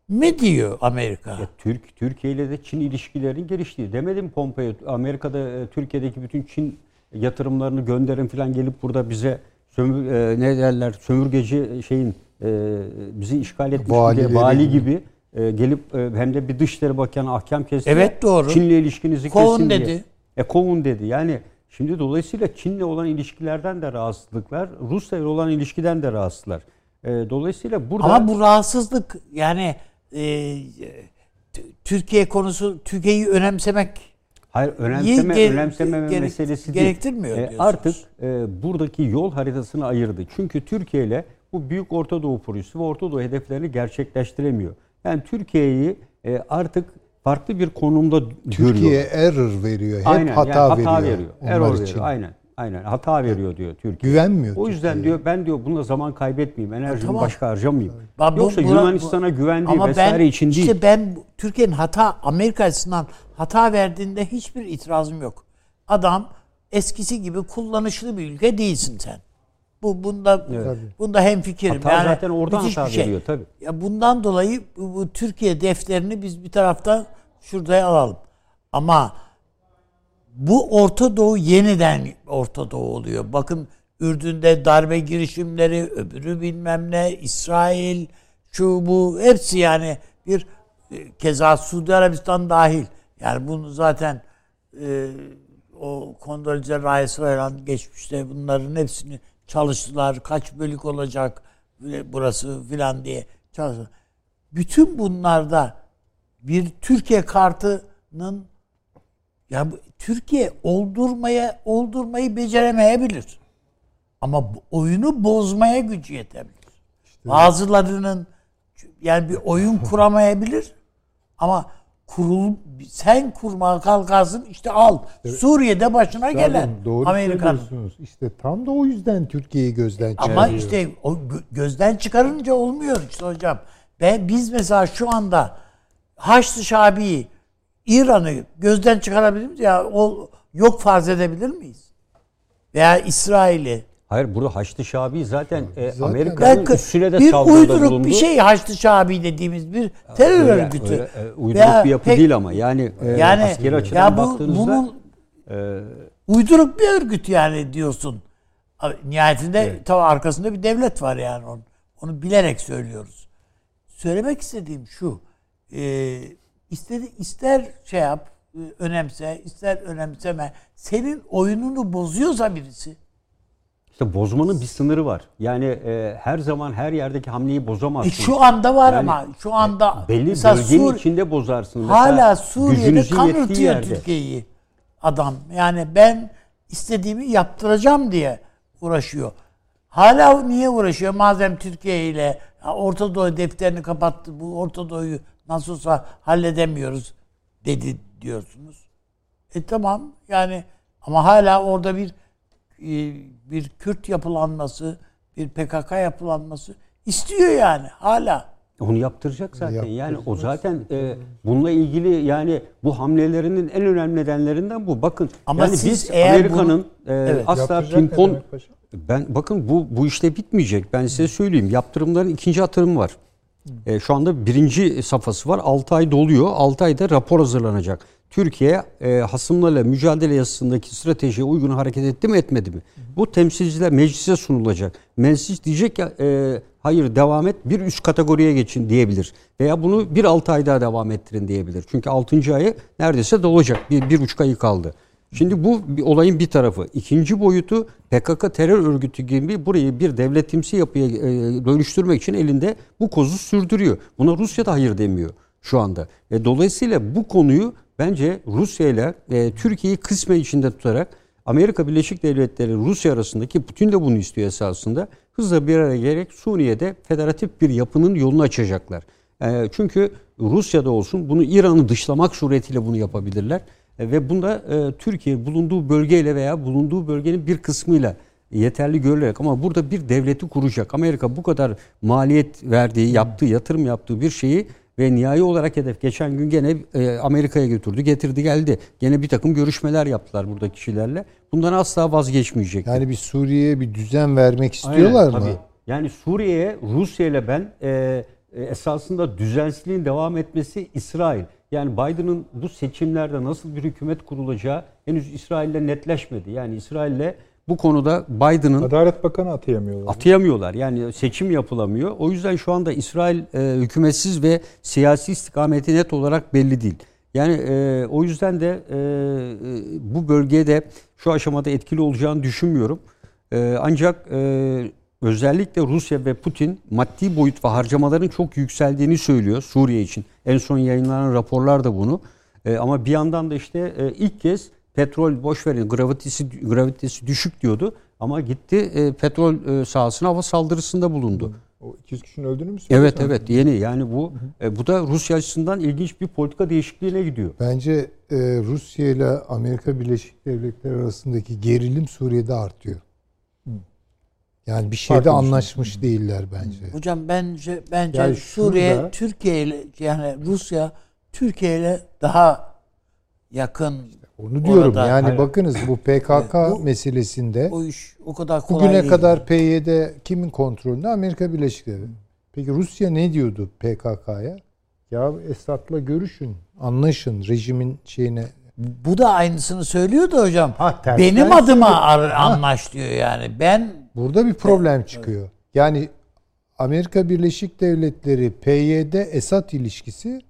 Mi diyor Amerika? Ya Türk Türkiye ile de Çin ilişkilerinin geliştiği. Demedim Pompeo Amerika'da e, Türkiye'deki bütün Çin yatırımlarını gönderin falan gelip burada bize sömür, e, ne derler sömürgeci şeyin e, bizi işgal etmiş diye Valileri vali gibi. e, gelip e, hem de bir dışişleri bakanı ahkam kesti. Evet, doğru. Çin'le ilişkinizi Kovun kesin diye. dedi. E kovun dedi. Yani şimdi dolayısıyla Çin'le olan ilişkilerden de rahatsızlıklar, Rusya ile olan ilişkiden de rahatsızlar. E, dolayısıyla burada Ama bu rahatsızlık yani e, Türkiye konusu Türkiye'yi önemsemek Hayır önemseme Ge- önemsememe gerek- meselesi değil. gerektirmiyor E, diyorsunuz. artık e, buradaki yol haritasını ayırdı. Çünkü Türkiye ile bu büyük Orta Doğu projesi ve Orta Doğu hedeflerini gerçekleştiremiyor. Yani Türkiye'yi e, artık farklı bir konumda Türkiye görüyor. error veriyor. Hep Aynen, hata, yani hata veriyor. veriyor. Error için. veriyor. Aynen. Aynen. Hata veriyor diyor Türkiye. Güvenmiyor O yüzden Türkiye'ye. diyor ben diyor bununla zaman kaybetmeyeyim. Enerjimi Tamam. başka harcamayayım. Bak Yoksa Yunanistan'a güvendiği Ama vesaire ben, için değil. İşte ben Türkiye'nin hata Amerika açısından hata verdiğinde hiçbir itirazım yok. Adam eskisi gibi kullanışlı bir ülke değilsin sen. Bu bunda Evet. bunda hemfikirim. Hata yani zaten oradan hata bir şey. veriyor tabii. Ya bundan dolayı bu, bu Türkiye defterini biz bir taraftan şuraya alalım. Ama bu Orta Doğu yeniden Orta Doğu oluyor. Bakın Ürdün'de darbe girişimleri, öbürü bilmem ne, İsrail, şu bu hepsi yani bir e, keza Suudi Arabistan dahil. Yani bunu zaten e, o Kondolize Rice falan geçmişte bunların hepsini çalıştılar. Kaç bölük olacak e, burası filan diye çalıştılar. Bütün bunlarda bir Türkiye kartının ya bu- Türkiye oldurmaya oldurmayı beceremeyebilir. Ama oyunu bozmaya gücü yetebilir. Bazılarının yani bir oyun kuramayabilir ama kurul sen kurmaya kalkarsın işte al. Suriye'de başına gelen Zaten doğru Amerikan. söylüyorsunuz. İşte tam da o yüzden Türkiye'yi gözden çıkarıyor. Ama işte o gö- gözden çıkarınca olmuyor işte hocam. Ben biz mesela şu anda Haçlı Şabi'yi İran'ı gözden çıkarabilir miyiz? Ya o yok farz edebilir miyiz? Veya İsrail'i. Hayır burada Haçlı Şabi zaten, e, Zaten- Amerika'nın üstüne de bir saldırıda uyduruk bulundu. bir şey Haçlı Şabi dediğimiz bir terör Öyle- örgütü. öyle, e, uyduruk Veya bir yapı pek- değil ama yani, e, Yani askeri açıdan ya bu, baktığınızda bunun e, uyduruk bir örgüt yani diyorsun. Nihayetinde tabii arkasında bir devlet var yani onu, onu bilerek söylüyoruz. Söylemek istediğim şu. E, istedi, ister şey yap, e, önemse, ister önemseme. Senin oyununu bozuyorsa birisi. işte bozmanın bir sınırı var. Yani e, her zaman her yerdeki hamleyi E, bozamazsınız. şu anda var Yani, ama şu anda Belli mesela bölgenin Sur- içinde bozarsınız. Mesela hala Suriye'de gücünüzün kan yettiği ırtıyor yerde. Türkiye'yi adam. Yani ben istediğimi yaptıracağım diye uğraşıyor. Hala niye uğraşıyor? Madem Türkiye ile Orta Doğu defterini kapattı. Bu Orta Doğu'yu nasıl olsa halledemiyoruz dedi diyorsunuz. E tamam yani ama hala orada bir e, bir Kürt yapılanması, bir PKK yapılanması istiyor yani hala. Onu yaptıracak zaten. Yaptıracak. Yani o zaten e, bununla ilgili yani bu hamlelerinin en önemli nedenlerinden bu. Bakın Ama yani siz biz Amerika'nın e, Evet. asla pimpon ben bakın bu bu işte bitmeyecek. Ben size söyleyeyim. Yaptırımların ikinci atırımı var. E, şu anda birinci safhası var. 6 ay doluyor. 6 ayda rapor hazırlanacak. Türkiye e, hasımlarla mücadele yasasındaki stratejiye uygun hareket etti mi etmedi mi? Bu temsilciler meclise sunulacak. Meclis diyecek ya e, hayır devam et bir üst kategoriye geçin diyebilir. Veya bunu bir 6 ay daha devam ettirin diyebilir. Çünkü 6. ayı neredeyse dolacak. Bir, bir buçuk ayı kaldı. Şimdi bu bir olayın bir tarafı. İkinci boyutu PKK terör örgütü gibi burayı bir devletimsi yapıya e, dönüştürmek için elinde bu kozu sürdürüyor. Buna Rusya da hayır demiyor şu anda. E, dolayısıyla bu konuyu bence Rusya ile e, Türkiye'yi kısmen içinde tutarak Amerika Birleşik Devletleri Rusya arasındaki Putin de bunu istiyor esasında. Hızla bir araya gelerek Suriye'de federatif bir yapının yolunu açacaklar. E, çünkü Rusya'da olsun bunu İran'ı dışlamak suretiyle bunu yapabilirler. E, ve bunda e, Türkiye bulunduğu bölgeyle veya bulunduğu bölgenin bir kısmıyla yeterli görülerek ama burada bir devleti kuracak. Amerika bu kadar maliyet verdiği, yaptığı, yatırım yaptığı bir şeyi ve nihai olarak hedef geçen gün gene e, Amerika'ya götürdü, getirdi geldi. Gene bir takım görüşmeler yaptılar burada kişilerle. Bundan asla vazgeçmeyecek. Yani bir Suriye'ye bir düzen vermek istiyorlar Aynen, mı? tabii. Yani Suriye'ye Rusya ile ben e, e, esasında düzensizliğin devam etmesi İsrail. Yani Biden'ın bu seçimlerde nasıl bir hükümet kurulacağı henüz İsrail'le netleşmedi. Yani İsrail'le bu konuda Biden'ın Adalet Bakanı atayamıyorlar. atayamıyorlar. Yani seçim yapılamıyor. O yüzden şu anda İsrail e, hükümetsiz ve siyasi istikameti net olarak belli değil. Yani e, o yüzden de e, e, bu bölgede şu aşamada etkili olacağını düşünmüyorum. E, ancak e, özellikle Rusya ve Putin maddi boyut ve harcamaların çok yükseldiğini söylüyor Suriye için. En son yayınlanan raporlar da bunu. E, ama bir yandan da işte e, ilk kez petrol boş verin gravitesi gravitesi düşük diyordu ama gitti e, petrol e, sahasına hava saldırısında bulundu. O 200 kişinin öldüğünü mü Evet söylüyorsun? evet yeni yani bu e, bu da Rusya açısından ilginç bir politika değişikliğine gidiyor. Bence e, Rusya ile Amerika Birleşik Devletleri arasındaki gerilim Suriye'de artıyor. Yani bir şeyde Farklı anlaşmış değiller bence. Hocam bence bence Yani Suriye şurada- Türkiye ile yani Rusya Türkiye ile daha yakın Onu diyorum. Orada- yani Hayır. bakınız bu PKK Bu- meselesinde o iş o kadar kolay bugüne değil. kadar PYD kimin kontrolünde? Amerika Birleşik Devletleri. Peki Rusya ne diyordu PKK'ya? Ya Esad'la görüşün, anlaşın rejimin şeyine. bu da aynısını söylüyordu hocam. Ha, Benim adıma söylüyor. ar- anlaş diyor yani. Ben Burada bir problem çıkıyor. Yani Amerika Birleşik Devletleri PYD Esad ilişkisi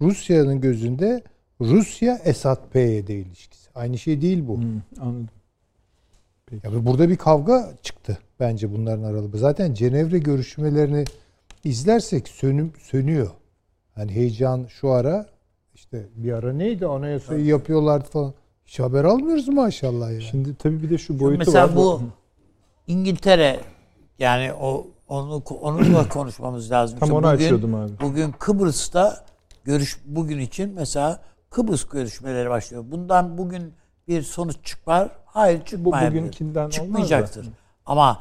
Rusya'nın gözünde Rusya Esad PYD ilişkisi. Aynı şey değil bu. Hı, anladım. Yani burada bir kavga çıktı bence bunların aralarında. Zaten Cenevre görüşmelerini izlersek sönüm sönüyor. Hani heyecan şu ara işte bir ara neydi anayasayı yapıyorlardı falan. Hiç haber almıyoruz maşallah ya. Şimdi tabii bir de şu boyutu mesela var. bu İngiltere yani o onu onunla konuşmamız lazım. Tam İşte onu açıyordum abi. Bugün Kıbrıs'ta görüş bugün için mesela Kıbrıs görüşmeleri başlıyor. Bundan bugün bir sonuç çıkar. Hayır çıkmayabilir. bugünkinden olmaz da. Çıkmayacaktır. Ama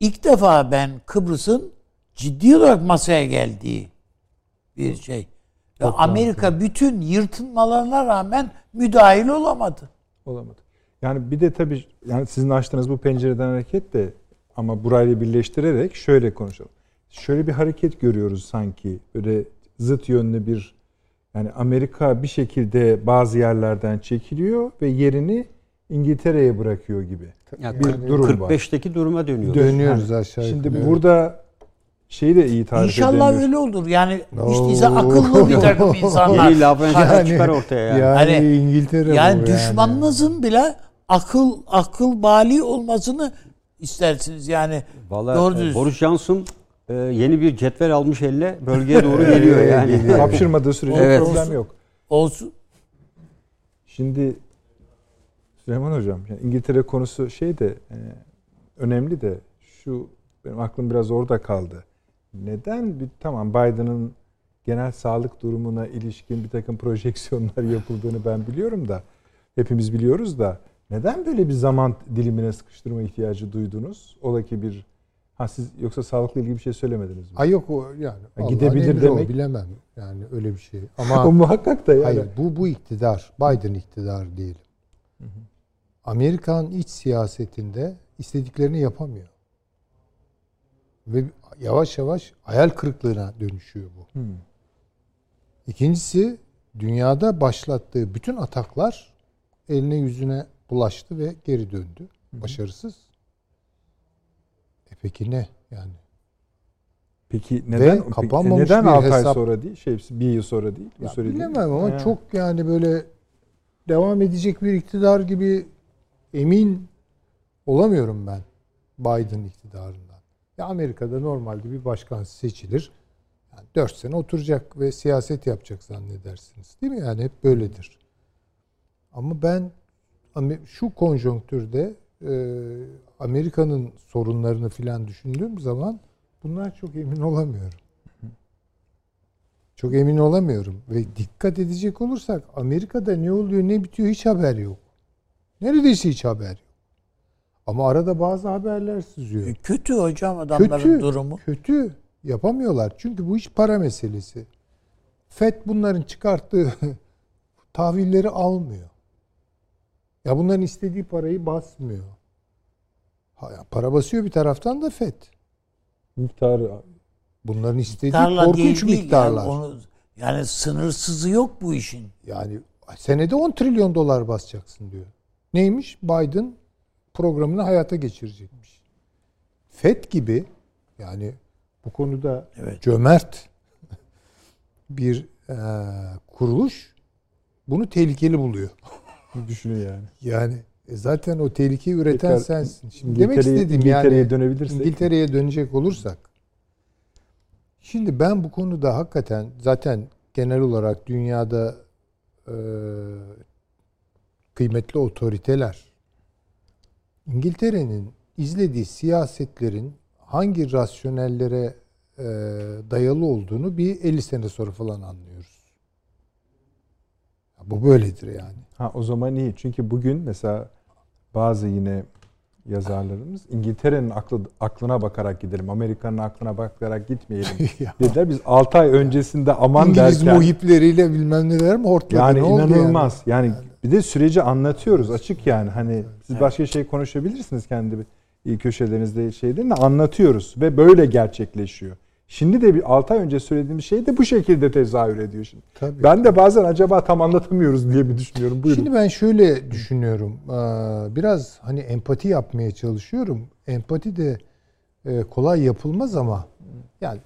ilk defa ben Kıbrıs'ın ciddi olarak masaya geldiği bir şey. Ve Amerika bütün yırtınmalarına rağmen müdahil olamadı. Olamadı. Yani bir de tabii yani sizin açtığınız bu pencereden hareket de ama burayla birleştirerek şöyle konuşalım. Şöyle bir hareket görüyoruz sanki. Böyle zıt yönlü bir yani Amerika bir şekilde bazı yerlerden çekiliyor ve yerini İngiltere'ye bırakıyor gibi. Yani bir durum var. 45'teki duruma dönüyoruz. Dönüyoruz Yani aşağı Şimdi yukarı. burada şeyi de iyi tarif İnşallah edemiyoruz. öyle olur. Yani Oo. akıllı bir takım insanlar. Yeni Lavrentien Yani- çıkar ortaya yani. Yani Hani- İngiltere yani düşmanınızın bile akıl akıl bali olmasını istersiniz yani. Vallahi Doğru e. Boris Johnson e, yeni bir cetvel almış eline bölgeye doğru geliyor yani. Geliyor. Hapşırmadığı sürece Evet. problem yok. Olsun. Şimdi Süleyman Hocam, yani İngiltere konusu şey de e, önemli de şu benim aklım biraz orada kaldı. Neden bir tamam Biden'ın genel sağlık durumuna ilişkin bir takım projeksiyonlar yapıldığını ben biliyorum da hepimiz biliyoruz da neden böyle bir zaman dilimine sıkıştırma ihtiyacı duydunuz? Ola ki bir ha siz yoksa sağlıkla ilgili bir şey söylemediniz mi? Ay yok o yani. Ha, gidebilir emri o, demek. bilemem. Yani öyle bir şey. o Ama muhakkak da yani. hayır bu bu iktidar, Biden iktidar diyelim. Amerikan iç siyasetinde istediklerini yapamıyor. Ve yavaş yavaş hayal kırıklığına dönüşüyor bu. Hmm. İkincisi dünyada başlattığı bütün ataklar eline yüzüne bulaştı ve geri döndü. Başarısız. E peki ne yani? Peki neden Ve kapanmamış neden bir 6 ay hesap- sonra değil? Şey bir yıl sonra değil? Ya söylediğin. bilemem ama Ha. çok yani böyle devam edecek bir iktidar gibi emin olamıyorum ben Biden iktidarından. Ya Amerika'da normalde bir başkan seçilir. Yani 4 sene oturacak ve siyaset yapacak zannedersiniz. Değil mi? Yani hep böyledir. Ama ben şu konjonktürde e, Amerika'nın sorunlarını filan düşündüğüm zaman bunlar çok emin olamıyorum. Çok emin olamıyorum. Ve dikkat edecek olursak Amerika'da ne oluyor ne bitiyor hiç haber yok. Neredeyse hiç haber yok. Ama arada bazı haberler sızıyor. E, Kötü hocam adamların Kötü. durumu. Kötü. Yapamıyorlar. Çünkü bu iş para meselesi. FED bunların çıkarttığı tahvilleri almıyor. Ya bunların istediği parayı basmıyor. Ha, ya para basıyor bir taraftan da FED. miktarı Bunların istediği Miktarla korkunç değil miktarlar. Yani, onu, yani sınırsızı yok bu işin. Yani senede 10 trilyon dolar basacaksın diyor. Neymiş? Biden programını hayata geçirecekmiş. FED gibi yani bu konuda Evet. cömert bir e, kuruluş bunu tehlikeli buluyor. düşünün yani. Yani e, zaten o tehlikeyi üreten Tekrar sensin. Şimdi demek istediğim İngiltere'ye yani dönebilirsek. İngiltere'ye dönecek olursak şimdi ben bu konuda hakikaten zaten genel olarak dünyada e, kıymetli otoriteler İngiltere'nin izlediği siyasetlerin hangi rasyonellere e, dayalı olduğunu bir 50 sene sonra falan anlıyoruz. Bu böyledir yani. Ha o zaman iyi. Çünkü bugün mesela bazı yine yazarlarımız İngiltere'nin aklı, aklına bakarak gidelim. Amerika'nın aklına bakarak gitmeyelim. Dediler biz 6 ay öncesinde aman İngiliz derken muhipleriyle bilmem neler mi hortladı? yani ne oldu inanılmaz. Yani? bir de süreci anlatıyoruz açık yani. Hani siz başka şey konuşabilirsiniz kendi köşelerinizde şeylerini anlatıyoruz ve böyle gerçekleşiyor. Şimdi de bir 6 ay önce söylediğimiz şey de bu şekilde tezahür ediyor şimdi. Tabii. Ben de bazen acaba tam anlatamıyoruz diye mi düşünüyorum? Buyurun. Şimdi ben şöyle düşünüyorum. Ee, Biraz hani empati yapmaya çalışıyorum. Empati de e, kolay yapılmaz ama yani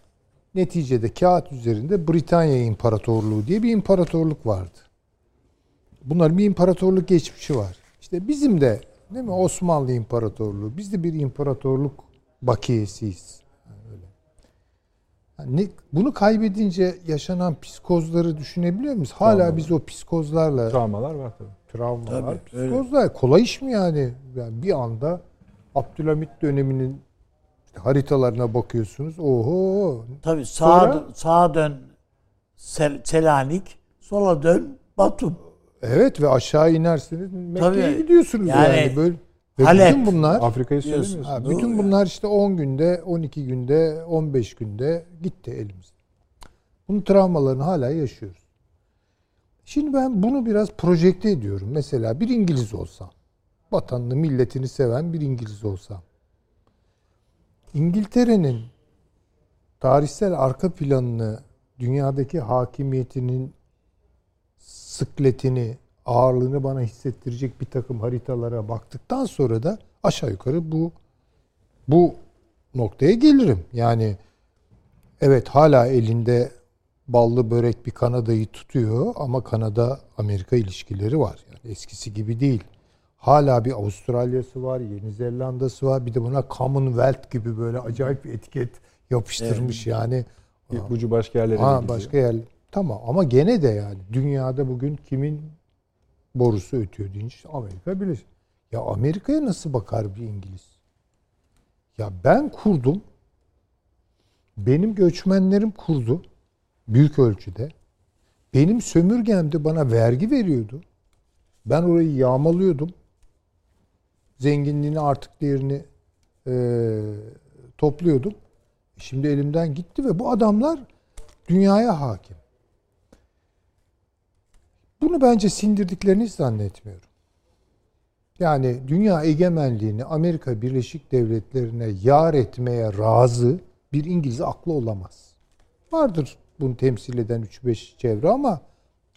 neticede kağıt üzerinde Britanya İmparatorluğu diye bir imparatorluk vardı. Bunların bir imparatorluk geçmişi var. İşte bizim de değil mi Osmanlı İmparatorluğu. Biz de bir imparatorluk bakiyesiyiz. Yani öyle. Bunu kaybedince yaşanan psikozları düşünebiliyor muyuz? Hala Travmalar. biz o psikozlarla Travmalar var tabii. travmalar, Tabii, öyle. psikozlar. Kolay iş mi yani? yani? Bir anda Abdülhamit döneminin işte haritalarına bakıyorsunuz. Oho. Tabii sağa, Sonra- dön- sağa dön Sel- Selanik, sola dön Batum. Evet ve aşağı inersiniz Mekke'ye Tabii. gidiyorsunuz yani, Yani böyle. Ve Halep. bütün bunlar Afrika'yı söylemiyorsun. ha, bütün bunlar işte 10 günde, 12 günde, 15 günde gitti elimizde. Bunun travmalarını hala yaşıyoruz. Şimdi ben bunu biraz projekte ediyorum. Mesela bir İngiliz olsam. vatanını, milletini seven bir İngiliz olsam. İngiltere'nin tarihsel arka planını, dünyadaki hakimiyetinin sıkletini, ağırlığını bana hissettirecek bir takım haritalara baktıktan sonra da aşağı yukarı bu bu noktaya gelirim. Yani evet hala elinde ballı börek bir Kanada'yı tutuyor ama Kanada Amerika ilişkileri var. Yani eskisi gibi değil. Hala bir Avustralya'sı var, Yeni Zelanda'sı var. Bir de buna Commonwealth gibi böyle acayip bir etiket yapıştırmış yani. İpucu başka yerlere Ha, gidiyor. başka yer. Tamam ama gene de yani dünyada bugün kimin borusu ötüyor deyince Amerika Birleşik. Ya Amerika'ya nasıl bakar bir İngiliz? Ya ben kurdum. Benim göçmenlerim kurdu. Büyük ölçüde. Benim sömürgem de bana vergi veriyordu. Ben orayı yağmalıyordum. Zenginliğini artık değerini eee, topluyordum. Şimdi elimden gitti ve bu adamlar dünyaya hakim. Bunu bence sindirdiklerini zannetmiyorum. Yani dünya egemenliğini Amerika Birleşik Devletleri'ne yar etmeye razı bir İngiliz aklı olamaz. Vardır bunu temsil eden 3-5 çevre ama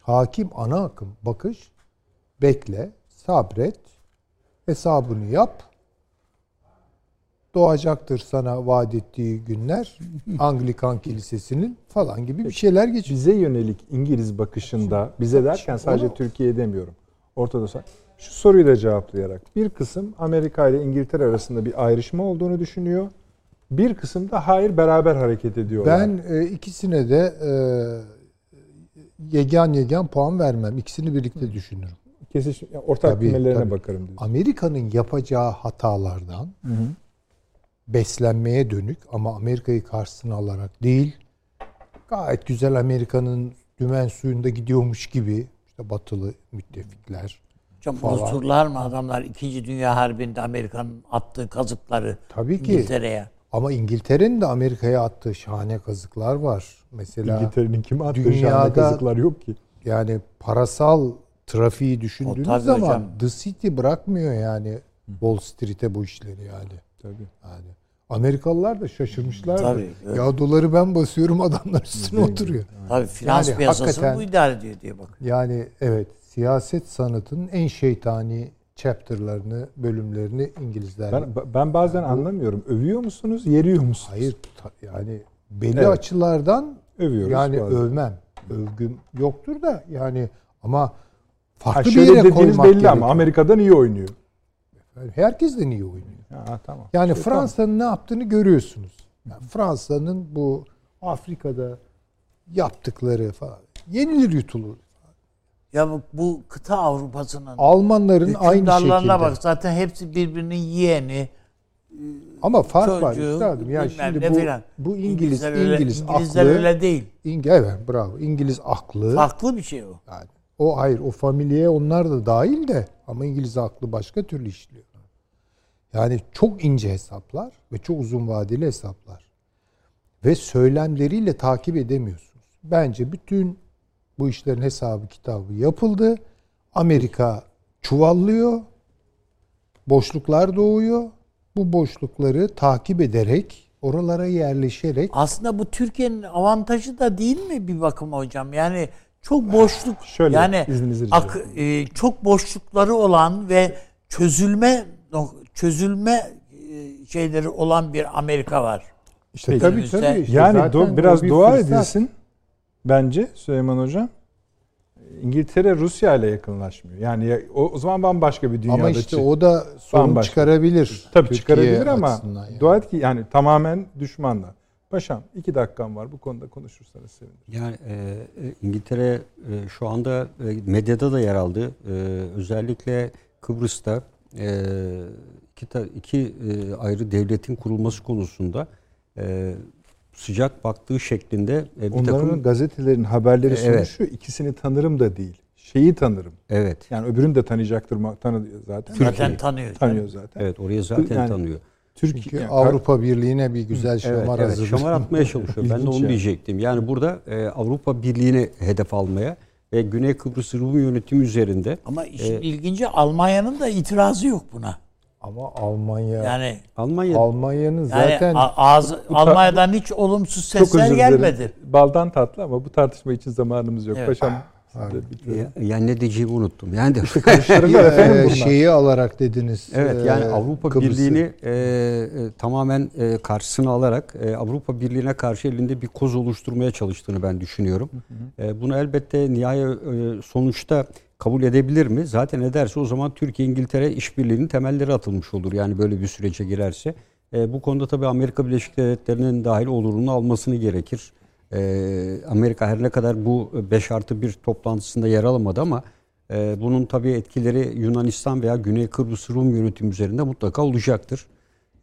hakim ana akım bakış bekle, sabret, hesabını yap. Doğacaktır sana vaat ettiği günler Anglikan Kilisesi'nin falan gibi bir şeyler geçiyor. Bize yönelik İngiliz bakışında, bize derken sadece Onu- Türkiye demiyorum. Ortada şu soruyu da cevaplayarak bir kısım Amerika ile İngiltere arasında bir ayrışma olduğunu düşünüyor. Bir kısım da hayır beraber hareket ediyorlar. Ben e, ikisine de e, yegan yegan puan vermem. İkisini birlikte düşünürüm. Kesiş, ortak Tabii, cümlelerine tabii. bakarım diyorsun. Amerika'nın yapacağı hatalardan beslenmeye dönük ama Amerika'yı karşısına alarak değil gayet güzel Amerika'nın dümen suyunda gidiyormuş gibi işte batılı müttefikler Hocam Falan. unuturlar mı adamlar 2. Dünya Harbi'nde Amerika'nın attığı kazıkları Tabii ki. İngiltere'ye? ama İngiltere'nin de Amerika'ya attığı şahane kazıklar var. Mesela İngiltere'nin kime attığı dünyada- şahane kazıklar yok ki. yani parasal trafiği düşündüğünüz zaman hocam. The City bırakmıyor yani Wall Street'e bu işleri yani. Tabii. Yani Amerikalılar da şaşırmışlar. Tabii, evet. Ya doları ben basıyorum adamlar üstüne oturuyor. Tabii finans Yani piyasasını hakikaten- bu idare ediyor diye bak. Yani evet siyaset sanatının en şeytani chapter'larını, bölümlerini İngilizler. Ben, ben bazen anlamıyorum. Övüyor musunuz, yeriyor musunuz? Hayır ta- yani belli Evet. açılardan Övüyoruz. yani bazen. övmem. Övgüm yoktur da yani ama Ha, farklı bir şöyle yere dediğiniz koymak belli gerekiyor. ama Amerika'dan iyi oynuyor. Herkesten iyi oynuyor. Ha, tamam. Yani İşte Fransa'nın ne yaptığını görüyorsunuz. Yani Fransa'nın bu Afrika'da yaptıkları falan yenilir yutulur. Ya bu, bu kıta Avrupa'sının Almanların aynı şekilde. bak zaten hepsi birbirinin yeğeni. Ama fark var çocuğu, üstadım. Yani şimdi bu, filan. bu İngiliz İngilizler öyle, İngiliz İngilizler aklı öyle değil. İng- evet bravo. İngiliz aklı Farklı bir şey o. yani o hayır o familyeye onlar da dahil de ama İngiliz aklı başka türlü işliyor. Yani çok ince hesaplar ve çok uzun vadeli hesaplar. Ve söylemleriyle takip edemiyorsunuz. Bence bütün bu işlerin hesabı kitabı yapıldı. Amerika çuvallıyor. Boşluklar doğuyor. Bu boşlukları takip ederek, oralara yerleşerek Aslında bu Türkiye'nin avantajı da değil mi bir bakıma hocam? Yani çok boşluk Şöyle, yani ak- e, çok boşlukları olan ve çözülme çözülme e, şeyleri olan bir Amerika var. işte Peki. tabii tabii işte yani do- biraz bir dua fırsat. edilsin bence Süleyman Hocam. İngiltere Rusya ile yakınlaşmıyor. Yani ya- o, o zaman bambaşka bir dünyada. Ama işte çi- o da sorun Bambaşka. çıkarabilir. Tabii Türkiye çıkarabilir ama yani. dua et ki yani tamamen düşmanla. Paşam iki dakikam var bu konuda konuşursanız sevinirim. Yani e, e, İngiltere e, şu anda e, medyada da yer aldı. E, özellikle Kıbrıs'ta iki, ta- iki e, ayrı devletin kurulması konusunda e, sıcak baktığı şeklinde e, bir Onların takım gazetelerin haberleri Evet. şu ikisini tanırım da değil. Şeyi tanırım. evet Yani öbürünü de tanıyacaktır tanı zaten. Zaten tanıyor. Tanıyor zaten. evet oraya zaten Yani tanıyor. Türkiye Çünkü yani Avrupa Birliği'ne bir güzel Evet, şamar evet hazırlıyor. şamar atmaya çalışıyor. ben de onu yani. diyecektim. Yani burada e, Avrupa Birliği'ni hedef almaya ve Güney Kıbrıs Rum yönetimi üzerinde Ama işin Ee, ilginci Almanya'nın da itirazı yok buna. Ama Almanya Yani Almanya Almanya'nın yani zaten a- ağzı, Almanya'dan hiç olumsuz sesler gelmedi. Baldan tatlı ama bu tartışma için zamanımız yok. Evet. Paşam. Ya- yani ne diyeceğimi unuttum. Yani de, bunlar. şeyi alarak dediniz. Evet yani e, Avrupa Kıbrıs'ı. Birliği'ni e, e, tamamen e, karşısına alarak e, Avrupa Birliği'ne karşı elinde bir koz oluşturmaya çalıştığını ben düşünüyorum. E, bunu elbette nihai e, sonuçta kabul edebilir mi? Zaten ederse o zaman Türkiye-İngiltere işbirliğinin temelleri atılmış olur. Yani böyle bir sürece girerse. E, bu konuda tabii Amerika Birleşik Devletleri'nin dahil olurunu almasını gerekir. E, Amerika her ne kadar bu 5 artı 1 toplantısında yer alamadı ama e, bunun tabii etkileri Yunanistan veya Güney Kıbrıs Rum yönetimi üzerinde mutlaka olacaktır.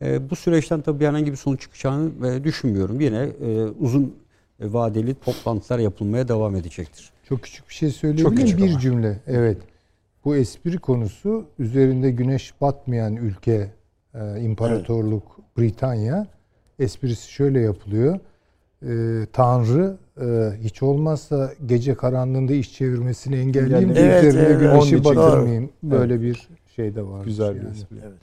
E, bu süreçten tabii herhangi bir sonuç çıkacağını e, düşünmüyorum. Yine e, uzun vadeli toplantılar yapılmaya devam edecektir. Çok küçük bir şey söyleyebilir miyim? Bir ama. cümle. Evet. Bu espri konusu üzerinde güneş batmayan ülke, e, imparatorluk Britanya. Esprisi şöyle yapılıyor. E, Tanrı e, hiç olmazsa gece karanlığında iş çevirmesini engelleyeyim de Evet, üzerine evet. Güneşi batırmayayım. Böyle bir şey de var. Güzel bir yani. espri. Evet.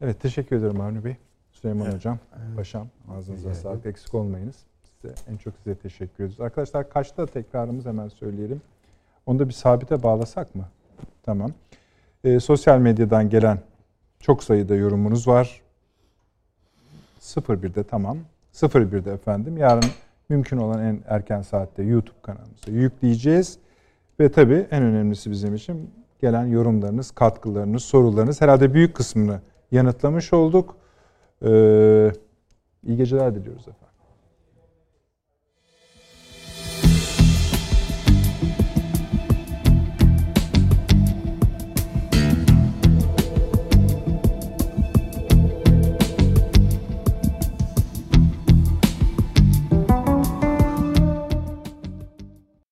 Evet teşekkür ederim Avni Bey. Süleyman Evet. Hocam, Paşam ağzınıza Rica sağlık. Eksik olmayınız. Size, en çok size teşekkür ediyoruz. Arkadaşlar kaçta tekrarımız hemen söyleyelim. Onu da bir sabite bağlasak mı? Tamam. Ee, sosyal medyadan gelen çok sayıda yorumunuz var. 01'de tamam. 01'de efendim. Yarın mümkün olan en erken saatte YouTube kanalımıza yükleyeceğiz. Ve tabii en önemlisi bizim için gelen yorumlarınız, katkılarınız, sorularınız herhalde büyük kısmını yanıtlamış olduk. Ee, iyi geceler diliyoruz efendim.